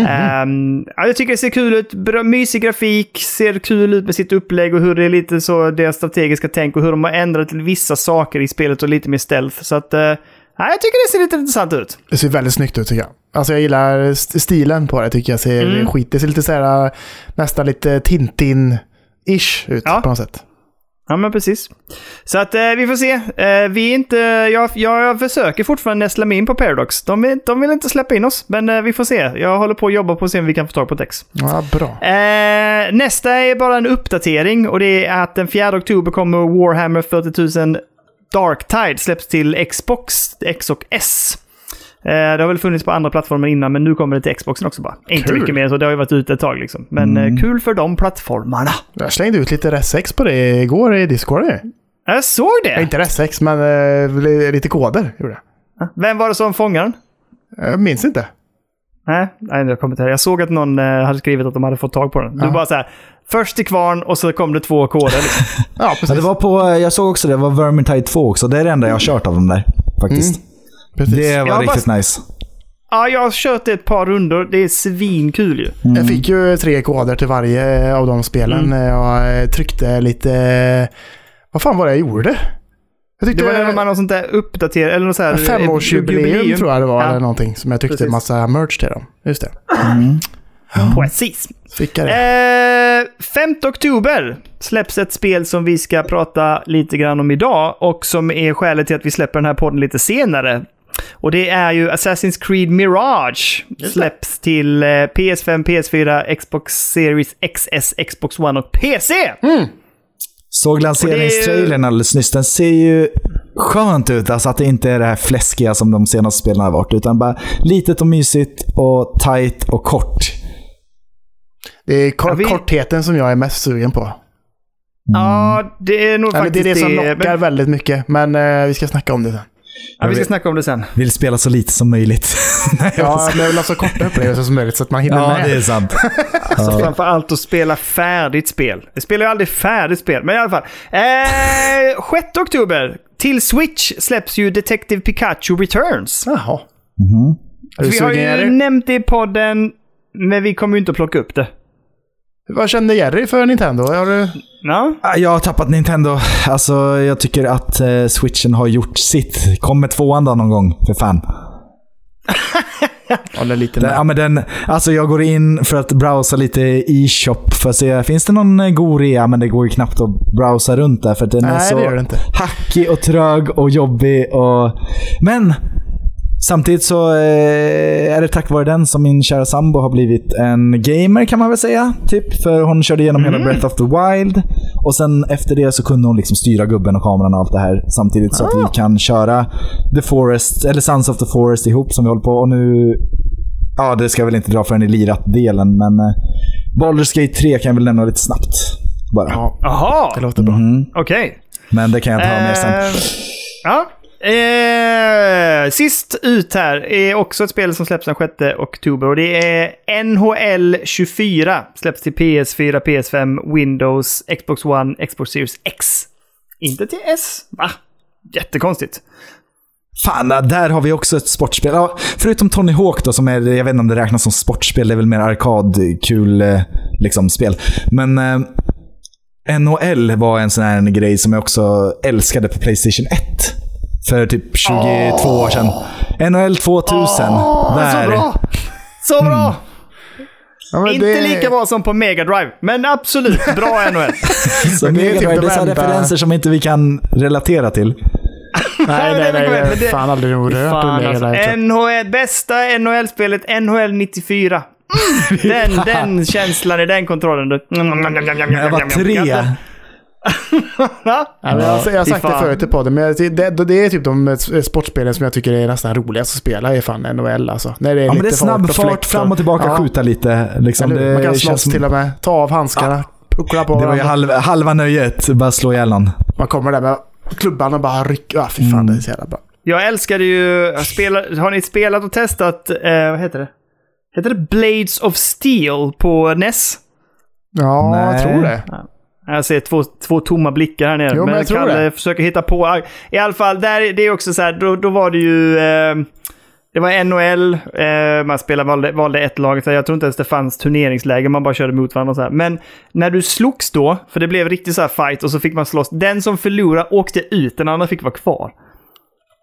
Ehm, ja, jag tycker det ser kul ut. Bra, mysig grafik, ser kul ut med sitt upplägg och hur det är lite så deras strategiska tänk och hur de har ändrat till vissa saker i spelet och lite mer stealth. Så att... Eh, ja, jag tycker det ser lite intressant ut. Det ser väldigt snyggt ut tycker jag. Alltså jag gillar st- stilen på det tycker jag ser Mm. skit. Det ser lite såhär nästan lite Tintin-ish ut Ja. på något sätt. Ja, men precis. Så att eh, vi får se. Eh, vi inte... Jag, jag försöker fortfarande nästla mig in på Paradox. De, vill- de vill inte släppa in oss, men eh, vi får se. Jag håller på att jobba på att se om vi kan få tag på ett ex. Ja, bra. Eh, nästa är bara en uppdatering och det är att den 4 oktober kommer Warhammer 40 000 Darktide släpps till Xbox, X och S. Eh, det har väl funnits på andra plattformar innan, men nu kommer det till Xboxen också bara. Inte Kul. mycket mer, så det har ju varit ute ett tag liksom. Men eh, kul för de plattformarna. Jag slängde ut lite RS6 på det igår i Discord. Jag såg Ja. det! Inte RS6, men eh, li- lite koder gjorde jag. Vem var det som fångade den? Jag minns inte. Nej, nej jag kommer inte. Jag såg att någon eh, hade skrivit att de hade fått tag på den. Du Ja. bara så här, först till kvarn och så kom det två koder. Liksom. Ja, precis. Ja, det var på, jag såg också det, det var Vermintide 2 också. Det är det enda jag har kört av dem där. Faktiskt. Precis. Det var riktigt bara- nice. ja, jag har kört det ett par rundor. Det är svinkul ju. Jag fick ju tre koder till varje av de spelen. Mm. Jag eh, tryckte lite... Vad fan var det jag gjorde? Jag Det tyckte var när man har sånt där uppdaterat, eller något så här... femårsjubileum tror jag det var, Ja. eller någonting. Som jag tryckte Precis. massa merch till dem. Just det. Precis. Fick jag det. Eh, 5 oktober släpps ett spel som vi ska prata lite grann om idag och som är skälet till att vi släpper den här podden lite senare. Och det är ju Assassin's Creed Mirage. Släpps till eh, PS5, PS4, Xbox Series XS, Xbox One och PC. Såg lanseringstrailern alldeles nyss. Den ser ju skönt ut. Alltså att det inte är det här fläskiga som de senaste spelen har varit. Utan bara litet och mysigt och tight och kort. Det är kor- Ja, vi- kortheten som jag är mest sugen på. Ja, det är nog Eller det är faktiskt det som det. lockar Men, väldigt mycket. Men eh, vi ska snacka om det sen. ja, vi ska snacka om det sen. Vill spela så lite som möjligt. Nej, jag Ja, men jag vill ha så korta upplevelser som möjligt så att man hinner ja med. det är sant. Så framför allt att spela färdigt spel. Jag spelar ju aldrig färdigt spel, men i alla fall. Eh, 6 oktober. Till Switch släpps ju Detective Pikachu Returns. Jaha. Är du Vi har ju nämnt det i podden, men vi kommer ju inte att plocka upp det. Vad kände Jerry för Nintendo? Har du... Ja, Ah, Jag har tappat Nintendo. Alltså, jag tycker att eh, switchen har gjort sitt. Kommer tvåan då någon gång, för fan. Håller lite Den, med. ja, men den, alltså jag går in för att browsa lite i e-shop för att se, finns det någon eh, god rea? Men det går ju knappt att browsa runt där för att den är Nej, så det inte. hackig och trög och jobbig. Och... Men samtidigt så eh, är det tack vare den som min kära sambo har blivit en gamer kan man väl säga. Typ, för hon körde igenom hela Breath of the Wild. Och sen efter det så kunde hon liksom styra gubben och kameran och allt det här samtidigt så att vi kan köra The Forest, eller Sons of the Forest ihop som vi håller på. Och nu Ja, det ska jag väl inte dra förrän i lirat-delen, men eh, Baldur's Gate 3 kan jag väl nämna lite snabbt. Bara. Ja, Jaha, det låter bra. Mhm. okej. Men det kan jag ta mer sen. Eh, Ja. Eh, sist ut här är också ett spel som släpps den 6 oktober och det är NHL 24. Släpps till PS4, PS5, Windows, Xbox One, Xbox Series X. Inte till S. Va? Jättekonstigt. Fan, där har vi också ett sportspel. Ja, förutom Tony Hawk då, som är, jag vet inte om det räknas som sportspel, det är väl mer arkadkul eh, liksom, spel. Men eh, NHL var en sån här grej som jag också älskade på Playstation 1. För typ 22 år sedan. NHL 2000. där. Så bra! Så bra! Ja, men Inte det- lika bra som på Mega Drive, men absolut bra NHL. Så Men det är Mega typ Drive, de det är så referenser som inte vi kan relatera till. Nej, nej, nej. nej, det- Fan aldrig rört Fan, alltså. NHL, bästa NHL-spelet, NHL 94. Mm, den, den känslan i den kontrollen. Du. Jag var tre. Ja. Ja, men jag, har- jag har sagt det förut i podden, men det, det, det är typ de sportspelen som jag tycker är nästan roligast att spela i fan NHL alltså. När det är Ja, men det är snabb fart och fläkt fram och tillbaka, ja, skjuta lite. Liksom. Det Man kan slåss som- till och med. Ta av handskarna, puckla på Det var ju halva, halva nöjet, bara slå ihjäl någon. Man kommer där med klubban och bara rycker. Ah, fy fan, Mm. det är så jävla bra. Jag älskade ju... Jag spelar, har ni spelat och testat... Eh, vad heter det? Heter det Blades of Steel på NES? Ja, jag Nej. tror det. Jag ser två, två tomma blickar här nere. Jo, men jag tror Kalle det. försöker hitta på. I alla fall, där, det är också så här, då, då var det ju... Eh, det var NHL, eh, man spelade, valde, valde ett lag. Så jag tror inte ens det fanns turneringsläge, man bara körde mot varandra. Så här. Men när du slogs då, för det blev riktigt så här fight och så fick man slåss. Den som förlorade åkte ut, den andra fick vara kvar.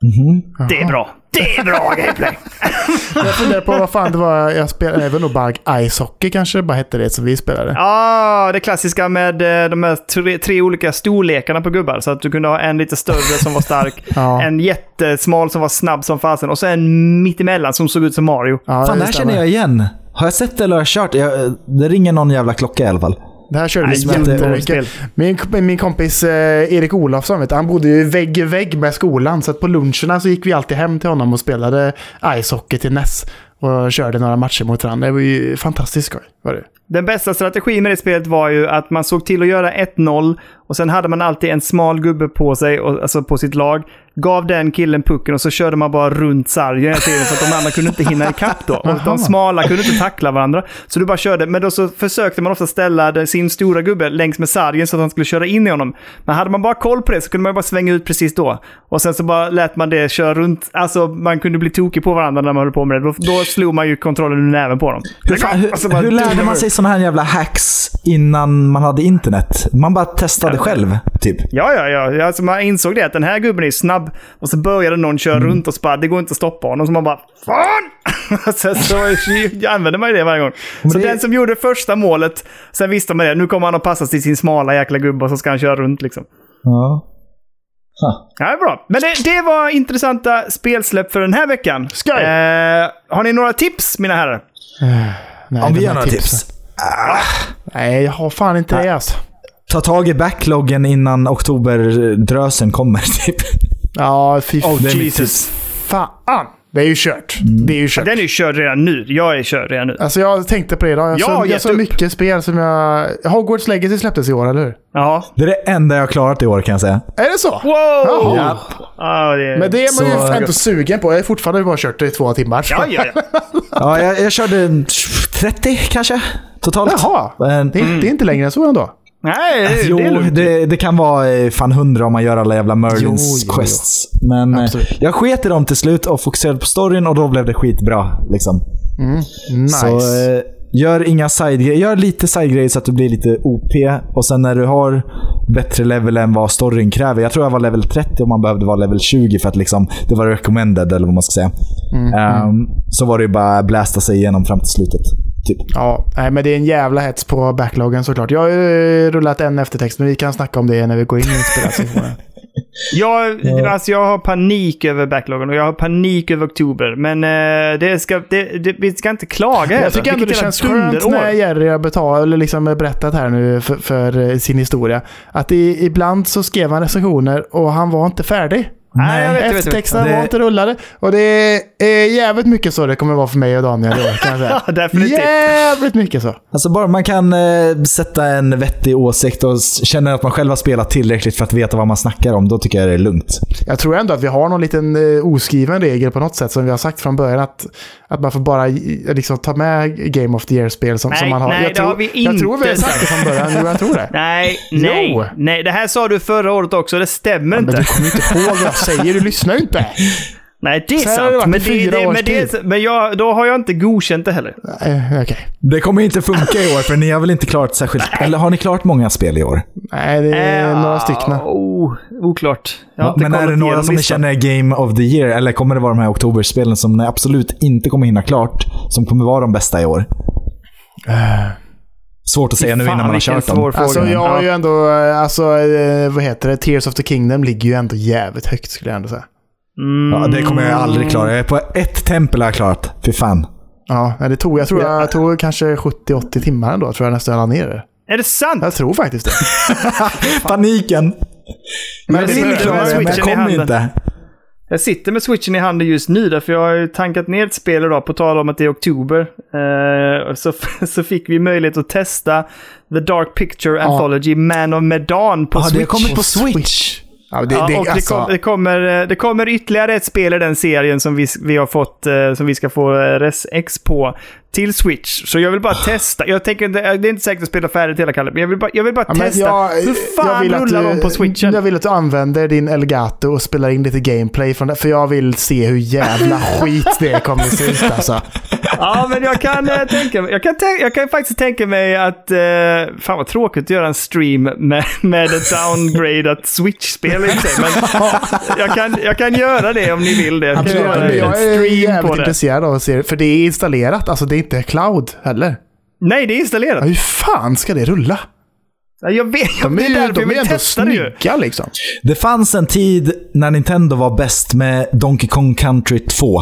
Mhm. Det är bra. Det är bra gameplay! Jag funderar på vad fan det var jag spelade. Det var nog bara Ice Hockey kanske bara hette det som vi spelade. Ja, det klassiska med eh, de här tre, tre olika storlekarna på gubbar. Så att du kunde ha en lite större som var stark, Ja. en jättesmal som var snabb som fasen och så en mittemellan som såg ut som Mario. Ja, Fan, det här känner jag igen. Har jag sett det eller har jag kört? Jag, det ringer någon jävla klocka i alla fall. Det här körde vi jättemycket. Min, min kompis eh, Erik Olofsson, vet han bodde ju vägg i vägg med skolan. Så på luncherna så gick vi alltid hem till honom och spelade ishockey till NES. Och körde några matcher mot varandra. Det var ju fantastiskt skoj. Var det. Den bästa strategin med det spelet var ju att man såg till att göra 1-0 och sen hade man alltid en smal gubbe på sig, och, alltså på sitt lag. Gav den killen pucken och så körde man bara runt sargen hela tiden för att de andra kunde inte hinna ikapp då. Och de smala kunde inte tackla varandra. Så du bara körde, men då så försökte man ofta ställa sin stora gubbe längs med sargen så att han skulle köra in i honom. Men hade man bara koll på det så kunde man bara svänga ut precis då. Och sen så bara lät man det köra runt. Alltså man kunde bli tokig på varandra när man höll på med det. Då, då slog man ju kontrollen ur näven på dem. Hur, fan, hur, Alltså bara- hur lärde man sig sådana här jävla hacks innan man hade internet? Man bara testade själv, typ. Ja, ja, ja. Alltså man insåg det att den här gubben är snabb. Och så började någon köra Mm. runt och bara, det går inte att stoppa honom. Så man bara, fan! så, så använde man ju det varje gång. Så det- den som gjorde första målet, sen visste man det. Nu kommer han att passa till sin smala jäkla gubbe och så ska han köra runt liksom. Ja. Huh. Ja, det är bra. Men det, det var intressanta spelsläpp för den här veckan. Skoj! Eh, har ni några tips, mina herrar? Nej, Om vi gör några tipsen. tips. Nej, jag har fan inte det alltså. Ta tag i backloggen innan oktoberdrösen kommer, typ. Ja, fy Oh, Jesus. Fan! Det är ju kört. Det är ju kört. Den är ju körd redan nu. Jag är körd redan nu. Alltså jag tänkte på det idag. Jag, Jag så, har jag så upp. mycket spel som jag... Hogwarts Legacy släpptes i år, eller hur? Ja. Det är det enda jag har klarat i år, kan jag säga. Är det så? Wow! Jaha. Ja, det... Men det är man Så- ju ändå sugen på. Jag har fortfarande bara kört det i två timmar. Ja, ja, ja. Ja, jag, jag körde 30 kanske, totalt. Jaha. Men, Det, är, det är inte längre än så ändå. Nej, det, jo, det är det, det kan vara eh, fan 100 om man gör alla jävla Merlins Jo, jo, quests. Men eh, Absolut. jag sket i dem till slut och fokuserade på storyn och då blev det skitbra. Liksom. Nice. Så eh, gör inga side Gör lite side så att du blir lite OP. Och sen när du har bättre level än vad storyn kräver. Jag tror jag var level 30 och man behövde vara level 20 för att liksom, det var recommended eller vad man ska säga. Ehm, så var det ju bara blasta sig igenom fram till slutet. Typ. Ja, nej, men det är en jävla hets på backloggen såklart. Jag har ju rullat en eftertext, men vi kan snacka om det när vi går in i spelet. Jag, alltså jag har panik över backloggen och jag har panik över oktober. Men eh, det ska, det, det, vi ska inte klaga Jag tycker ändå det känns skönt när Jerry har betal, eller liksom berättat här nu för, för eh, sin historia. Att i, ibland så skrev han recensioner och han var inte färdig. Nej, Det- var inte rullade. Och det är jävligt mycket så det kommer vara för mig och Daniel i år kan jag säga. Ja, definitivt. Jävligt mycket så. Alltså bara man kan eh, sätta en vettig åsikt och känner att man själv har spelat tillräckligt för att veta vad man snackar om, då tycker jag det är lugnt. Jag tror ändå att vi har någon liten eh, oskriven regel på något sätt som vi har sagt från början. Att, att man får bara eh, liksom, ta med Game of the Year-spel som, Nej, som man har. nej, jag det tror, har vi Jag tror vi har inte sagt det från början. Jo, jag tror det. Nej, nej, Jo. nej. Det här sa du förra året också. Det stämmer Men inte. du kommer inte ihåg vad jag säger. Du lyssnar ju inte. Nej, det är det sant. Men, det, fyra det, men, det, men jag, då har jag inte godkänt det heller. Eh, Okej. Det kommer inte funka i år, för ni har väl inte klarat särskilt... Eller har ni klarat många spel i år? Nej, det är Eh, några stycken. Oh, oklart. Jag har inte Men är det några som ni känner är Game of the Year? Eller kommer det vara de här oktoberspelen som ni absolut inte kommer hinna klart? Som kommer vara de bästa i år? Svårt att säga nu innan man har kört dem. Alltså jag har Ja. ju ändå, eh, alltså vad heter det, Tears of the Kingdom ligger ju ändå jävligt högt skulle jag ändå säga. Mm. Ja, det kommer jag aldrig klara. Jag är på ett tempel har jag klarat. Fy fan. Ja, det tog, jag tror jag tog kanske 70-80 timmar ändå, tror jag nästan jag la ner det. Är det sant? Jag tror faktiskt det. Paniken. Men Jag det vill är- klara det, men jag Switchen i kommer handen. inte. Jag sitter med switchen i handen just nu därför jag har ju tankat ner ett spel idag på tal om att det är oktober. Eh, så, så fick vi möjlighet att testa The Dark Picture Anthology Man of Medan på Ja, det har Switch. kommit på Switch. Ja, det, Ja, det, och det, alltså, kom, det, kommer, eh, det kommer ytterligare ett spel i den serien som vi, vi har fått, eh, som vi ska få eh, Res X på till Switch. Så jag vill bara testa. Jag tänker inte, det är inte säkert att spela färdigt hela Kalle, men jag vill bara, jag vill bara ja, testa. jag- Hur fan rullar du- de på Switchen? Jag vill att du använder din Elgato och spelar in lite gameplay från det. För jag vill se hur jävla skit det kommer att se ut alltså. Ja, men jag kan eh, tänka mig, jag kan, tän- jag kan faktiskt tänka mig att, eh, fan vad tråkigt att göra en stream med, med ett downgradat Switch-spel i sig, men jag kan, jag kan göra det om ni vill det. Jag kan Absolut, göra en jag är jävligt det. intresserad av att se det. För det är installerat, alltså det är inte cloud heller. Nej, det är Ja, installerat. hur fan ska det rulla? Ja, Jag vet, De det är är ju därför de jag är ändå det snygga liksom. Det fanns en tid när Nintendo var bäst med Donkey Kong Country 2.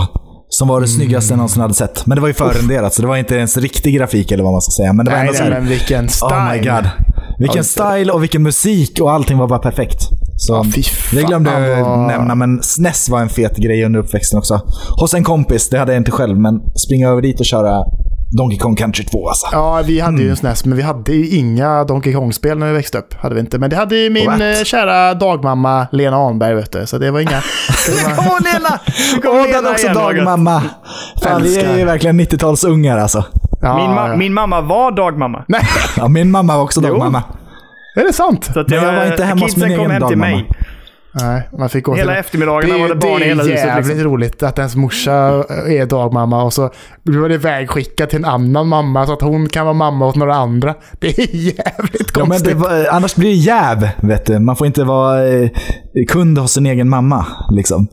Som var det snyggaste jag någonsin hade sett. Men det var ju förrenderat, så det var inte ens riktig grafik eller vad man ska säga. Men det var Nej, ändå nej, men vilken style. Oh my god. Vilken Oj. style och vilken musik och allting var bara perfekt. Så fy det glömde fan jag vad- nämna, men SNES var en fet grej under uppväxten också. Hos en kompis, det hade jag inte själv, men springa över dit och köra Donkey Kong Country 2 alltså. Ja, vi hade Mm. ju en SNES, men vi hade ju inga Donkey Kong-spel när vi växte upp. Hade vi inte. Men det hade ju min What? eh, kära dagmamma Lena Ahnberg, vet du. Så det var inga... Det var, Åh, Lena! Åh, den också dagmamma. Fan, vi är ju verkligen 90-talsungar alltså. ja, Min, ma- ja. min mamma var dagmamma. Nej, Ja, min mamma var också dagmamma. är det sant? Så att Men jag var inte hemma hos min egen dagmamma. mig. Nej, man fick gå Hela till... eftermiddagarna var det barn i hela Det är huset. jävligt Liksom. roligt att ens morsa är dagmamma och så blir man ivägskickad till en annan mamma så att hon kan vara mamma åt några andra. Det är jävligt Ja, men konstigt. det var, annars blir det jäv, vet du. Man får inte vara eh, kund hos sin egen mamma, liksom.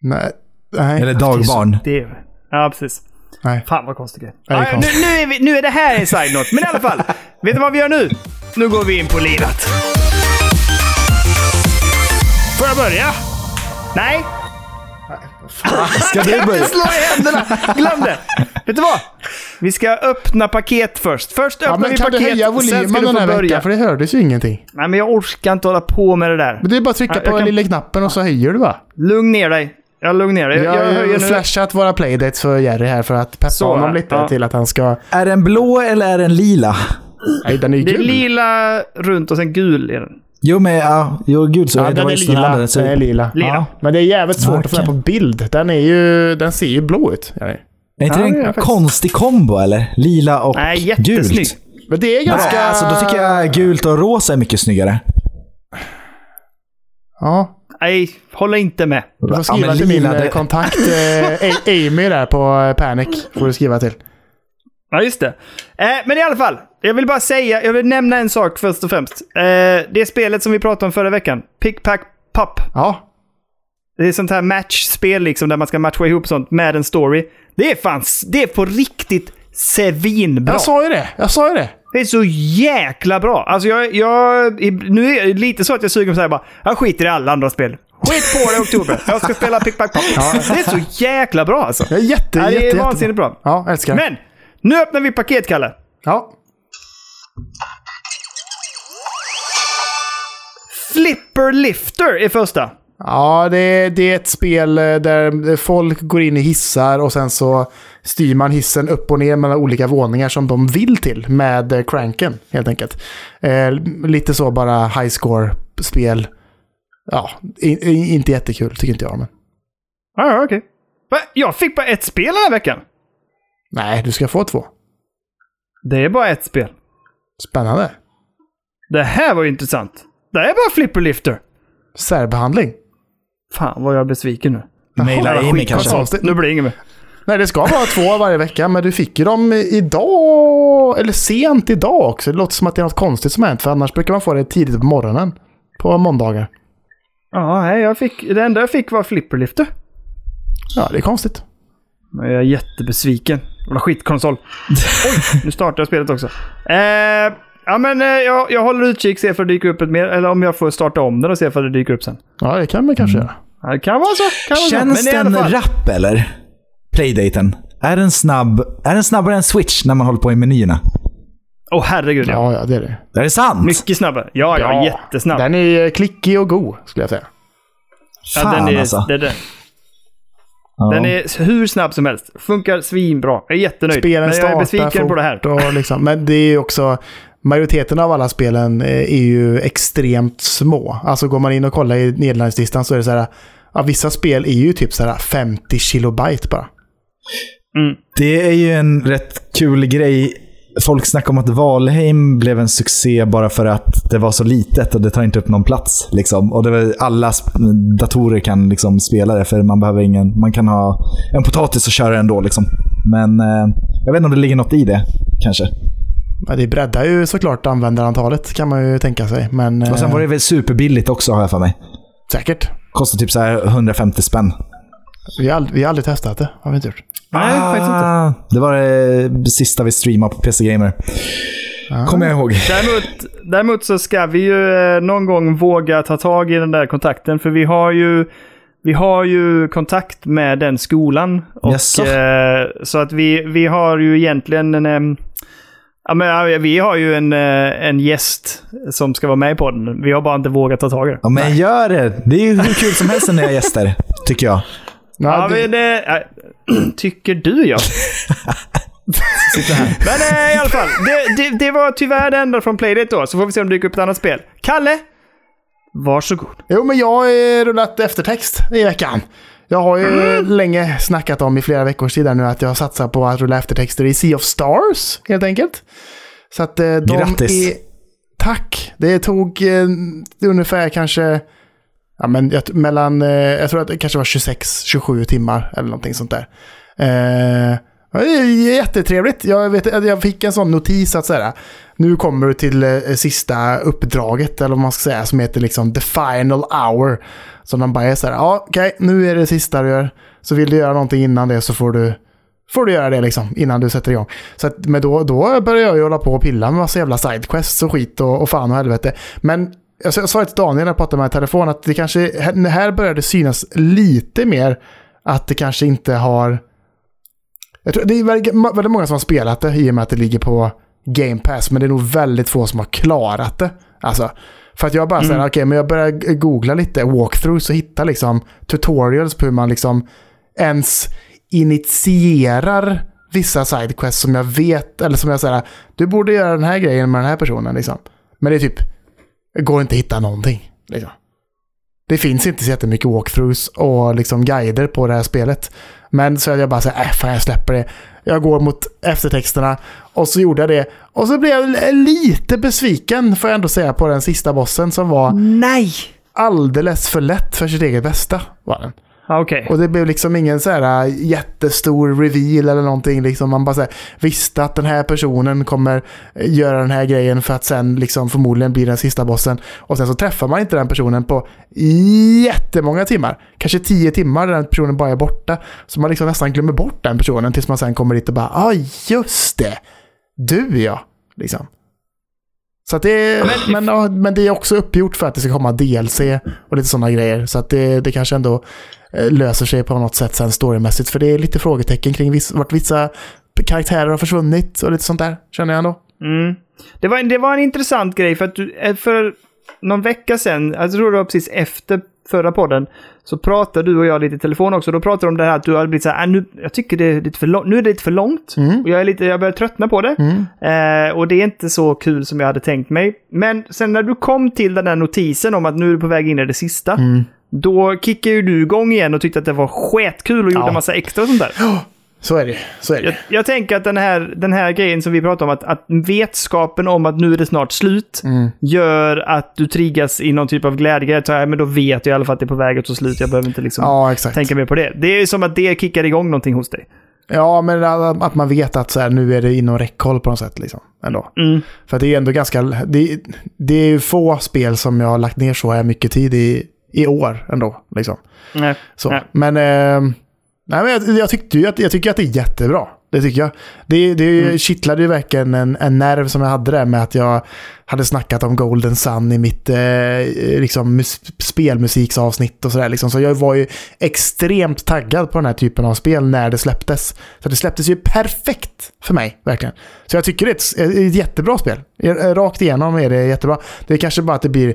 Nej. Nej. Eller dagbarn. Det är, ja, precis. Nej. Fan vad konstig grej. Det är Ja, nu, konstigt. nu, är vi, nu är det här en side-note. Men i alla fall, vet du vad vi gör nu? Nu går vi in på lirat. Får jag börja? Nej? Ska du börja? Slå i händerna! Glöm det! Vet du vad? Vi ska öppna paket först. Först öppnar Ja, men vi kan du paket, höja sen ska volymen du den få här börja. veckan? För det hördes ju ingenting. Nej, men jag orkar inte hålla på med det där. Men det är bara att trycka Ja, på jag den kan- lilla knappen och så höjer du bara. Lugn ner dig. Jag lugn ner dig. Jag, Jag jag har flashat våra playdates för Jerry här för att peppa Så, honom lite ja. till att han ska... Är den blå eller är den lila? Nej, den är ju Det är gul. lila runt och sen gul är den. Jo, men ja, jo, gud så Ja, det den var är lila. så- Den är lila. Lila. Ja. Men det är jävligt svårt att få den på bild. Den, är ju, den ser ju blå ut. Jerry. Är inte Ja, det en faktiskt- konstig kombo eller? Lila och Nej, gult. Men det är ganska... Ja, alltså, då tycker jag gult och rosa är mycket snyggare. Ja. Nej, håller inte med. Du får Ja, skriva men till lila, min eh, det- kontakt eh, Amy där på eh, Panic. Får du skriva till. Ja, just det. Eh, men i alla fall, jag vill bara säga, jag vill nämna en sak först och främst. Eh, det spelet som vi pratade om förra veckan, Pick Pack Pop. Ja. Det är sånt här matchspel liksom, där man ska matcha ihop sånt med en story. Det är fan, det är på riktigt svinbra. Jag sa ju det. Jag sa ju det. Det är så jäkla bra. Alltså jag, jag, nu är det lite så att jag suger på att bara, jag skiter i alla andra spel. Skit på det i oktober. Jag ska spela Pick Pack Pop. Det är så jäkla bra alltså. Är jätte, Ja, det är jätte, vansinnigt bra. Ja, älskar. Men, nu öppnar vi paket, Kalle. Ja. Flipper Lifter är första. Ja, det, det är ett spel eh, där folk går in i hissar och sen så styr man hissen upp och ner mellan olika våningar som de vill till med eh, cranken helt enkelt. Eh, lite så bara high score-spel. Ja, i, i, inte jättekul tycker inte jag. Men. Ja, ja, okej. Va? Jag fick bara ett spel den här veckan. Nej, du ska få två. Det är bara ett spel. Spännande. Det här var ju intressant. Det här är bara Flipper Lifter. Särbehandling. Fan vad jag är besviken nu. Maila Amy skit- kanske. Nu blir det inget mer. Nej, det ska vara två varje vecka, men du fick ju dem idag, eller sent idag också. Det låter som att det är något konstigt som hänt, för annars brukar man få det tidigt på morgonen. På måndagar. Ja, jag fick, det enda jag fick var Flipper Lifter. Ja, det är konstigt. Men jag är jättebesviken. Jävla skitkonsol. Oj, nu startar jag spelet också. Eh, ja, men eh, jag, jag håller utkik, ser för det dyker upp ett mer, eller om jag får starta om den och se för det dyker upp sen. Ja, det kan man kanske göra. Ja, det kan vara så. Kan vara Känns så. Den rapp eller? Playdaten. Är den, snabb, är den snabbare än Switch när man håller på i menyerna? Åh herregud, ja. Ja, ja, det är det. Är det sant? Mycket snabbare. Ja, ja, jättesnabb. Den är klickig och god, skulle jag säga. ja, Fan den är, alltså. det är den. Ja. Den är hur snabb som helst. Funkar svinbra. Jag är jättenöjd. Spelen men jag är besviken på det här. liksom, Men det är ju också... majoriteten av alla spelen eh, är ju extremt små. Alltså går man in och kollar i nedladdningslistan så är det så här, ja, vissa spel är ju typ så här 50 kilobyte bara. Mm. Det är ju en rätt kul grej. Folk snackar om att Valheim blev en succé bara för att det var så litet och det tar inte upp någon plats. Liksom. Och det var, alla datorer kan liksom spela det, för man behöver ingen... Man kan ha en potatis och köra ändå. Liksom. Men eh, jag vet inte om det ligger något i det, kanske. Ja, det breddar ju såklart användarantalet kan man ju tänka sig. Men Och sen eh, var det väl superbilligt också, har jag för mig. säkert. Kostar typ så här 150 spänn. Vi har, ald- vi har aldrig testat det. Har vi inte gjort. Nej, faktiskt inte. Ah, Det var det sista vi streamade på PC Gamer. Ah. Kommer jag ihåg. Däremot, däremot så ska vi ju eh, någon gång våga ta tag i den där kontakten. För vi har ju, vi har ju kontakt med den skolan. Och, Jaså? eh, så att vi, vi har ju egentligen en... Ja, men, ja, vi har ju en, eh, en gäst som ska vara med på den. Vi har bara inte vågat ta tag i det. Ja, men gör det. Det är ju hur kul som helst när jag gäster, tycker jag. Ja, Ja, det, men det, äh, tycker du ja. Men eh, i alla fall, det, det, det var tyvärr det enda från Playdate då. Så får vi se om det dyker upp ett annat spel. Kalle! Varsågod. Jo, men jag har rullat eftertext i veckan. Jag har ju länge snackat om i flera veckors tid nu att jag satsar på att rulla eftertexter i Sea of Stars, helt enkelt. Så att eh, de Grattis. är... Tack! Det tog eh, ungefär kanske... Ja, men jag, mellan... Eh, jag tror att det kanske var 26-27 timmar eller någonting sånt där. Eh, jättetrevligt. Jag, vet, jag fick en sån notis att säga. Nu kommer du till eh, sista uppdraget, eller vad man ska säga, som heter liksom the final hour. Så man bara är så här, ja okej, nu är det sista du gör. Så vill du göra någonting innan det så får du, får du göra det liksom, innan du sätter igång. Så att, men då, då börjar jag ju hålla på och pilla med massa jävla sidequests och skit och, och fan och helvete. Men jag, sa- jag sa till Daniel när jag pratade med i telefon att det kanske, här- börjar det synas lite mer att det kanske inte har... Jag tror, det är väldigt, många som har spelat det i och med att det ligger på Game Pass, men det är nog väldigt få som har klarat det. Alltså, för att jag bara säger, okej, men jag börjar googla lite walkthroughs och hitta liksom tutorials på hur man liksom ens initierar vissa sidequests som jag vet, eller som jag säger, du borde göra den här grejen med den här personen liksom. Men det är typ, det går inte att hitta någonting. Liksom. Det finns inte så jättemycket walkthroughs och liksom guider på det här spelet. Men så jag bara säger, äh, fan jag släpper det. Jag går mot eftertexterna och så gjorde jag det. Och så blev jag lite besviken, får jag ändå säga, på den sista bossen som var Nej! alldeles för lätt för sitt eget bästa. Var den. Okej. Och det blev liksom ingen så här äh, jättestor reveal eller någonting. Liksom man bara så här, visste att den här personen kommer äh, göra den här grejen för att sen liksom förmodligen bli den sista bossen. Och sen så träffar man inte den personen på jättemånga timmar. Kanske tio timmar där den personen bara är borta. Så man liksom nästan glömmer bort den personen tills man sen kommer dit och bara ja ah, just det. Du ja. Liksom. Så att det, men, men, men det är också uppgjort för att det ska komma DLC och lite sådana grejer. Så att det, det kanske ändå löser sig på något sätt sen storymässigt. För det är lite frågetecken kring viss, vart vissa karaktärer har försvunnit och lite sånt där, känner jag ändå. Mm. Det, var, det var en intressant grej för att du, eh, för någon vecka sedan, jag tror det var precis efter förra podden, så pratade du och jag lite i telefon också. Då pratade du om det här att du hade blivit så här, "Ah, nu, jag tycker det är lite för långt, nu är det lite för långt. Och jag, är lite, jag börjar tröttna på det. Eh, och det är inte så kul som jag hade tänkt mig. Men sen när du kom till den där notisen om att nu är du på väg in i det sista, då kickade ju du igång igen och tyckte att det var skitkul och gjorde en massa extra och sånt där. Så är det så är det. Jag, jag tänker att den här, den här grejen som vi pratar om, att, att vetskapen om att nu är det snart slut, Mm. gör att du triggas i någon typ av glädje. Ja, men då vet jag i alla fall att det är på väg att ta slut. Jag behöver inte liksom Ja, tänka mer på det. Det är som att det kickar igång någonting hos dig. Ja, men att man vet att så här, nu är det inom räckhåll på något sätt. Liksom, ändå. Mm. För det är ändå ganska... Det, det är ju få spel som jag har lagt ner så här mycket tid i, i år ändå. Liksom. Nej. Så. Nej. Men, eh, nej, men jag, jag, tyckte ju att, jag tycker att det är jättebra. Det tycker jag. Det, det Mm. kittlade ju verkligen en, en nerv som jag hade där med att jag hade snackat om Golden Sun i mitt eh, liksom, mus- spelmusiksavsnitt och sådär. Liksom. Så jag var ju extremt taggad på den här typen av spel när det släpptes. Så det släpptes ju perfekt för mig, verkligen. Så jag tycker det är ett, ett jättebra spel. Rakt igenom är det jättebra. Det är kanske bara att det blir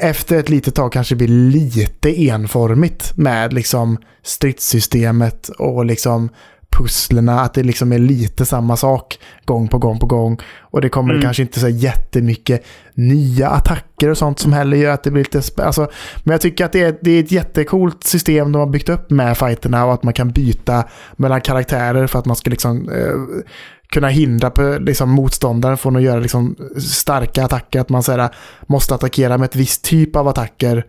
efter ett litet tag kanske blir lite enformigt med liksom stridssystemet och liksom pusslerna, att det liksom är lite samma sak gång på gång på gång. Och det kommer Mm. kanske inte så jättemycket nya attacker och sånt som heller gör att det blir lite... Alltså, men jag tycker att det är, det är ett jättecoolt system de har byggt upp med fighterna och att man kan byta mellan karaktärer för att man ska liksom eh, kunna hindra på, liksom, motståndaren från att göra liksom, starka attacker. Att man så här, måste attackera med ett visst typ av attacker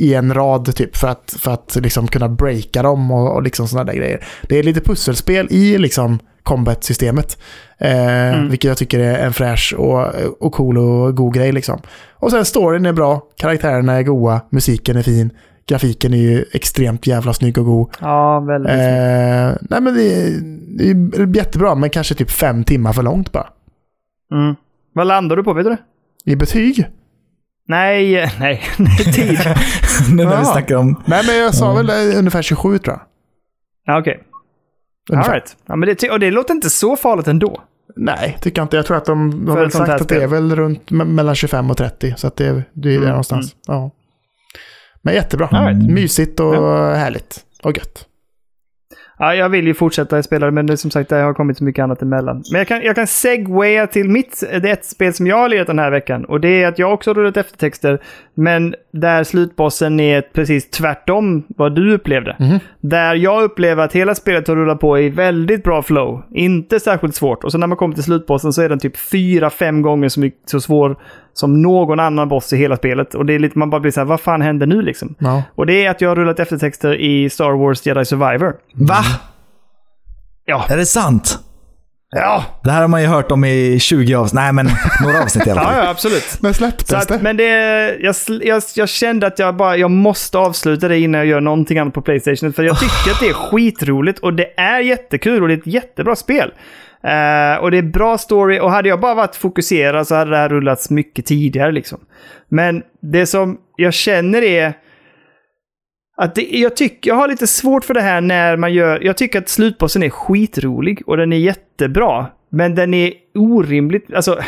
i en rad typ för att, för att liksom kunna breaka dem och, och liksom sådana där grejer. Det är lite pusselspel i liksom combat-systemet. Eh, Vilket jag tycker är en fräsch och, och cool och god grej liksom. Och sen storyn är bra, karaktärerna är goa, musiken är fin, grafiken är ju extremt jävla snygg och god. Ja, väldigt. Eh, nej men det är, det är jättebra, men kanske typ fem timmar för långt bara. Mm. Vad landar du på, vet du det? I betyg? Nej, nej, nej, tid. nu när Ja. vi snackar om... Nej men jag sa väl eh, ungefär 27 tror jag. Ja, okej. All Ungefär. right. Ja, men det, och det låter inte så farligt ändå. Nej, tycker jag inte. Jag tror att de, de har väl sagt att det är väl runt me- mellan 25 och 30. Så att det, är- det är där Mm, någonstans. Ja. Men jättebra. Right. Mysigt och härligt. Och gött. Ja, jag vill ju fortsätta spela det, men det, som sagt, det har kommit så mycket annat emellan. Men jag kan, jag kan segwaya till mitt, det är ett spel som jag har lirat den här veckan. Och det är att jag också har rullat eftertexter, men där slutbossen är precis tvärtom vad du upplevde. Mhm. Där jag upplever att hela spelet har rullat på i väldigt bra flow. Inte särskilt svårt. Och så när man kommer till slutbossen så är den typ fyra, fem gånger så, mycket, så svår som någon annan boss i hela spelet. Och det är lite, man bara blir så här, vad fan händer nu liksom? Ja. Och det är att jag har rullat eftertexter i Star Wars Jedi Survivor. Va? Ja. Är det sant? Ja, Det här har man ju hört om i 20 avsnitt. Nej, men några avsnitt i alla ja, fall. ja absolut. Men släpptes att, det? men det, jag, jag, jag kände att jag bara, jag måste avsluta det innan jag gör någonting annat på Playstation. För jag tycker att det är skitroligt och det är jättekul och det är ett jättebra spel. Eh, och det är bra story och hade jag bara varit fokuserad så hade det här rullats mycket tidigare liksom. Men det som jag känner är att det, jag, tycker, jag har lite svårt för det här när man gör... Jag tycker att slutbossen är skitrolig och den är jättebra. Men den är orimligt... Alltså,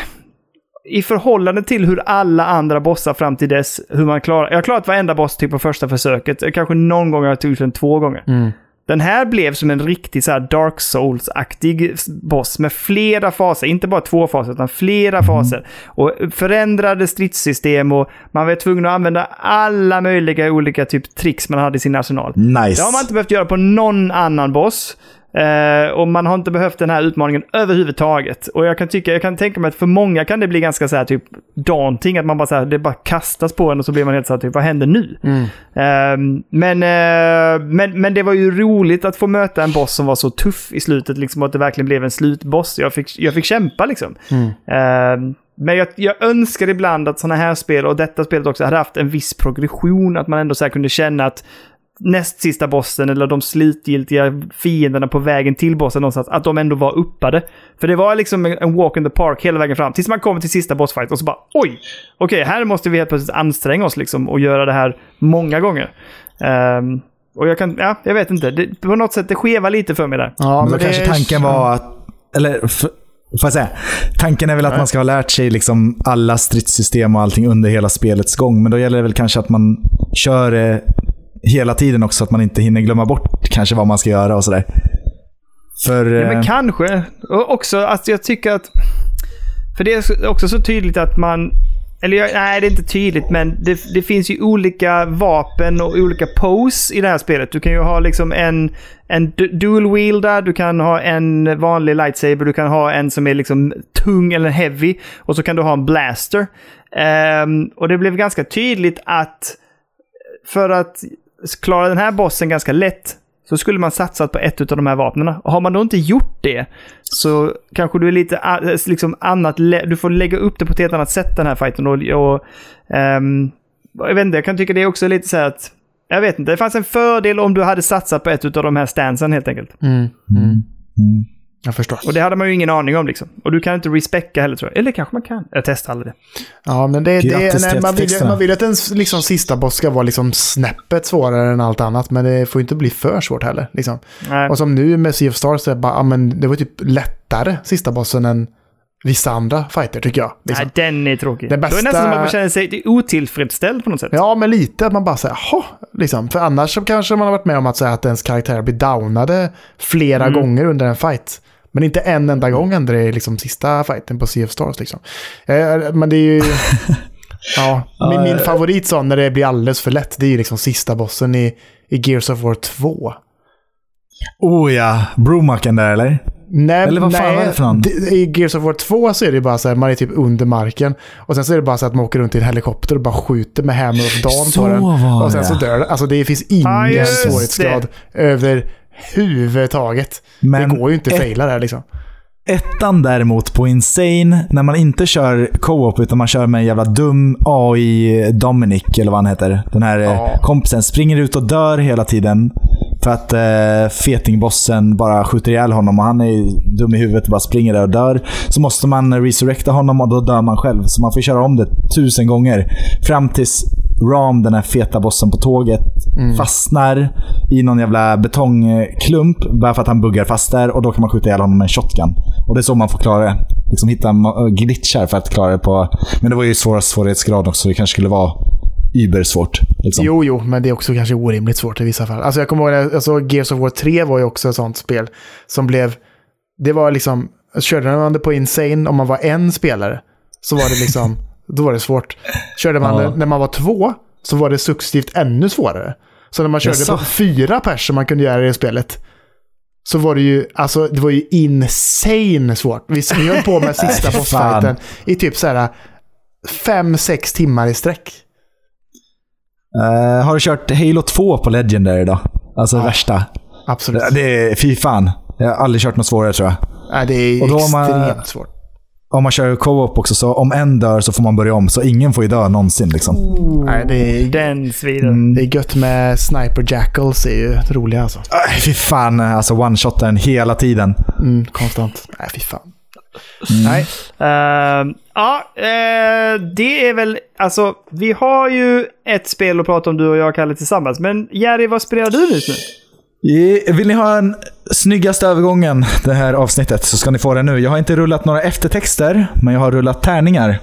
i förhållande till hur alla andra bossar fram till dess, hur man klarar... Jag har klarat varenda boss typ på första försöket. Kanske någon gång har jag tagit den två gånger. Mm. Den här blev som en riktig så Dark Souls-aktig boss med flera faser. Inte bara två faser, utan flera faser. Och förändrade stridssystem och man var tvungen att använda alla möjliga olika typ tricks man hade i sin arsenal. Nice. Det har man inte behövt göra på någon annan boss. Eh, och man har inte behövt den här utmaningen överhuvudtaget. Och jag kan, tycka, jag kan tänka mig att för många kan det bli ganska så här typ daunting. Att man bara så här, det bara kastas på en och så blir man helt så här typ, vad händer nu? Mm. Ehm, men, eh, men, men det var ju roligt att få möta en boss som var så tuff i slutet. Liksom, att det verkligen blev en slutboss. Jag fick, jag fick kämpa liksom. Mm. Men jag, jag önskar ibland att sådana här spel, och detta spelet också, hade haft en viss progression. Att man ändå så kunde känna att näst sista bossen eller de slutgiltiga fienderna på vägen till bossen någonstans, att de ändå var uppade. För det var liksom en walk in the park hela vägen fram, tills man kommer till sista bossfight och så bara oj! Okej, här måste vi helt plötsligt anstränga oss liksom och göra det här många gånger. Ehm, och jag kan, ja, jag vet inte. Det, på något sätt, det skevar lite för mig där. Ja, men då det kanske tanken var att... Eller, får jag säga? Tanken är väl att man ska ha lärt sig liksom alla stridssystem och allting under hela spelets gång. Men då gäller det väl kanske att man kör hela tiden också, så att man inte hinner glömma bort kanske vad man ska göra och sådär. För... Ja, men eh, kanske. Och också, alltså jag tycker att... För det är så- också så tydligt att man... Eller jag- nej, det är inte tydligt, men det, det finns ju olika vapen och olika pose i det här spelet. Du kan ju ha liksom en, en du- dual wielder, du kan ha en vanlig lightsaber, du kan ha en som är liksom tung eller heavy och så kan du ha en blaster. Ehm, och det blev ganska tydligt att för att klara den här bossen ganska lätt så skulle man satsat på ett av de här vapnen. Och har man då inte gjort det så kanske du är lite liksom annat... Du får lägga upp det på ett helt annat sätt den här fighten. Och, och, ehm, jag vet inte, jag kan tycka det är också lite så här att... Jag vet inte, det fanns en fördel om du hade satsat på ett av de här stansen helt enkelt. Mm. Mm. Jag förstår. Och det hade man ju ingen aning om liksom. Och du kan inte respecka heller tror jag. Eller kanske man kan. Jag testar aldrig det. Ja, men det, det, Grattis nej, till man, vill, man vill att en liksom, sista boss ska vara liksom snäppet svårare än allt annat. Men det får inte bli för svårt heller. Liksom. Nej. Och som nu med Sea of Stars, så är det bara, ja, men det var typ lättare sista bossen än vissa andra fighter tycker jag. Liksom. Nej, den är tråkig. Den Då är det bästa- nästan som att man känner sig otillfredsställd på något sätt. Ja, men lite att man bara säger jaha, liksom. För annars så kanske man har varit med om att säga att ens karaktär blir downade flera Mm. gånger under en fight. Men inte en enda gång händer det i liksom sista fighten på Sea of Stars liksom. Eh, men det är ju... ja, min, min favorit sån när det blir alldeles för lätt, det är ju liksom sista bossen i, i Gears of War 2. Oh ja, Bromaken där eller? Nej, Eller vad fan nej, det för någon? det- I Gears of War 2 så är det bara så här, man är typ under marken. Och sen så är det bara så att man åker runt i en helikopter och bara skjuter med Hammer of Dawn Så på den. Och sen så dör den. Alltså det finns ingen just svårighetsgrad överhuvudtaget. Men det går ju inte att ett- faila där liksom. Ettan däremot på Insane, när man inte kör co-op utan man kör med en jävla dum AI Dominic, eller vad han heter. Den här Ja. eh, kompisen springer ut och dör hela tiden. För att eh, fetingbossen bara skjuter ihjäl honom och han är dum i huvudet och bara springer där och dör. Så måste man resurrecta honom och då dör man själv. Så man får köra om det tusen gånger. Fram tills Ram, den här feta bossen på tåget, fastnar i någon jävla betongklump bara för att han buggar fast där och då kan man skjuta ihjäl honom med en shotgun. Och det är så man får klara det. Liksom hitta glitchar för att klara det på... Men det var ju svåra svårighetsgrad också, så det kanske skulle vara übersvårt. Liksom. Jo, jo, men det är också kanske orimligt svårt i vissa fall. Alltså jag kommer ihåg, alltså Gears of War 3 var ju också ett sånt spel som blev... Det var liksom... Körde man det på Insane om man var en spelare så var det liksom... då var det svårt. Körde man Ja. när man var två så var det successivt ännu svårare. Så när man körde på fyra pers som man kunde göra i det spelet så var det ju, alltså det var ju insane svårt. Vi, vi höll på med sista bossfighten i typ så här fem, sex timmar i sträck. Eh, har du kört Halo 2 på Legendary då? Alltså det värsta. Absolut. Det är, fy fan. Jag har aldrig kört något svårare tror jag. Nej, det är Och då har man- extremt svårt. Om man kör co-op också, så om en dör så får man börja om. Så ingen får ju dö någonsin. Liksom. Nej, det är, Den svider. Mm. det är gött med Sniper Jackals, det är ju roliga alltså. Aj, fy fan, alltså one-shotar den hela tiden. Mm, konstant. Nej, fy fan. Mm. Nej, Ehm, ja, eh, det är väl... Alltså, vi har ju ett spel att prata om du och jag, Kalle, tillsammans. Men Jerry, vad spelar du just nu? Vill ni ha den snyggaste övergången det här avsnittet så ska ni få den nu. Jag har inte rullat några eftertexter, men jag har rullat tärningar.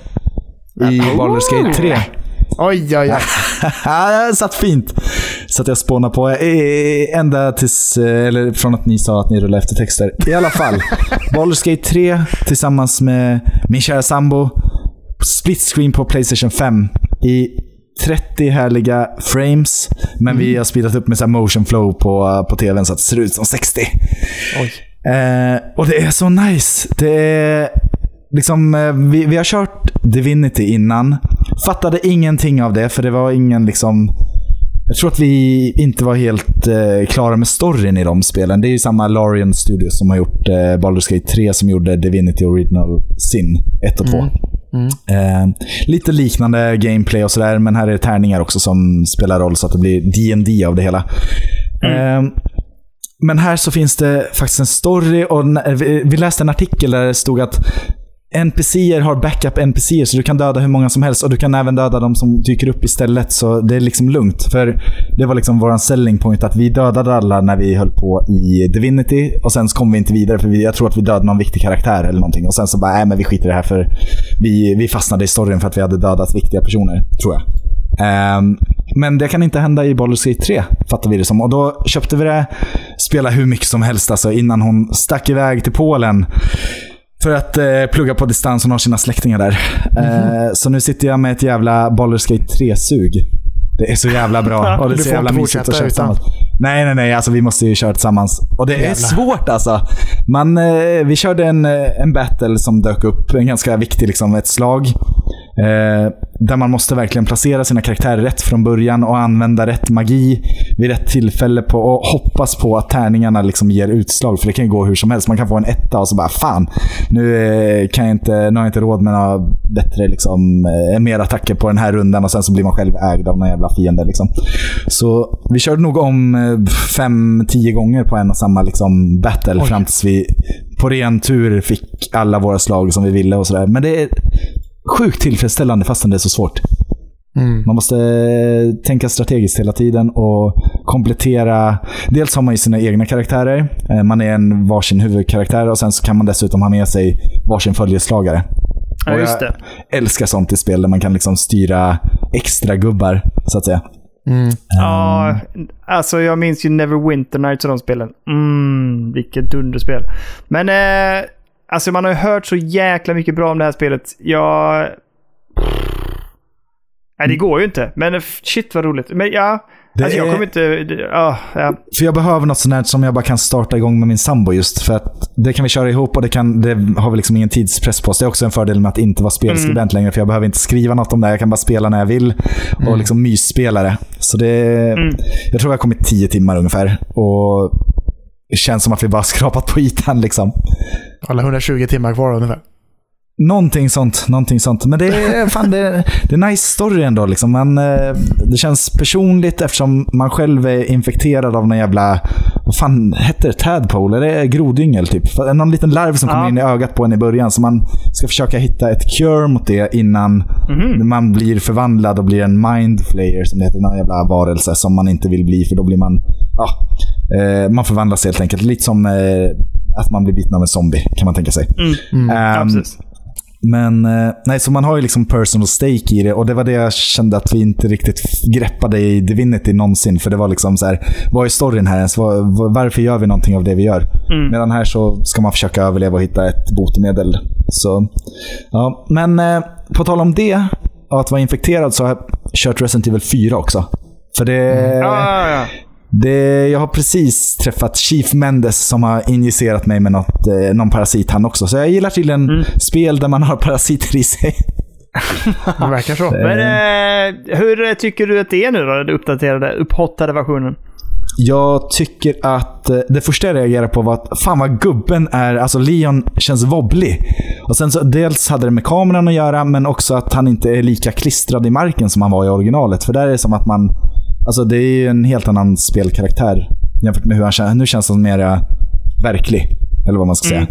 I Baldur's Gate 3. oj, oj, oj. det satt fint. Så att jag spånar på eh, ända tills, eh, eller från att ni sa att ni rullade eftertexter. I alla fall. Baldur's Gate 3 tillsammans med min kära sambo. Split screen på Playstation 5. I 30 härliga frames. Men vi har speedat upp med så här motion flow på, på tvn så att det ser ut som 60. oj. Eh, och det är så nice. Det är liksom, eh, vi, vi har kört Divinity innan. Fattade ingenting av det, för det var ingen liksom... Jag tror att vi inte var helt eh, klara med storyn i de spelen. Det är ju samma Larian Studios som har gjort eh, Baldur's Gate 3 som gjorde Divinity Original Sin 1 och 2. Eh, lite liknande gameplay och sådär, men här är det tärningar också som spelar roll så att det blir D&D av det hela. Eh, men här så finns det faktiskt en story och vi- vi läste en artikel där det stod att NPCer har backup NPCer så du kan döda hur många som helst och du kan även döda de som dyker upp istället. Så det är liksom lugnt. För det var liksom vår selling point att vi dödade alla när vi höll på i Divinity och sen så kom vi inte vidare för vi, jag tror att vi dödade någon viktig karaktär eller någonting. Och sen så bara, nej men vi skiter i det här för vi, vi fastnade i storyn för att vi hade dödat viktiga personer, tror jag. Um, men det kan inte hända i Baldur's Gate 3, fattar vi det som. Och då köpte vi det, spela hur mycket som helst alltså, innan hon stack iväg till Polen. För att eh, plugga på distans, hon har sina släktingar där. Eh, så nu sitter jag med ett jävla Baldur's Gate 3-sug. Det är så jävla bra. Och det är så jävla mysigt att köra utan. Nej, nej, nej. Alltså, vi måste ju köra tillsammans. Och det är Jävlar. svårt alltså. Man, eh, vi körde en, eh, en battle som dök upp. En ganska viktig, liksom, ett slag. Eh, där man måste verkligen placera sina karaktärer rätt från början och använda rätt magi vid rätt tillfälle på, och hoppas på att tärningarna liksom ger utslag. För det kan ju gå hur som helst. Man kan få en etta och så bara fan, nu, eh, kan jag inte, nu har jag inte råd med några bättre, liksom, eh, mer attacker på den här rundan och sen så blir man själv ägd av någon jävla fiende. Liksom. Så vi körde nog om eh, fem, tio gånger på en och samma liksom, battle Oj. fram tills vi på ren tur fick alla våra slag som vi ville och sådär. Men det sjukt tillfredsställande fastän det är så svårt. Mm. Man måste eh, tänka strategiskt hela tiden och komplettera. Dels har man ju sina egna karaktärer. Eh, Man är en varsin huvudkaraktär och sen så kan man dessutom ha med sig varsin följeslagare. Ja, Och just jag det. älskar sånt i spel där man kan liksom styra extra gubbar, så att säga. Mm. Ja, alltså jag minns ju Neverwinter Nights och de spelen. Mm, vilket dunderspel. Men eh, alltså man har ju hört så jäkla mycket bra om det här spelet. Jag... Nej, det går ju inte. Men shit vad roligt. Men ja, Det alltså jag är- kommer inte... det- Ja. För jag behöver något sånt här som jag bara kan starta igång med min sambo just. För att det kan vi köra ihop och det, kan, det har vi liksom ingen tidspress på oss. Det är också en fördel med att inte vara spelskribent längre. För jag behöver inte skriva något om det. Jag kan bara spela när jag vill och liksom mysspela det. Så det, Mm. jag tror jag har kommit tio timmar ungefär. Och det känns som att vi bara skrapat på ytan liksom. Alla 120 timmar kvar ungefär. Någonting sånt. Någonting sånt. Men det är, fan, det, det är nice story ändå. Liksom. Man, eh, det känns personligt eftersom man själv är infekterad av någon jävla... Vad fan hette det? Tadpole? Är det grodyngel typ? Någon liten larv som kommer Ja. in i ögat på en i början. Så man ska försöka hitta ett cure mot det innan Mhm. man blir förvandlad och blir en mind flayer som det heter. Någon jävla varelse som man inte vill bli för då blir man... Ja, eh, man förvandlas helt enkelt. Lite som eh, att man blir biten av en zombie kan man tänka sig. Mm. Ja, Ehm, precis. men eh, nej, så man har ju liksom personal stake i det och det var det jag kände att vi inte riktigt greppade i Divinity någonsin. För det var liksom så här, vad är storyn här ens? Vad- Varför gör vi någonting av det vi gör? Mm. Medan här så ska man försöka överleva och hitta ett botemedel. Så, ja. Men eh, på tal om det, att vara infekterad, så har jag kört Resident Evil 4 också. För det, Ja, ja, ja. Det, jag har precis träffat Chief Mendes som har injicerat mig med något, eh, någon parasit han också. Så jag gillar tydligen Mm. spel där man har parasiter i sig. Det verkar så. Men eh, hur tycker du att det är nu då? Den uppdaterade, upphottade versionen. Jag tycker att eh, det första jag reagerade på var att fan vad gubben är, alltså Leon känns wobblig. Och sen så dels hade det med kameran att göra, men också att han inte är lika klistrad i marken som han var i originalet. För där är det som att man, alltså det är ju en helt annan spelkaraktär jämfört med hur han känns. Nu känns han mer eh, verklig. Eller vad man ska säga.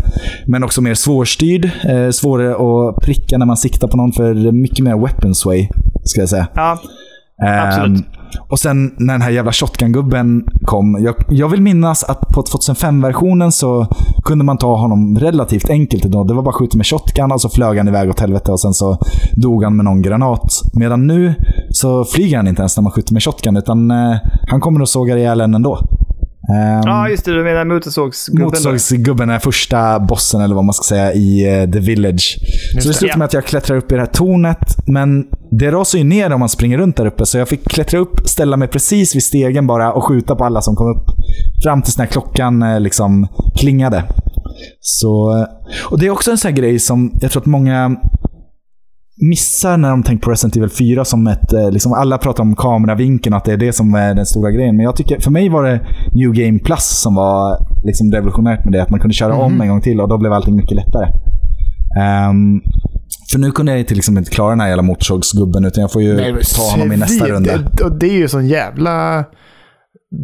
Men också mer svårstyrd. Eh, svårare att pricka när man siktar på någon, för mycket mer weapons way, ska jag säga. Ja, Ehm, Absolut. och sen när den här jävla shotgun-gubben kom. Jag, jag vill minnas att på 2005-versionen så kunde man ta honom relativt enkelt idag. Det var bara att skjuta med shotgun och så flög han iväg åt helvete och sen så dog han med någon granat. Medan nu så flyger han inte ens när man skjuter med shotgun utan eh, han kommer och sågar ihjäl en ändå. Ehm, ja just det. Du menar motorsågsgubben? Motorsågsgubben är första bossen, eller vad man ska säga, i eh, The Village. så det slutar med att jag klättrar upp i det här tornet, men det rasar ju ner om man springer runt där uppe. Så jag fick klättra upp, ställa mig precis vid stegen bara och skjuta på alla som kom upp. Fram tills när klockan eh, liksom klingade. Så, eh, och Det är också en sån här grej som jag tror att många missar när de tänker på Resident Evil 4 som ett... eh, Liksom alla pratar om kameravinkeln att det är det som är den stora grejen. Men jag tycker, för mig var det New Game Plus som var liksom revolutionärt med det. Att man kunde köra om en gång till och då blev allting mycket lättare. Ehm, för nu kunde jag inte liksom inte klara den här jävla motorsågsgubben utan jag får ju Nej, ta honom i nästa runda. Det, och det är ju sån jävla...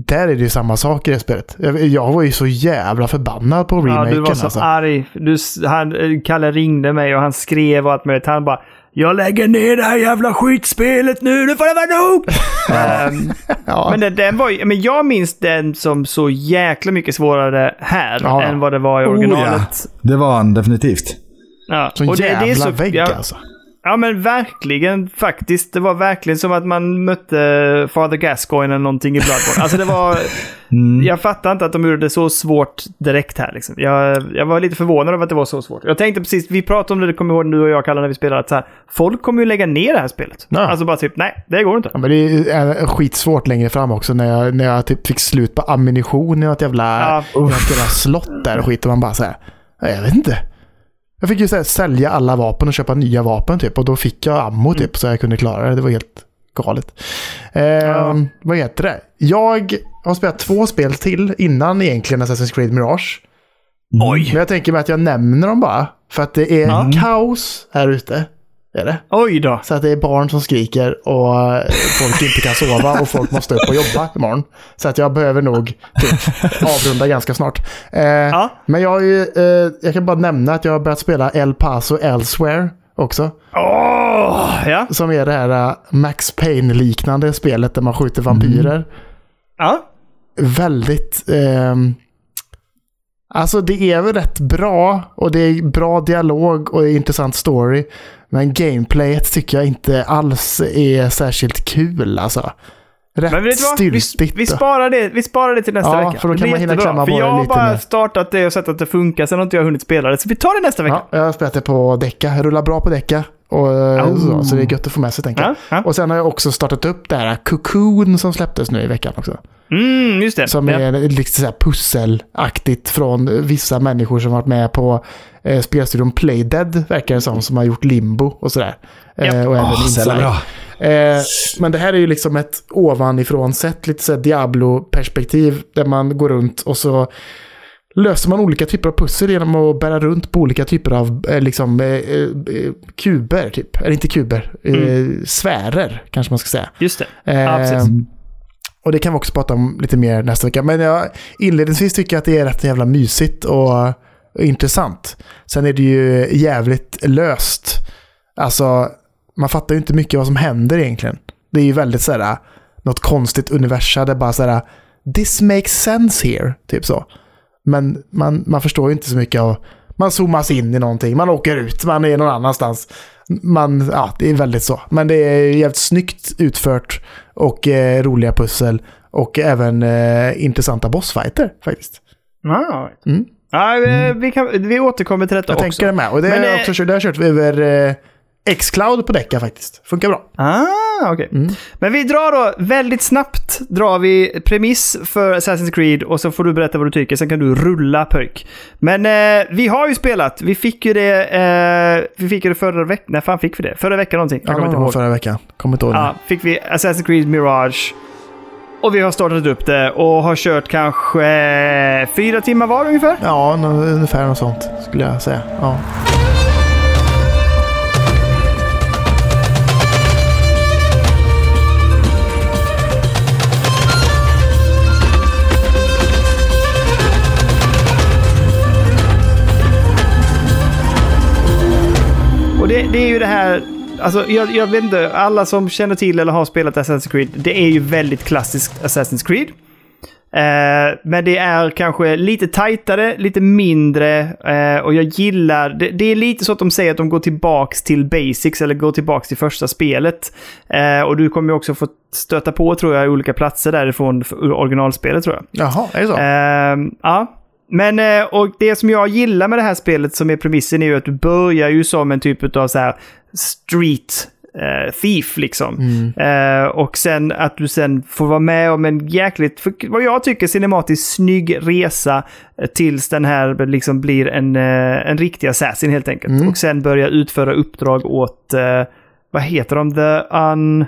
Där är det ju samma sak i det spelet. Jag, jag var ju så jävla förbannad på Ja, remaken. du var så alltså. arg. Du, han, eh, Kalle ringde mig och han skrev och allt möjligt. Han bara “Jag lägger ner det här jävla skitspelet nu, nu får det vara nog!” Ehm, Ja. Men den, den var ju, men jag minns den som så jäkla mycket svårare här Ja. än vad det var i Oh, originalet. Det var han definitivt. ja. Sån Och det- det är jävla så- vägg ja, alltså. Ja men verkligen faktiskt. Det var verkligen som att man mötte Father Gascoigne eller någonting i Bloodborne. Alltså det var... Jag fattar inte att de gjorde det så svårt direkt här. Liksom. Jag, jag var lite förvånad över att det var så svårt. Jag tänkte precis, vi pratade om det, det kommer ihåg du och jag Kalle när vi spelade, att så här, folk kommer ju lägga ner det här spelet. Ja. Alltså bara typ, nej, det går inte. Ja, men det är eh, skitsvårt längre fram också när jag, när jag typ fick slut på ammunition i något jävla, Ja. något jävla slott där och skit. Och man bara såhär, jag vet inte. Jag fick ju så här, sälja alla vapen och köpa nya vapen typ. Och då fick jag ammo typ så jag kunde klara det. Det var helt galet. Eh, Vad heter det? Jag har spelat två spel till innan egentligen Assassin's Creed Mirage. Oj! Men jag tänker mig att jag nämner dem bara. För att det är Ja. kaos här ute. Är det? Oj då! Så att det är barn som skriker och eh, folk inte kan sova och folk måste upp och jobba imorgon. Så att jag behöver nog typ, avrunda ganska snart. Eh, Ja. Men jag, har ju, eh, jag kan bara nämna att jag har börjat spela El Paso Elsewhere. också. Åh! ja. Som är det här uh, Max Payne-liknande spelet där man skjuter vampyrer. Ja. Väldigt... ehm, alltså det är väl rätt bra och det är bra dialog och intressant story. Men gameplayet tycker jag inte alls är särskilt kul alltså. Rätt Men vet vad? Vi, styltigt. vi, sparar det, vi sparar det till nästa Ja, vecka. för då Det kan blir man hinna klämma på jag det har lite bara mer. startat det och sett att det funkar, sen har inte jag hunnit spela det. Så vi tar det nästa vecka. Ja, jag har spelat det på däcka. Rullar bra på däcka. Och, Oh. så, så det är gött att få med sig tänker jag. Ja, ja. Och sen har jag också startat upp det här Cocoon som släpptes nu i veckan också. Mm, just det. Som ja. är lite så här pusselaktigt från vissa människor som varit med på eh, spelstudion Playdead, verkar det som, som har gjort Limbo och sådär. Eh, och även jävla Inside. bra. Eh, men det här är ju liksom ett ovanifrån sett, lite så här Diablo-perspektiv, där man går runt och så löser man olika typer av pussel genom att bära runt på olika typer av eh, liksom, eh, eh, kuber, typ. Eller inte kuber, eh, sfärer kanske man ska säga. Just det. Eh, Ja, precis. och det kan vi också prata om lite mer nästa vecka. Men jag inledningsvis tycker jag att det är rätt jävla mysigt och, och intressant. Sen är det ju jävligt löst. Alltså, man fattar ju inte mycket vad som händer egentligen. Det är ju väldigt sådär, något konstigt universum där bara sådär, this makes sense here, typ så. Men man, man förstår ju inte så mycket av, man zoomas in i någonting, man åker ut, man är någon annanstans. Man, ja, det är väldigt så. Men det är jävligt snyggt utfört och eh, roliga pussel och även eh, intressanta bossfighter faktiskt. Ja, Mm. ja vi, vi, kan, vi återkommer till detta Jag också. tänker det med. Och det Men, har jag eh, också det har jag kört över eh, Xcloud på däcka faktiskt. Funkar bra. Ah, okej. Mm. Men vi drar då, väldigt snabbt drar vi premiss för Assassin's Creed och så får du berätta vad du tycker, sen kan du rulla pöjk. Men eh, vi har ju spelat, vi fick ju det, eh, vi fick ju det förra veckan, när fan fick vi det? Förra veckan någonting? Jag Ja, kommer inte ihåg. förra veckan. Kommer inte ihåg Ja, fick vi Assassin's Creed Mirage. Och vi har startat upp det och har kört kanske fyra timmar var ungefär. Ja, ungefär något sånt skulle jag säga. Ja. Och det, det är ju det här, alltså jag, jag vet inte, alla som känner till eller har spelat Assassin's Creed, det är ju väldigt klassiskt Assassin's Creed. Eh, men det är kanske lite tajtare, lite mindre eh, och jag gillar, det, det är lite så att de säger att de går tillbaks till basics eller går tillbaks till första spelet. Eh, och du kommer ju också få stöta på tror jag olika platser därifrån originalspelet tror jag. Jaha, är det så? Ja. Men, eh, och det som jag gillar med det här spelet som är premissen är ju att du börjar ju som en typ av så här street eh, thief liksom. Eh, och sen att du sen får vara med om en jäkligt, vad jag tycker, cinematiskt snygg resa tills den här liksom blir en, en riktig assassin helt enkelt. Och sen börja utföra uppdrag åt, eh, vad heter de, the un...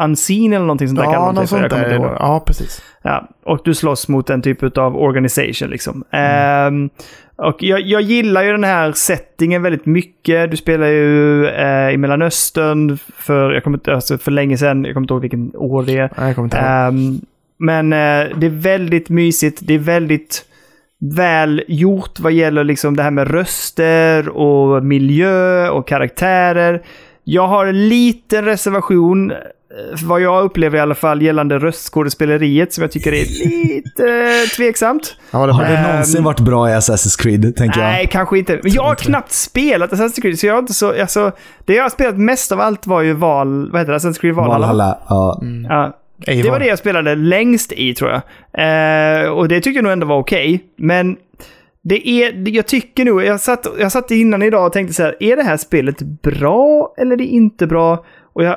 Unseen eller någonting sånt där ja, något sånt där. Ja, precis. Ja, och du slåss mot en typ av organisation liksom. Ehm, och jag, jag gillar ju den här settingen väldigt mycket. Du spelar ju eh, i Mellanöstern för, jag kommer inte, alltså för länge sedan. Jag kommer inte ihåg vilken år det är. Nej, jag kommer inte ihåg. Ehm, men eh, det är väldigt mysigt. Det är väldigt väl gjort vad gäller liksom det här med röster och miljö och karaktärer. Jag har en liten reservation, vad jag upplever i alla fall, gällande röstskådespeleriet som jag tycker är lite eh, tveksamt. Ja, det Har det Ehm, någonsin varit bra i Assassin's Creed, tänker jag? Nej, kanske inte. Men jag har knappt spelat Assassin's Creed, så jag har inte så... Alltså, det jag har spelat mest av allt var ju Val... Vad heter det? Assassin's Creed Valhalla. Valhalla. Ja. Ja. Eivor. Det var det jag spelade längst i tror jag. Eh, och det tyckte jag nog ändå var okej. Men det är, jag tycker nog, jag satt, jag satt innan idag och tänkte så här, är det här spelet bra eller är det inte bra? Och jag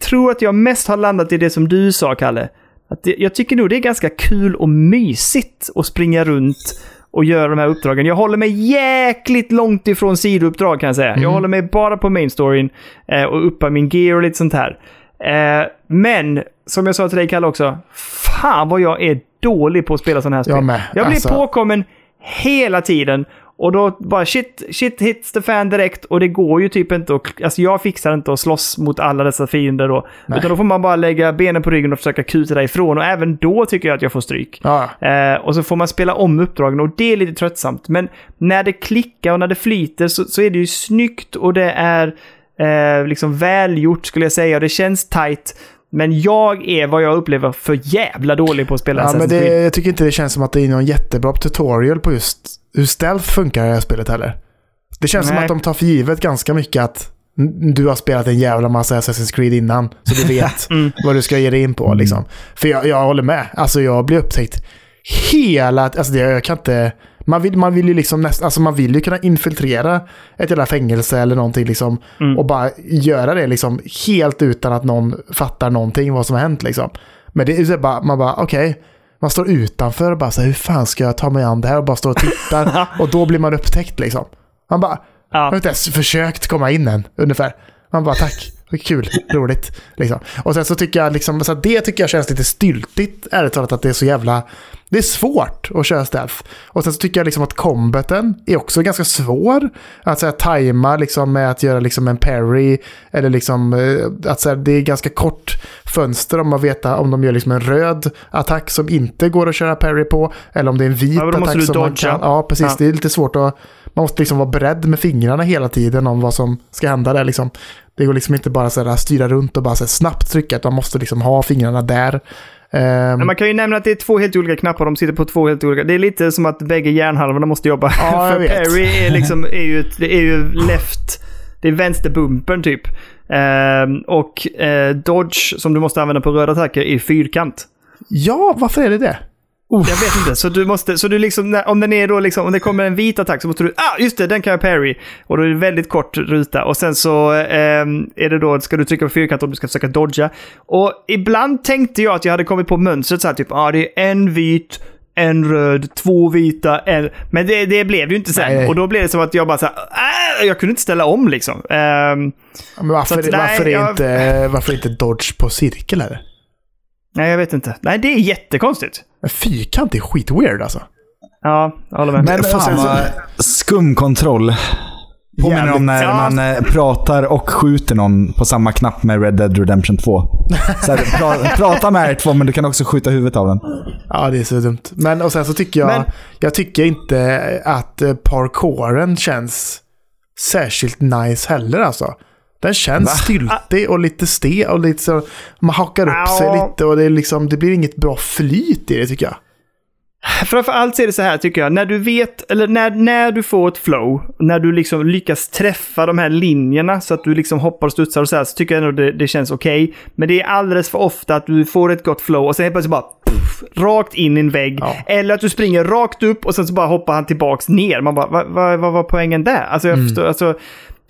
tror att jag mest har landat i det som du sa, Kalle. Att det, jag tycker nog det är ganska kul och mysigt att springa runt och göra de här uppdragen. Jag håller mig jäkligt långt ifrån sidouppdrag kan jag säga. Jag håller mig bara på main storyn eh, och uppar min gear och lite sånt här. Eh, men, som jag sa till dig Kalle också, fan vad jag är dålig på att spela sådana här spel. Jag. Jag blir Alltså- påkommen hela tiden. Och då bara shit, shit hits the fan direkt och det går ju typ inte att, alltså jag fixar inte att slåss mot alla dessa fiender då. Nej. Utan då får man bara lägga benen på ryggen och försöka kuta därifrån och även då tycker jag att jag får stryk. Ja, Eh, och så får man spela om uppdragen och det är lite tröttsamt. Men när det klickar och när det flyter så, så är det ju snyggt och det är eh, liksom välgjort skulle jag säga. Och det känns tight. Men jag är vad jag upplever för jävla dålig på att spela ja men Assassin's det, Creed. jag tycker inte det känns som att det är någon jättebra tutorial på just hur stealth funkar i det här spelet heller. Det känns som Nej. att de tar för givet ganska mycket att du har spelat en jävla massa Assassin's Creed innan, så du vet Mm. vad du ska ge dig in på. Liksom. För jag, jag håller med. Alltså jag blir upptäckt hela... Alltså det, jag kan inte... Man vill, man vill ju liksom näst, alltså man vill ju kunna infiltrera ett jävla fängelse eller någonting liksom. Mm. Och bara göra det liksom helt utan att någon fattar någonting vad som har hänt liksom. Men det är så bara, man bara okej. Man står utanför och bara så här, hur fan ska jag ta mig an det här? Och bara står och tittar. och då blir man upptäckt liksom. Man bara, jag har Ja. inte ens försökt komma in än, ungefär. Man bara tack, kul, roligt. Liksom. Och sen så tycker jag liksom, så det tycker jag känns lite styltigt, ärligt talat, att det är så jävla... Det är svårt att köra stealth. Och sen så tycker jag liksom att combaten är också ganska svår. Att så här, tajma liksom med att göra liksom en parry. Eller liksom, eh, att så här, det är ganska kort fönster om man vet om de gör liksom en röd attack som inte går att köra parry på. Eller om det är en vit Ja, attack som man kan... Ja, precis. Ja. Det är lite svårt att... Man måste liksom vara beredd med fingrarna hela tiden om vad som ska hända där liksom. Det går liksom inte bara så här styra runt och bara så här snabbt trycka, utan man måste liksom ha fingrarna där. Men man kan ju nämna att det är två helt olika knappar, de sitter på två helt olika... Det är lite som att bägge hjärnhalvorna måste jobba. Ja, För. Perry är liksom, är ju, det är ju left... Det är vänsterbumpern typ. Ehm, och eh, dodge, som du måste använda på röda attacker, är fyrkant. ja, varför är det det? Jag vet inte, så du måste, så du liksom, om den är då liksom, om det kommer en vit attack så måste du, ah just det, den kan jag parry. Och då är det väldigt kort ruta. Och sen så ehm, är det då, ska du trycka på fyrkant om du ska försöka dodga. Och ibland tänkte jag att jag hade kommit på mönstret så här typ, ah det är en vit, en röd, två vita, en... Men det, det blev ju inte sen. Nej. Och då blev det som att jag bara så här, ah, jag kunde inte ställa om liksom. Ja, Men varför, att, nej, varför, jag- inte, varför inte dodge på cirkel här? nej, jag vet inte. Nej, det är jättekonstigt. Fyrkant är skitweird alltså. Ja, jag håller med. Men- och Fan vad skum kontroll. Påminner om när Ja. man eh, pratar och skjuter någon på samma knapp med Red Dead Redemption 2. Så här, pra, prata med R2 men du kan också skjuta huvudet av den. Ja, det är så dumt. Men och sen så tycker jag, Men- jag tycker inte att eh, parkouren känns särskilt nice heller alltså. Den känns styltig och lite stel och lite så, man hakar upp sig Ja. lite och det, är liksom, det blir inget bra flyt i det tycker jag. Framförallt är det så här tycker jag, när du vet, eller när, när du får ett flow, när du liksom lyckas träffa de här linjerna så att du liksom hoppar och studsar och så här, så tycker jag ändå det, det känns okej. Men det är alldeles för ofta att du får ett gott flow och sen helt plötsligt bara puff, rakt in i en vägg. Ja. Eller att du springer rakt upp och sen så bara hoppar han tillbaks ner. Man bara, vad vad- vad var poängen där? Alltså jag förstår, alltså,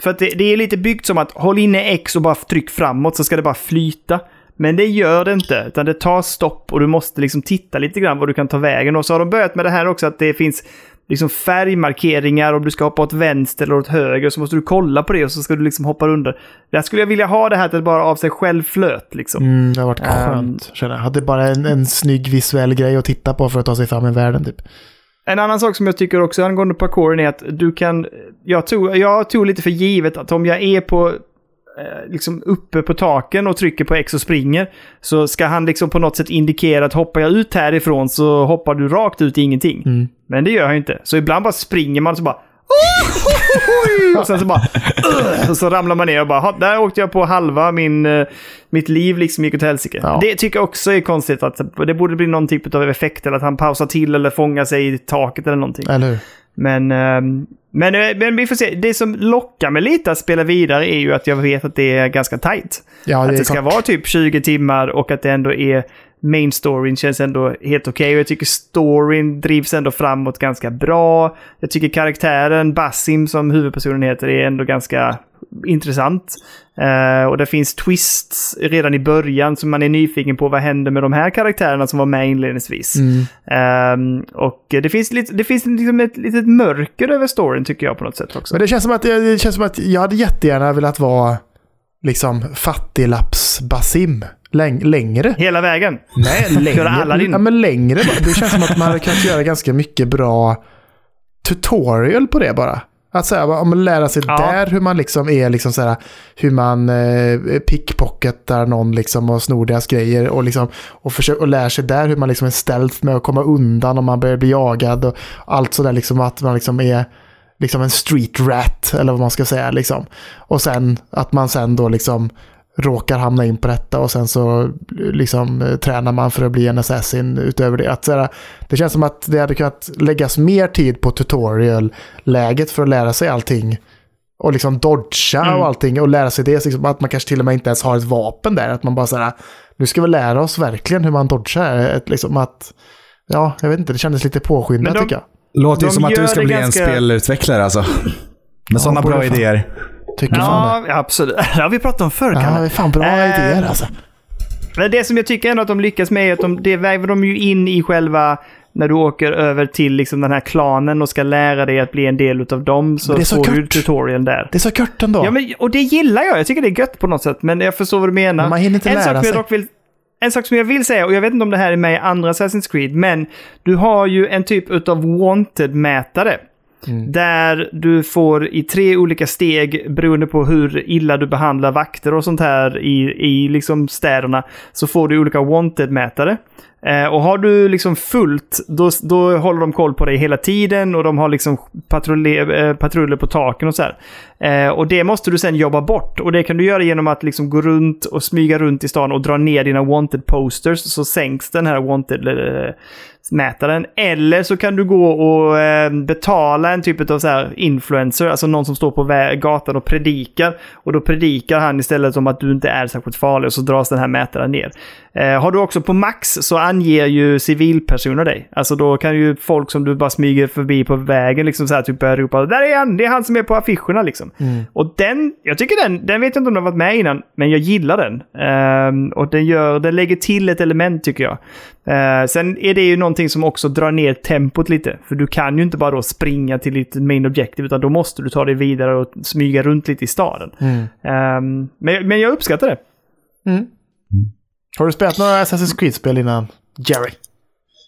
för att det, det är lite byggt som att håll inne X och bara tryck framåt så ska det bara flyta. Men det gör det inte, utan det tar stopp och du måste liksom titta lite grann var du kan ta vägen. Och så har de börjat med det här också att det finns liksom färgmarkeringar om du ska hoppa åt vänster eller åt höger så måste du kolla på det och så ska du liksom hoppa under. Där skulle jag vilja ha det här att bara av sig själv flöt liksom. Mm, det har varit Ehm. skönt, känner jag. Hade bara en, en snygg visuell grej att titta på för att ta sig fram i världen typ. En annan sak som jag tycker också angående parkouren är att du kan... Jag tog, jag tog lite för givet att om jag är på... eh, Liksom uppe på taken och trycker på X och springer. Så ska han liksom på något sätt indikera att hoppar jag ut härifrån så hoppar du rakt ut i ingenting. Mm. Men det gör han inte. Så ibland bara springer man och så bara... och sen så bara... och så ramlar man ner och bara... "Ha, Där åkte jag på halva min, eh, mitt liv liksom gick åt helsike. Ja. Det tycker jag också är konstigt. att Det borde bli någon typ av effekt. Eller att han pausar till eller fångar sig i taket eller någonting. Eller hur? Men, ehm, men, eh, men vi får se. Det som lockar mig lite att spela vidare är ju att jag vet att det är ganska tight. Ja, att det det är ska kort. vara typ 20 timmar och att det ändå är main storyn känns ändå helt okej. Och jag tycker storyn drivs ändå framåt ganska bra. Jag tycker karaktären Basim som huvudpersonen heter är ändå ganska intressant. Eh, och det finns twists redan i början som man är nyfiken på vad händer med de här karaktärerna som var med inledningsvis. Mm. Ehm, och det finns, lite, det finns liksom ett litet mörker över storyn tycker jag på något sätt också. Men det känns som att, det känns som att jag hade jättegärna velat vara liksom fattiglaps-Basim läng längre. Hela vägen. Nej, längre. Köra alla din. Ja, men längre. Det känns som att man hade kunnat göra ganska mycket bra tutorial på det bara. Att säga, om man lära sig Ja. där hur man liksom är liksom så här, hur man eh, pickpocketar någon liksom och snor deras grejer och liksom och, försöker, och lär sig där hur man liksom är ställd med att komma undan om man börjar bli jagad och allt sådär liksom att man liksom är liksom en street rat eller vad man ska säga liksom. Och sen att man sen då liksom råkar hamna in på detta och sen så liksom eh, tränar man för att bli en assassin utöver det. Att, så här, det känns som att det hade kunnat läggas mer tid på tutorial-läget för att lära sig allting. Och liksom dodga Mm. och allting och lära sig det. så Liksom att man kanske till och med inte ens har ett vapen där. Att man bara såhär, nu ska vi lära oss verkligen hur man dodgar. Liksom att, ja, jag vet inte, det kändes lite påskyndat de- tycker jag. Låter ju som att du ska bli ganska- en spelutvecklare alltså. Med sådana borde bra fan. idéer. Tycker fan det. Ja, absolut. Det har vi pratat om förr, Ja, Kalle. det är fan bra Eh, idéer alltså. Men det som jag tycker ändå att de lyckas med är att de, det väver de ju in i själva när du åker över till liksom den här klanen och ska lära dig att bli en del av dem så, Men det är så får du kort. tutorialen där. Det är så kort ändå. Ja, men, och det gillar jag. Jag tycker det är gött på något sätt. Men jag förstår vad du menar. Men man hinner inte en lära sak sig. jag dock vill, En sak som jag vill säga, och jag vet inte om det här är med i andra Assassin's Creed, men du har ju en typ av wanted-mätare. Mm. Där du får i tre olika steg, beroende på hur illa du behandlar vakter och sånt här i, i liksom städerna, så får du olika wanted-mätare. Eh, och har du liksom fullt, då, då håller de koll på dig hela tiden och de har liksom patruller, eh, patruller på taken och så här. Eh, och det måste du sen jobba bort. Och det kan du göra genom att liksom gå runt och smyga runt i stan och dra ner dina wanted posters så sänks den här wanted eh, mätaren. Eller så kan du gå och eh, betala en typ av så här influencer, alltså någon som står på gatan och predikar. Och då predikar han istället om att du inte är särskilt farlig och så dras den här mätaren ner. Eh, har du också på max så anger ju civilpersoner dig. Alltså då kan ju folk som du bara smyger förbi på vägen liksom så här typ börja ropa “Där är han! Det är han som är på affischerna” liksom. Och den, jag tycker den, den vet jag inte om den har varit med innan, men jag gillar den. Ehm, och den, gör, den lägger till ett element tycker jag. Eh, sen är det ju någonting som också drar ner tempot lite. För du kan ju inte bara då springa till ditt main objective, utan då måste du ta dig vidare och smyga runt lite i staden. Mm. Ehm, men, men jag uppskattar det. Har du spelat några Assassin's Creed-spel innan? Jerry?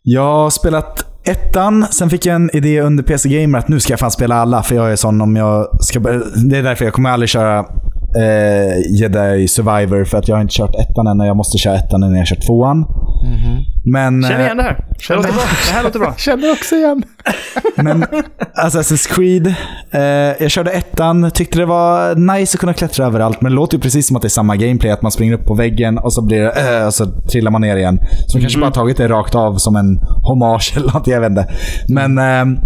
Jag har spelat ettan, sen fick jag en idé under PC Gamer att nu ska jag fan spela alla, för jag är sån om jag ska Det är därför jag kommer aldrig köra eh, Jedi Survivor, för att jag har inte kört ettan än och jag måste köra ettan när jag har kört tvåan. Men, Känner eh, igen det här. Det låter bra. Det här låter bra. Känner också igen. Men Assassin's Creed, eh, jag körde ettan, tyckte det var nice att kunna klättra överallt, men det låter ju precis som att det är samma gameplay, att man springer upp på väggen och så blir det, eh, och så trillar man ner igen. Så de kanske bara tagit det rakt av som en hommage eller något, jag vet inte. Men eh,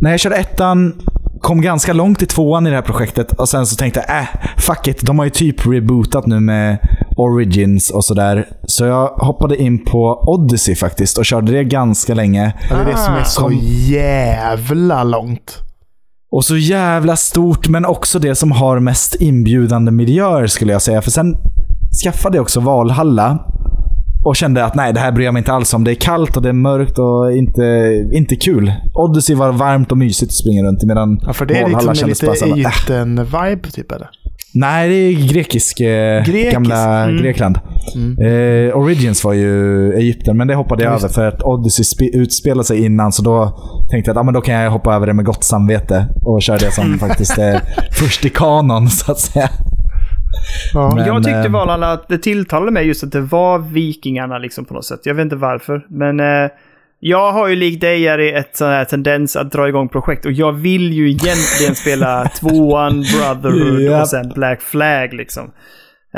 när jag körde ettan, kom ganska långt i tvåan i det här projektet och sen så tänkte jag, äh, fuck it, de har ju typ rebootat nu med Origins och sådär. Så jag hoppade in på Odyssey faktiskt och körde det ganska länge. Ja, det är det som är så Kom. jävla långt. Och så jävla stort, men också det som har mest inbjudande miljöer skulle jag säga. För sen skaffade jag också Valhalla. Och kände att nej, det här bryr jag mig inte alls om. Det är kallt och det är mörkt och inte, inte kul. Odyssey var varmt och mysigt att springa runt i medan Ja, för det är Valhalla liksom kändes lite äh. Egypten-vibe typ eller? Nej, det är grekisk, eh, Grekisk, gamla mm. Grekland. Mm. Eh, Origins var ju Egypten, men det hoppade jag Just över för att Odyssey spe- utspelade sig innan, så då tänkte jag att ah, men då kan jag hoppa över det med gott samvete och köra det som faktiskt är först i kanon, så att säga. Ja. Men, jag tyckte eh, Valhalla att det tilltalade mig just att det var vikingarna liksom på något sätt. Jag vet inte varför, men eh, jag har ju likt dig Jerry ett sån här tendens att dra igång projekt och jag vill ju egentligen spela tvåan, Brotherhood Japp. och sen Black Flag liksom.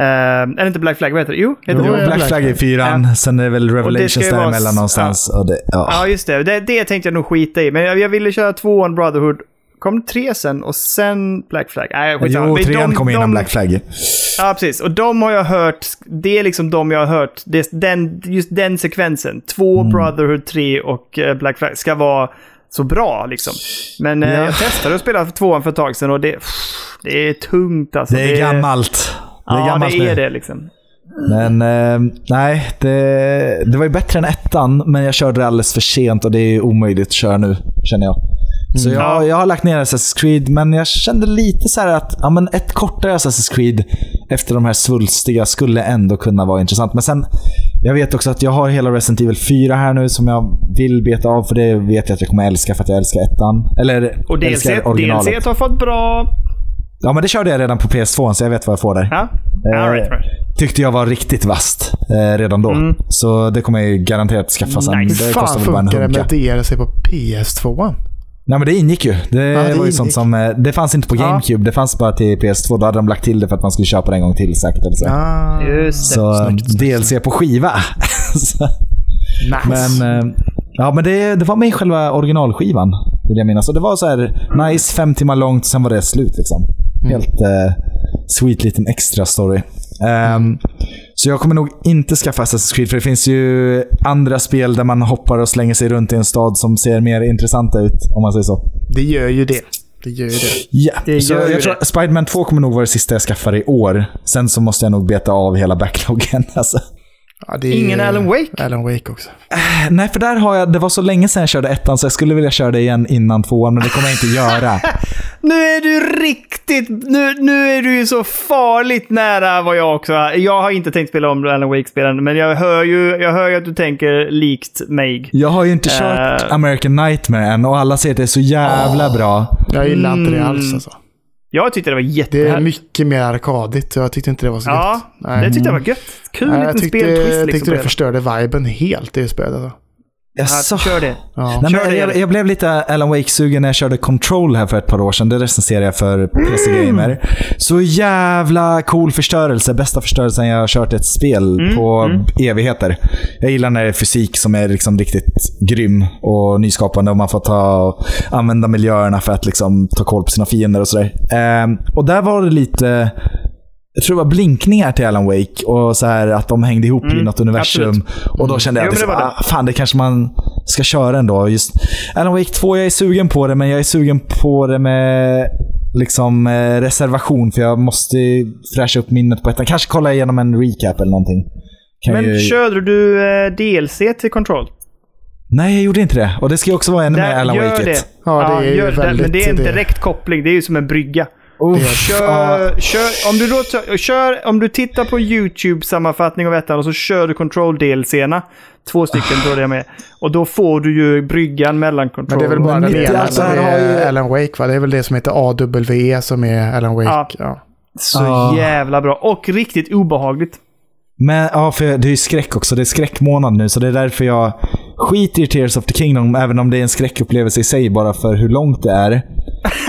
Uh, det inte Black Flag? Vad heter det? Jo, heter Jo, det? ja. Black Flag är fyran, sen är det väl Revelations vara- däremellan någonstans. Och det, ja. Ja, just det. det. Det tänkte jag nog skita i. Men jag, jag ville köra tvåan, Brotherhood. Kom tre sen och sen Black Flag? Nej, skitsamma. Jo, Men trean de- kom innan de- Black Flag. Ja, precis. Och de har jag hört. Det är liksom de jag har hört. Det, den, just den sekvensen. Två Mm. Brotherhood 3 och eh, Black Flag ska vara så bra liksom. Men eh, Ja. jag testade att spela tvåan för ett tag sedan och det, det är tungt alltså. Det är gammalt. Det är ja, gammalt det nu. är det liksom. Men eh, nej, det, det var ju bättre än ettan, men jag körde det alldeles för sent och det är omöjligt att köra nu, känner jag. Så jag, Ja. jag har lagt ner Assassin's Creed, men jag kände lite så här att ja, men ett kortare Assassin's Creed efter de här svulstiga skulle ändå kunna vara intressant. Men sen Jag vet också att jag har hela Resident Evil 4 här nu som jag vill beta av för det vet jag att jag kommer älska för att jag älskar ettan. Eller Och DLC, älskar originalet. DLC har fått bra... Ja, men det körde jag redan på PS2 så jag vet vad jag får där. Ja, Eh, right, right. Tyckte jag var riktigt vast eh, redan då. Mm. Så det kommer jag garanterat skaffa sen. Nice. Hur Det fan kostar väl bara en funkar det hunka. med DLC på PS2? Nej men det ingick ju. Det, det var ju ingick. sånt som... eh, Det fanns inte på Ja. GameCube. Det fanns bara till PS2. Då hade de lagt till det för att man skulle köpa det en gång till säkert. Eller så. Ah, Just det. så snyggt, snyggt. DLC på skiva. Nice. men eh, ja, men det, det var med i själva originalskivan. Vill jag minnas. Det var så här nice, fem timmar långt, sen var det slut liksom. Helt eh, sweet liten extra story. Ehm, så jag kommer nog inte skaffa Assassin's Creed, för det finns ju andra spel där man hoppar och slänger sig runt i en stad som ser mer intressanta ut, om man säger så. det gör ju det. Det gör ju det. Ja, Det så jag tror Spiderman 2 kommer nog vara det sista jag skaffar i år. Sen så måste jag nog beta av hela backloggen. Alltså. Ja, det är Ingen Alan Wake? Alan Wake också. Nej, för där har jag, det var så länge sedan jag körde ettan så jag skulle vilja köra det igen innan tvåan, men det kommer jag inte göra. Nu är du riktigt... Nu, nu är du ju så farligt nära vad jag också är. Jag har inte tänkt spela om Alan Wake-spelen, men jag hör, ju, jag hör ju att du tänker likt mig. Jag har ju inte kört Eh. American Nightmare än och alla säger att det är så jävla bra. Jag gillar inte det Mm. alls alltså. Jag tyckte det var Det är jättehärligt. mycket mer arkadigt. Jag tyckte inte det var så Ja, gött. Nej. det tyckte jag var gött. Kul Nej, jag liten tyckte, speltwist jag liksom. tyckte på det förstörde viben helt, det spelet. Alltså. Jaså? Ja, kör det. Ja. Nej, Kör det, jag, jag blev lite Alan Wake-sugen när jag körde Control här för ett par år sedan. Det recenserade jag för PC Gamer. Så jävla cool förstörelse. Bästa förstörelsen jag har kört ett spel Mm, på evigheter. Jag gillar när det är fysik som är liksom riktigt grym och nyskapande och man får ta använda miljöerna för att liksom ta koll på sina fiender och sådär. Ehm, och där var det lite jag tror det var blinkningar till Alan Wake och så här att de hängde ihop i Mm, något universum. absolut. Och då kände jag att det var ah, fan, det kanske man ska köra ändå. Just Alan Wake 2, jag är sugen på det, men jag är sugen på det med liksom eh, reservation, för jag måste fräscha upp minnet på ettan. Kanske kolla igenom en recap eller någonting. Kan Men ju... körde du eh, DLC till Control? Nej, jag gjorde inte det. Och det ska ju också vara ännu mer Alan Wake det. 1. Ja, det är ju gör det. väldigt Men det är en det. direkt koppling. Det är ju som en brygga. Uff, Kör, ja. kör, om, du då, kör, om du tittar på YouTube-sammanfattning av ettan och så kör du Control-DLCerna. Två stycken tror jag med. Och då får du ju bryggan mellan Control. Men det är väl bara den ena som är ju- Alan Wake va? Det är väl det som heter AWE som är Alan Wake. Ja. Ja. Så Ja. jävla bra. Och riktigt obehagligt. Men ja, för det är ju skräck också. Det är skräckmånad nu, så det är därför jag skiter i Tears of the Kingdom, även om det är en skräckupplevelse i sig, bara för hur långt det är.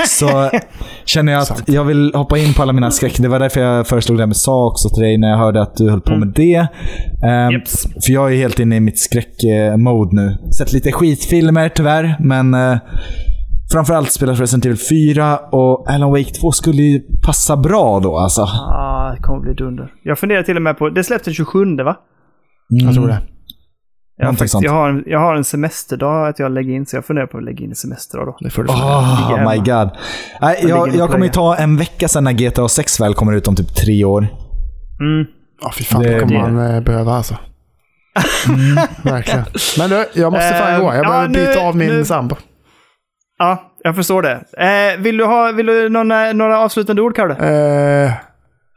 Så känner jag att jag vill hoppa in på alla mina skräck. Det var därför jag föreslog det här med SA också till dig, när jag hörde att du höll på med det. Ehm, Jeps. För jag är helt inne i mitt skräckmode nu. Sett lite skitfilmer tyvärr, men eh, framförallt spelat Resident Evil 4 och Alan Wake 2 skulle ju passa bra då alltså. Ah, det kommer bli dunder. Jag funderar till och med på... Det släpptes den 27 va? Jag tror det. Jag, har faktiskt, jag, har en, jag har en semesterdag att jag lägger in, så jag funderar på att lägga in en semesterdag då. Det får du Oh my god. Nej, jag, jag kommer ju ta en vecka sen när GTA 6 väl kommer ut om typ tre år. Mm. Ja, fy fan. Det- Det kommer det- man eh, behöva alltså. Verkligen. Men du, jag måste fan Eh, gå. Jag ja, behöver nu- byta av min nu- sambo. Ja, jag förstår det. Eh, vill du ha vill du några, några avslutande ord, Kalle? Eh,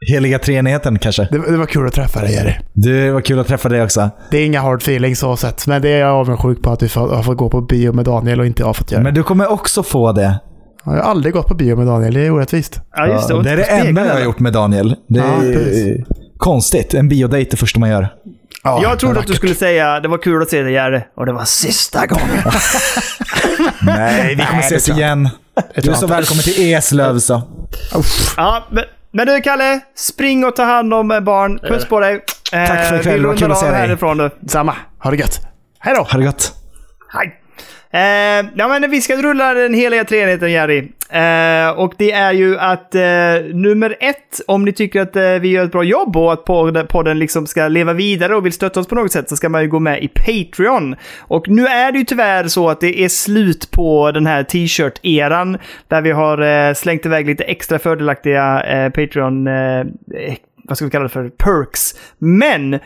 Heliga treenigheten kanske. det, det var kul att träffa dig Jerry. Det var kul att träffa dig också. Det är inga hard feelings så sett. Men det är jag avundsjuk på att du har fått gå på bio med Daniel och inte jag har fått göra. Men du kommer också få det. Jag har aldrig gått på bio med Daniel. Det är orättvist. Ja, just det. Ja, det är det enda jag har gjort med Daniel. Det Ja, är precis. konstigt. En biodate är det första man gör. Ja, Jag trodde att du skulle säga det var kul att se dig, Jerry. Och det var sista gången. Nej, vi kommer Nej, ses igen. Du är så välkommen till Eslöv så. Ja, men, men du, Kalle. Spring och ta hand om eh, barn. Puss på dig. Eh, Tack för ikväll, Vi det var kul rundar att se av dig. härifrån nu. Samma. Ha det gött. Hej då! Ha det gott. Hej! Eh, ja, men vi ska rulla den heliga treenigheten, Jerry. Eh, och det är ju att eh, nummer ett, om ni tycker att eh, vi gör ett bra jobb och att podden, podden liksom ska leva vidare och vill stötta oss på något sätt så ska man ju gå med i Patreon. Och nu är det ju tyvärr så att det är slut på den här t-shirt-eran där vi har eh, slängt iväg lite extra fördelaktiga eh, Patreon eh, vad ska vi kalla det för, perks. Men eh,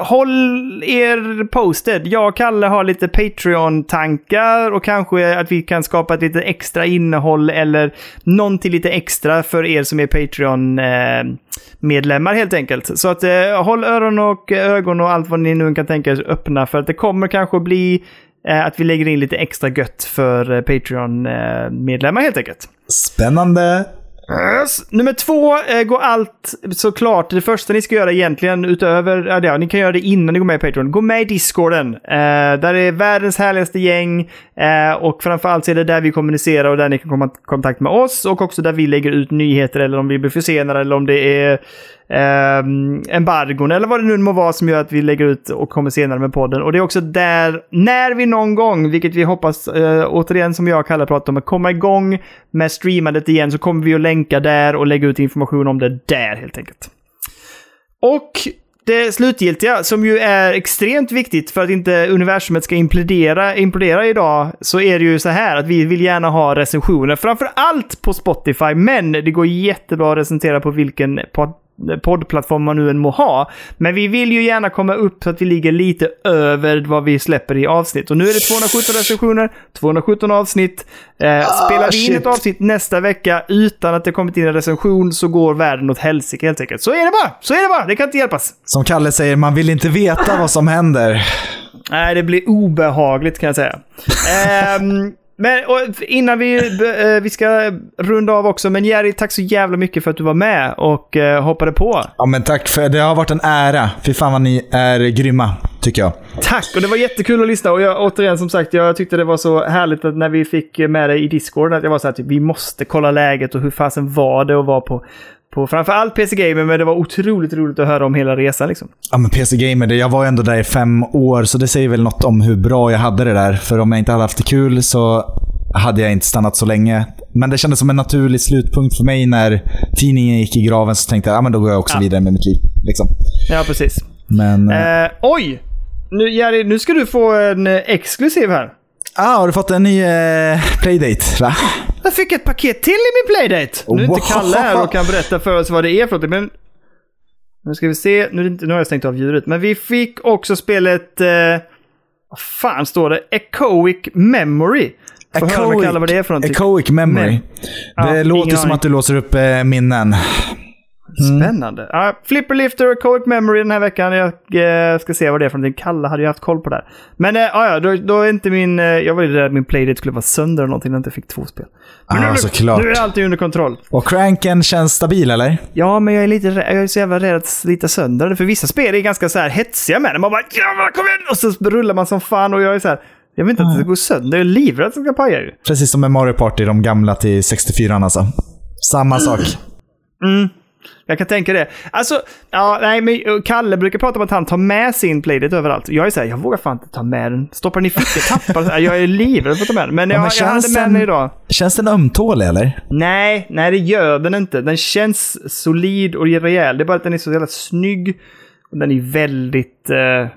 håll er posted. Jag och Kalle har lite Patreon-tankar och kanske att vi kan skapa ett lite extra innehåll eller någonting lite extra för er som är Patreon-medlemmar helt enkelt. Så att eh, håll öron och ögon och allt vad ni nu kan tänka er öppna för att det kommer kanske bli eh, att vi lägger in lite extra gött för eh, Patreon-medlemmar eh, helt enkelt. Spännande. Yes. Nummer två eh, går allt såklart. Det första ni ska göra egentligen utöver, ja, ni kan göra det innan ni går med i Patreon. Gå med i Discorden. Eh, där är världens härligaste gäng. Eh, och framförallt så är det där vi kommunicerar och där ni kan komma i kontakt med oss. Och också där vi lägger ut nyheter eller om vi blir försenade eller om det är eh, embargon eller vad det nu må vara som gör att vi lägger ut och kommer senare med podden. Och det är också där, när vi någon gång, vilket vi hoppas, eh, återigen som jag och Kalle pratar om, att komma igång med streamandet igen så kommer vi att länka där och lägga ut information om det där helt enkelt. Och det slutgiltiga, som ju är extremt viktigt för att inte universumet ska implodera, implodera idag, så är det ju så här att vi vill gärna ha recensioner. Framför allt på Spotify, men det går jättebra att recensera på vilken poddplattform man nu än må ha. Men vi vill ju gärna komma upp så att vi ligger lite över vad vi släpper i avsnitt. Och nu är det 217 recensioner, 217 avsnitt. Eh, Ah, spelar vi in ett avsnitt nästa vecka utan att det kommit in en recension så går världen åt helsike helt enkelt. Så är det bara! Så är det bara! Det kan inte hjälpas. Som Kalle säger, man vill inte veta vad som händer. Nej, det blir obehagligt kan jag säga. Ehm, men innan vi, eh, vi ska runda av också, men Jerry, tack så jävla mycket för att du var med och eh, hoppade på. Ja, men tack för det. har varit en ära. Fy fan vad ni är grymma, tycker jag. Tack! Och det var jättekul att lyssna. Och jag, återigen, som sagt, jag tyckte det var så härligt att när vi fick med dig i Discord, att jag var så här, typ, vi måste kolla läget och hur fasen var det att vara på, på framförallt PC Gamer, men det var otroligt roligt att höra om hela resan liksom. Ja, men PC Gamer, det- jag var ändå där i fem år, så det säger väl något om hur bra jag hade det där. För om jag inte hade haft det kul så hade jag inte stannat så länge. Men det kändes som en naturlig slutpunkt för mig när tidningen gick i graven, så tänkte jag att ah, men då går jag också Ja. vidare med mitt liv. Liksom. Ja, precis. Men... eh, Eh, oj! Nu, Jerry, nu ska du få en eh, exklusiv här. Ah, har du fått en ny eh, playdate? Va? Jag fick ett paket till i min playdate. Nu är inte Wow. Kalle här och kan berätta för oss vad det är för något. Men nu ska vi se. Nu, inte, nu har jag stängt av ljudet. Men vi fick också spelet... Eh, vad fan står det? Echoic Memory. Får höra med Kalle vad det är för någonting. Echoic memory. Men- det Ja, låter som aning. att du låser upp eh, minnen. Spännande. Ja, Flipper Lifter och Echoic Memory den här veckan. Jag eh, ska se vad det är för någonting. Kalle hade ju haft koll på det här. Men eh, ja, ja, då, då är inte min... Eh, jag var ju rädd att min playdate skulle vara sönder eller någonting när jag inte fick två spel. Men Ja, nu, såklart. nu är allting under kontroll. Och cranken känns stabil, eller? Ja, men jag är lite jag är så jävla rädd att slita sönder det. För vissa spel är ganska så här hetsiga med det. Man bara jävlar kom igen! Och så rullar man som fan och jag är så här. Jag vill inte att det ska gå sönder. Jag är livrädd att det ska paja ju. Precis som med Mario Party, de gamla till 64 alltså. Samma sak. Jag kan tänka det. Alltså, ja, nej, men Kalle brukar prata om att han tar med sin playdate överallt. Jag är så här, jag vågar fan inte ta med den. Stoppar den i fickan, tappar den. Jag är livrädd för att ta med den. Men, Ja, jag, men jag hade känns med den- den idag. Känns den ömtålig, eller? Nej, nej det gör den inte. Den känns solid och rejäl. Det är bara att den är så jävla snygg. Och den är väldigt... Eh,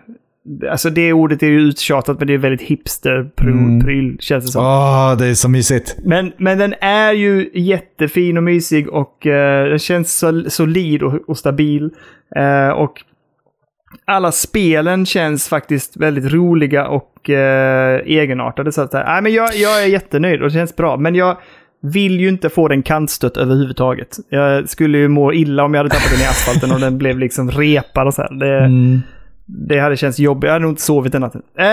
alltså det ordet är ju uttjatat, men det är väldigt hipster-pryl, känns det som. Åh, det är så mysigt. Men, men den är ju jättefin och mysig och eh, den känns så, solid och, och stabil. Eh, och alla spelen känns faktiskt väldigt roliga och eh, egenartade. Så att, nej, men jag, jag är jättenöjd och det känns bra. Men jag vill ju inte få den kantstött överhuvudtaget. Jag skulle ju må illa om jag hade tappat den i asfalten och den blev liksom repad och så här. Det, Mm. Det hade känts jobbigt. Jag hade nog inte sovit den natten. Eh,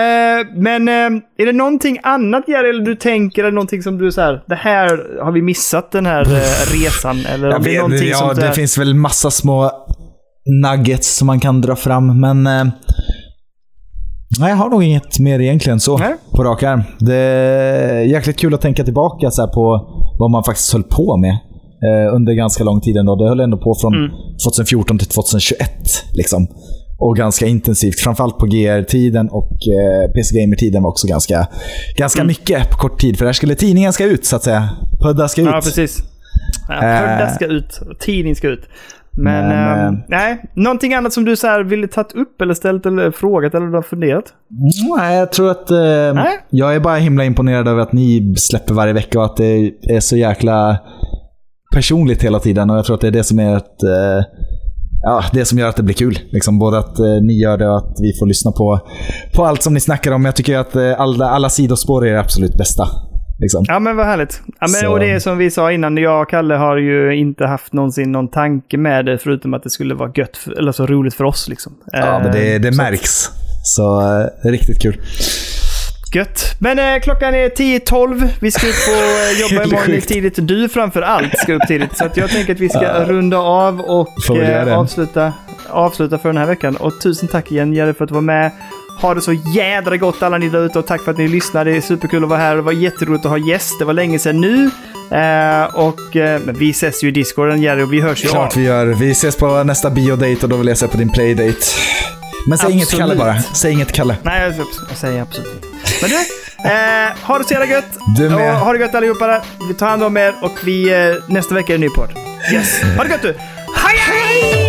men eh, är det någonting annat Jerry, eller du tänker, eller någonting som du så här, det här har vi missat den här eh, resan? Eller Jag vet, någonting ja, som det här, finns väl massa små nuggets som man kan dra fram, men... Eh, nej, jag har nog inget mer egentligen så Nej. på rak arm. Det är jäkligt kul att tänka tillbaka så på vad man faktiskt höll på med eh, under ganska lång tid ändå. Det höll ändå på från Mm. 2014 till 2021. Liksom. Och ganska intensivt. Framförallt på GR-tiden och eh, PC Gamer-tiden var också ganska, ganska Mm. mycket på kort tid. För där skulle tidningen ska ut, så att säga. Pudda ska ut. Ja, precis. Ja, Eh. Pudda ska ut, tidning ska ut. Men, Men, eh, nej, någonting annat som du så här ville tagit upp eller ställt eller frågat eller du har funderat? Nej, jag tror att... Eh, Nej. Jag är bara himla imponerad över att ni släpper varje vecka och att det är så jäkla personligt hela tiden. Och jag tror att det är det som är ett... Eh, ja, det som gör att det blir kul. Liksom, både att eh, ni gör det och att vi får lyssna på, på allt som ni snackar om. Jag tycker att eh, alla, alla sidospår är det absolut bästa. Liksom. Ja, men vad härligt. Ja, men, Så- Och det är som vi sa innan, jag och Kalle har ju inte haft någonsin någon tanke med det, förutom att det skulle vara gött, för, eller så roligt för oss. Liksom. Ja, men det, det Eh, så- märks. Så eh, riktigt kul. Gött. Men eh, klockan är 10.12. Vi ska upp och eh, jobba imorgon tidigt. Du framför allt ska upp tidigt. Så jag tänker att vi ska runda av och eh, avsluta, avsluta för den här veckan. Och tusen tack igen Jerry för att du var med. Ha det så jädra gott alla ni där ute och tack för att ni lyssnade. Det är superkul att vara här. Det var jätteroligt att ha gäst. Det var länge sedan nu. Eh, och eh, vi ses ju i Discorden Jerry och vi hörs ju Klart av. vi gör. Vi ses på nästa biodate och då vill jag se på din playdate. Men säg inget Absolut. Kalle bara. Säg inget Kalle. Nej, jag, jag säger absolut inte. Men du, eh, ha det så jävla gött. Du med. Och ha det gött allihopa där. Vi tar hand om er och vi, eh, nästa vecka är det en ny podd. Yes. Ha det gött du. Hej hej!